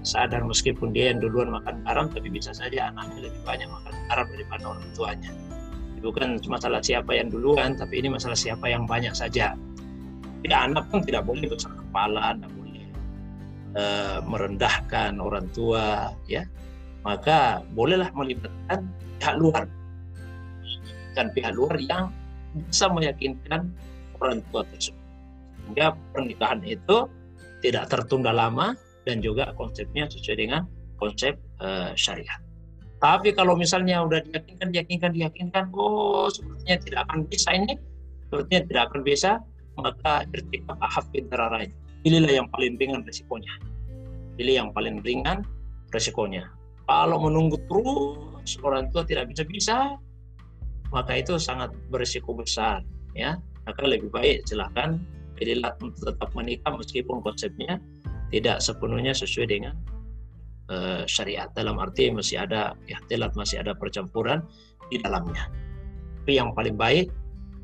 Sadar meskipun dia yang duluan makan garam, tapi bisa saja anaknya lebih banyak makan garam daripada orang tuanya bukan masalah siapa yang duluan tapi ini masalah siapa yang banyak saja. Tidak anak pun tidak boleh besar kepala tidak boleh uh, merendahkan orang tua ya. Maka bolehlah melibatkan pihak luar. Dan pihak luar yang bisa meyakinkan orang tua tersebut. Sehingga pernikahan itu tidak tertunda lama dan juga konsepnya sesuai dengan konsep uh, syariat tapi kalau misalnya udah diyakinkan, diyakinkan, diyakinkan, oh sepertinya tidak akan bisa ini, sepertinya tidak akan bisa, maka irtikab ahaf interarai. Pilihlah yang paling ringan resikonya. Pilih yang paling ringan resikonya. Kalau menunggu terus orang tua tidak bisa-bisa, maka itu sangat berisiko besar. Ya, maka lebih baik silahkan pilihlah untuk tetap menikah meskipun konsepnya tidak sepenuhnya sesuai dengan uh, syariat dalam arti masih ada ya telat masih ada percampuran di dalamnya. Tapi yang paling baik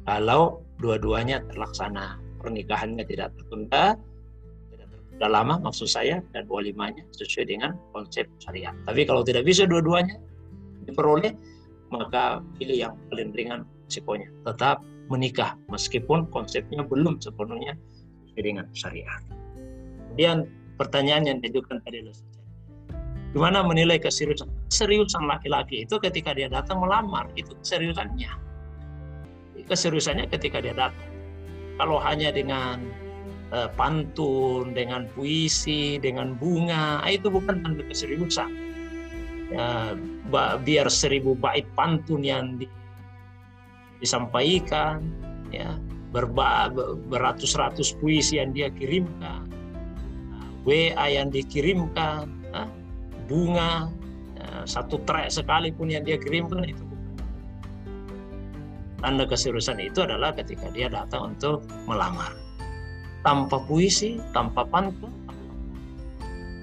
kalau dua-duanya terlaksana pernikahannya tidak tertunda tidak tertunda lama maksud saya dan walimanya sesuai dengan konsep syariat. Tapi kalau tidak bisa dua-duanya diperoleh maka pilih yang paling ringan risikonya. Tetap menikah meskipun konsepnya belum sepenuhnya dengan syariat. Kemudian pertanyaan yang diajukan tadi gimana menilai keseriusan? Seriusan laki-laki itu ketika dia datang melamar itu keseriusannya. Keseriusannya ketika dia datang. Kalau hanya dengan uh, pantun, dengan puisi, dengan bunga, ah, itu bukan tanda keseriusan. Ya, biar seribu bait pantun yang di, disampaikan, ya berba, beratus-ratus puisi yang dia kirimkan, WA yang dikirimkan, bunga satu trek sekalipun yang dia kirimkan itu. Tanda keseriusan itu adalah ketika dia datang untuk melamar. Tanpa puisi tanpa pantun.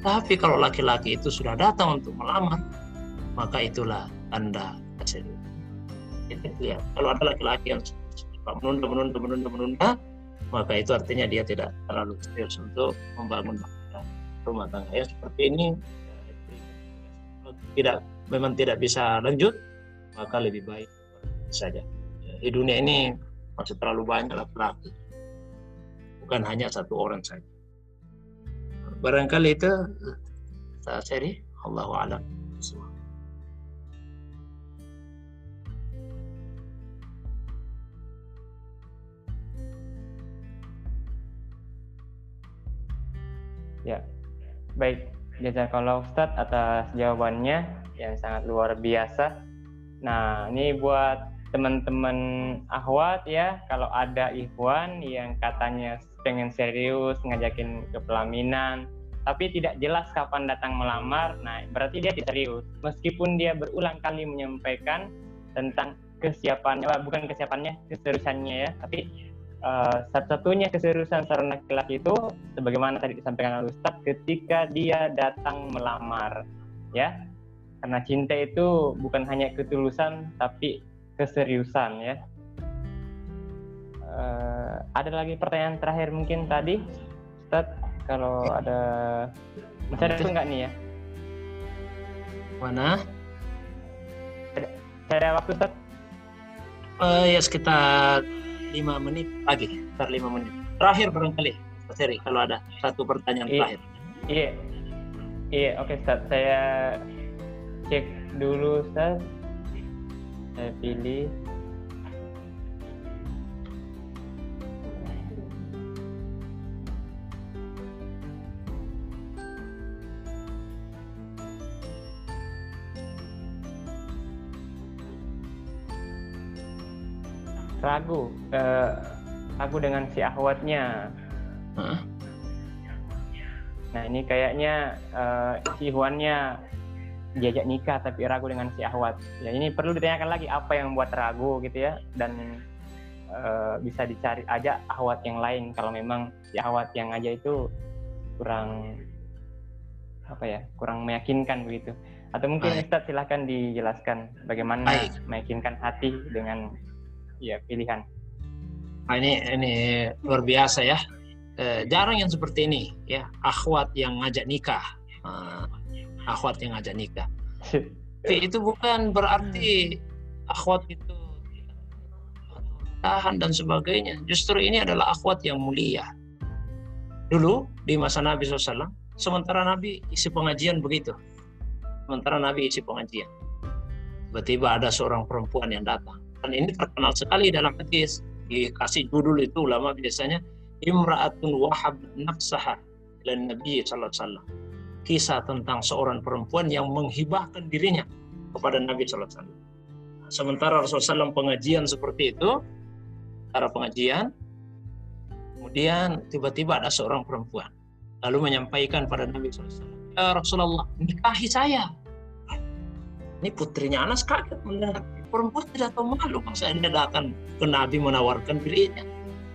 Tapi kalau laki-laki itu sudah datang untuk melamar maka itulah tanda keseriusan. Kita lihat kalau ada laki-laki yang menunda menunda menunda menunda maka itu artinya dia tidak terlalu serius untuk membangun rumah tangga. Ya seperti ini tidak memang tidak bisa lanjut maka lebih baik saja. Di dunia ini masih terlalu banyak laki-laki. Bukan hanya satu orang saja. Barangkali itu saya seri Allah alam. Ya, baik. Jazakallah Ustadz atas jawabannya yang sangat luar biasa. Nah, ini buat teman-teman ahwat ya kalau ada ikhwan yang katanya pengen serius ngajakin ke pelaminan tapi tidak jelas kapan datang melamar nah berarti dia tidak serius meskipun dia berulang kali menyampaikan tentang kesiapannya bukan kesiapannya keseriusannya ya tapi uh, satu-satunya keseriusan seorang laki-laki itu sebagaimana tadi disampaikan oleh Ustaz ketika dia datang melamar ya karena cinta itu bukan hanya ketulusan tapi keseriusan ya. Uh, ada lagi pertanyaan terakhir mungkin tadi, Ustaz, kalau ada masih ada enggak nih ya? Mana? Ada, ada waktu Ustaz? Uh, ya sekitar lima menit lagi, sekitar lima menit. Terakhir barangkali, Seri, kalau ada satu pertanyaan iya, terakhir. Iya, iya, oke Ustaz. Saya cek dulu Ustaz saya pilih ragu eh, ragu dengan si ahwatnya huh? nah ini kayaknya eh, si Huannya diajak nikah tapi ragu dengan si ahwat ya ini perlu ditanyakan lagi apa yang membuat ragu gitu ya dan uh, bisa dicari aja ahwat yang lain kalau memang si ahwat yang aja itu kurang apa ya kurang meyakinkan begitu atau mungkin Baik. Ustadz silahkan dijelaskan bagaimana Baik. meyakinkan hati dengan ya pilihan nah, ini ini luar biasa ya eh, jarang yang seperti ini ya akhwat yang ngajak nikah uh, akhwat yang ngajak nikah. Tapi itu bukan berarti akhwat itu tahan dan sebagainya. Justru ini adalah akhwat yang mulia. Dulu di masa Nabi SAW, sementara Nabi isi pengajian begitu. Sementara Nabi isi pengajian. Tiba-tiba ada seorang perempuan yang datang. Dan ini terkenal sekali dalam hadis. Dikasih judul itu ulama biasanya. Imra'atun wahab nafsaha dan Nabi SAW kisah tentang seorang perempuan yang menghibahkan dirinya kepada Nabi Sallallahu Alaihi Wasallam. Sementara Rasulullah SAW pengajian seperti itu, cara pengajian, kemudian tiba-tiba ada seorang perempuan lalu menyampaikan pada Nabi SAW, ya Rasulullah nikahi saya. Ini putrinya Anas kaget mendengar perempuan tidak tahu malu kalau saya datang ke Nabi menawarkan dirinya.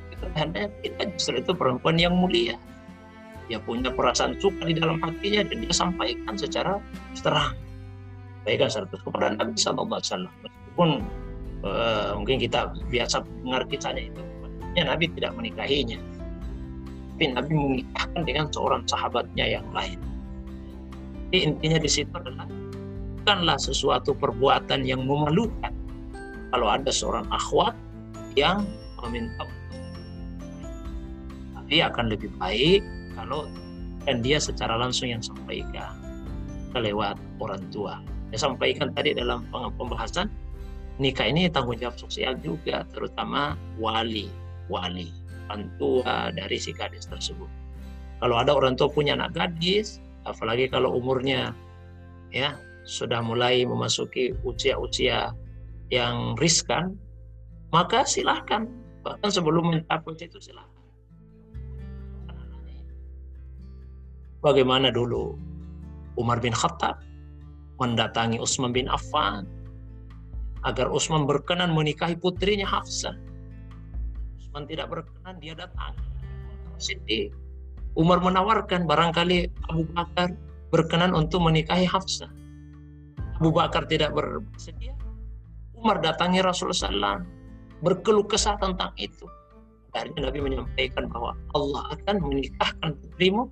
Kita, kita justru itu perempuan yang mulia. Dia punya perasaan suka di dalam hatinya dan dia sampaikan secara terang. Sampaikan secara kepada Nabi Wasallam. Meskipun uh, mungkin kita biasa dengar kisahnya itu. Ya Nabi tidak menikahinya. Tapi Nabi menikahkan dengan seorang sahabatnya yang lain. Jadi intinya di situ adalah bukanlah sesuatu perbuatan yang memalukan kalau ada seorang akhwat yang meminta tapi akan lebih baik kalau dan dia secara langsung yang sampaikan lewat orang tua. Saya sampaikan tadi dalam pembahasan nikah ini tanggung jawab sosial juga, terutama wali, wali, orang tua dari si gadis tersebut. Kalau ada orang tua punya anak gadis, apalagi kalau umurnya ya sudah mulai memasuki usia-usia yang riskan, maka silahkan bahkan sebelum mencapai itu silahkan Bagaimana dulu Umar bin Khattab mendatangi Utsman bin Affan agar Utsman berkenan menikahi putrinya Hafsah. Utsman tidak berkenan, dia datang. Siddiq. Umar menawarkan barangkali Abu Bakar berkenan untuk menikahi Hafsah. Abu Bakar tidak bersedia. Umar datangi Rasulullah SAW berkeluh kesah tentang itu. Akhirnya Nabi menyampaikan bahwa Allah akan menikahkan putrimu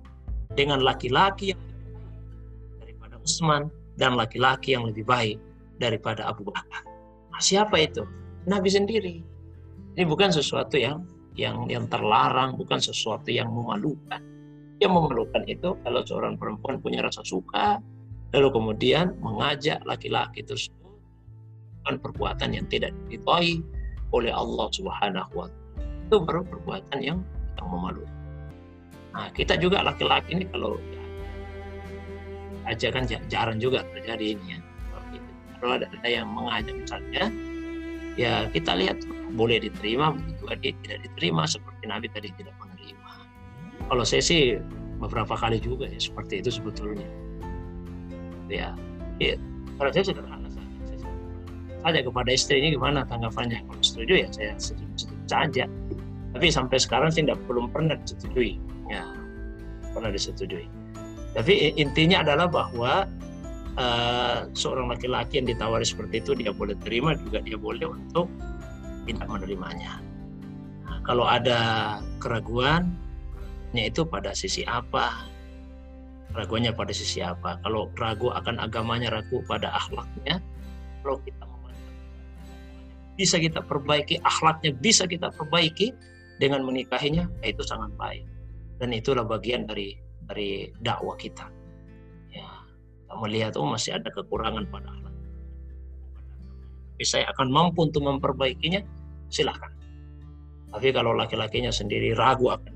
dengan laki-laki yang lebih baik daripada Utsman dan laki-laki yang lebih baik daripada Abu Bakar. Nah, siapa itu? Nabi sendiri. Ini bukan sesuatu yang yang yang terlarang, bukan sesuatu yang memalukan. Yang memalukan itu kalau seorang perempuan punya rasa suka, lalu kemudian mengajak laki-laki tersebut melakukan perbuatan yang tidak diridhoi oleh Allah Subhanahu wa taala. Itu baru perbuatan yang yang memalukan. Nah, kita juga laki-laki ini kalau aja kan jarang juga terjadi ini ya. Kalau ada, ada yang mengajak misalnya, ya kita lihat boleh diterima, juga tidak diterima seperti Nabi tadi tidak menerima. Kalau saya sih beberapa kali juga ya seperti itu sebetulnya. Ya, ya kalau saya sederhana saja. Saja kepada istrinya gimana tanggapannya? Kalau setuju ya saya setuju, setuju saja. Tapi sampai sekarang sih tidak belum pernah disetujui ya pernah disetujui tapi intinya adalah bahwa uh, seorang laki-laki yang ditawari seperti itu dia boleh terima juga dia boleh untuk tidak menerimanya nah, kalau ada keraguan itu pada sisi apa ragunya pada sisi apa? Kalau ragu akan agamanya ragu pada akhlaknya kalau kita bisa kita perbaiki akhlaknya bisa kita perbaiki dengan menikahinya itu sangat baik. Dan itulah bagian dari dari dakwah kita. Ya kita melihat oh masih ada kekurangan pada akhlak. Tapi saya akan mampu untuk memperbaikinya silahkan tapi kalau laki-lakinya sendiri ragu akan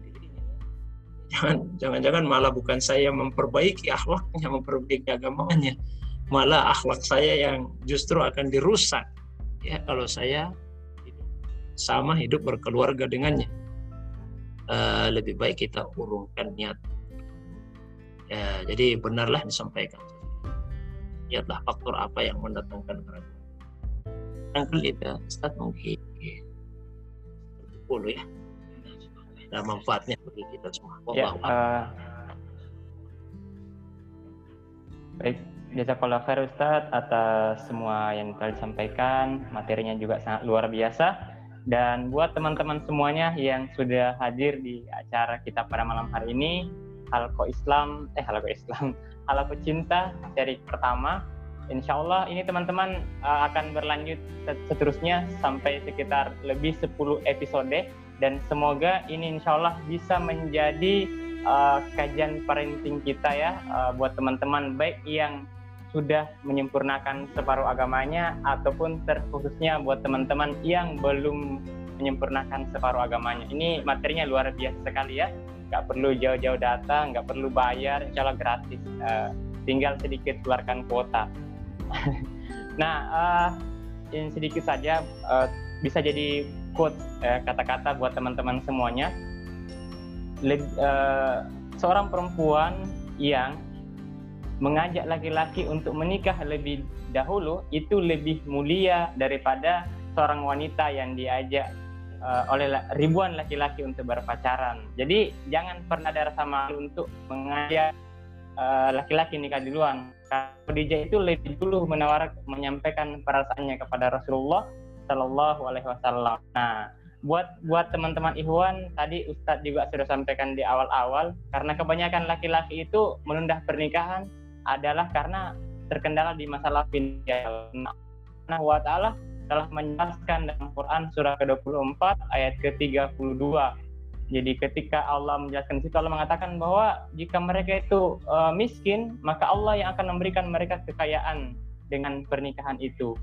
jangan jangan-jangan malah bukan saya memperbaiki akhlaknya memperbaiki agamanya malah akhlak saya yang justru akan dirusak ya kalau saya sama hidup berkeluarga dengannya uh, lebih baik kita urungkan niat. Ya, jadi benarlah disampaikan. Lihatlah faktor apa yang mendatangkan keraguan. Yang kelima, Ustaz mungkin sepuluh ya. Ada manfaatnya bagi kita semua. Ya, uh, baik, Jazakallah khair Ustaz atas semua yang telah disampaikan. Materinya juga sangat luar biasa dan buat teman-teman semuanya yang sudah hadir di acara kita pada malam hari ini, Halko Islam, eh Halko Islam, Halko Cinta seri pertama. Insya Allah ini teman-teman uh, akan berlanjut seterusnya sampai sekitar lebih 10 episode dan semoga ini insya Allah bisa menjadi uh, kajian parenting kita ya uh, buat teman-teman baik yang sudah menyempurnakan separuh agamanya ataupun terkhususnya buat teman-teman yang belum menyempurnakan separuh agamanya. Ini materinya luar biasa sekali ya. Nggak perlu jauh-jauh datang, nggak perlu bayar, insya Allah gratis. Uh, tinggal sedikit keluarkan kuota. nah, uh, ini sedikit saja uh, bisa jadi quote kata-kata uh, buat teman-teman semuanya. Le uh, seorang perempuan yang mengajak laki-laki untuk menikah lebih dahulu itu lebih mulia daripada seorang wanita yang diajak uh, oleh ribuan laki-laki untuk berpacaran. Jadi jangan pernah ada rasa malu untuk mengajak uh, laki-laki nikah duluan. Khadijah itu lebih dulu menawar menyampaikan perasaannya kepada Rasulullah Shallallahu Alaihi Wasallam. Nah, buat buat teman-teman Ikhwan tadi Ustadz juga sudah sampaikan di awal-awal karena kebanyakan laki-laki itu menunda pernikahan adalah karena terkendala di masalah finansial. Nah, wa ta'ala telah menjelaskan dalam Quran surah ke-24 ayat ke-32. Jadi ketika Allah menjelaskan situ Allah mengatakan bahwa jika mereka itu uh, miskin, maka Allah yang akan memberikan mereka kekayaan dengan pernikahan itu.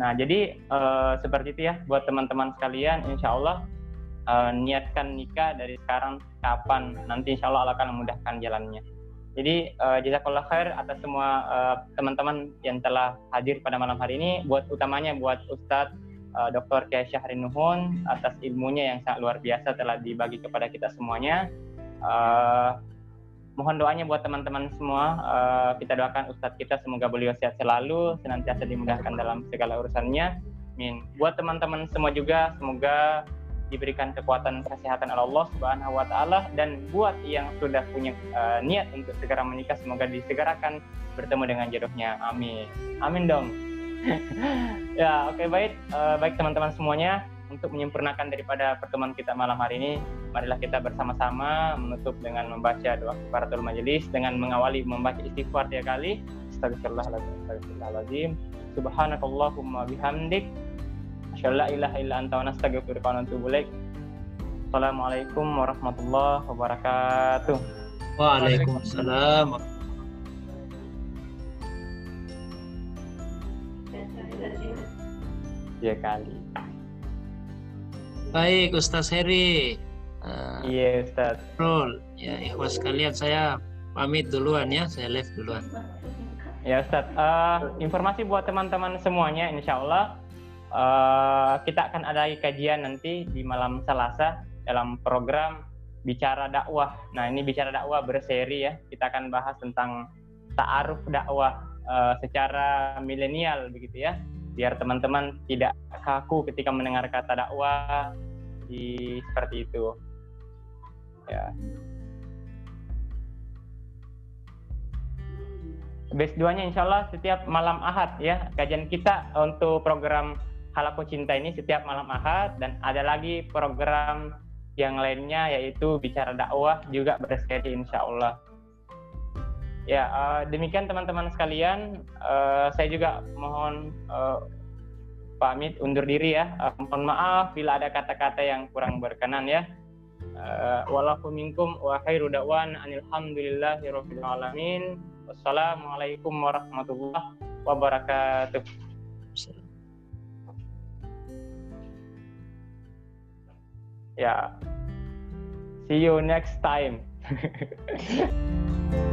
Nah, jadi uh, seperti itu ya buat teman-teman sekalian, insya Allah uh, niatkan nikah dari sekarang kapan nanti insya Allah Allah akan memudahkan jalannya. Jadi uh, jazakallah khair atas semua uh, teman-teman yang telah hadir pada malam hari ini. Buat utamanya buat Ustadz uh, Dr. Kiai Syahrin Nuhun atas ilmunya yang sangat luar biasa telah dibagi kepada kita semuanya. Uh, mohon doanya buat teman-teman semua. Uh, kita doakan Ustadz kita semoga beliau sehat selalu, senantiasa dimudahkan dalam segala urusannya. Amin. Buat teman-teman semua juga semoga diberikan kekuatan kesehatan Allah Subhanahu wa taala dan buat yang sudah punya uh, niat untuk segera menikah semoga disegerakan bertemu dengan jodohnya. Amin. Amin dong. Ya, oke okay, baik uh, baik teman-teman semuanya untuk menyempurnakan daripada pertemuan kita malam hari ini, marilah kita bersama-sama menutup dengan membaca doa kafaratul majelis dengan mengawali membaca istighfar tiga kali. Astagfirullahaladzim. Astagfirullahaladzim. Subhanakallahumma bihamdik Asyhadu ilaha illa anta wa nastaghfiruka wa natubu ilaik. Assalamualaikum warahmatullahi wabarakatuh. Waalaikumsalam. Ya kali. Baik, Ustaz Heri. Uh, iya, Ustaz. Rol. Ya, ikhwas sekalian saya pamit duluan ya, saya live duluan. Ya, Ustaz. Uh, informasi buat teman-teman semuanya, insya Allah Uh, kita akan ada kajian nanti di malam Selasa dalam program bicara dakwah. Nah ini bicara dakwah berseri ya. Kita akan bahas tentang ta'aruf dakwah uh, secara milenial begitu ya. Biar teman-teman tidak kaku ketika mendengar kata dakwah di seperti itu. Ya. Base 2-nya insya Allah setiap malam Ahad ya kajian kita untuk program Halaku Cinta ini setiap malam Ahad dan ada lagi program yang lainnya yaitu bicara dakwah juga berseri insya Allah. Ya uh, demikian teman-teman sekalian, uh, saya juga mohon uh, pamit undur diri ya. Uh, mohon maaf bila ada kata-kata yang kurang berkenan ya. Walafu minkum wa khairu da'wan alhamdulillahi alamin. Wassalamualaikum warahmatullahi wabarakatuh. yeah see you next time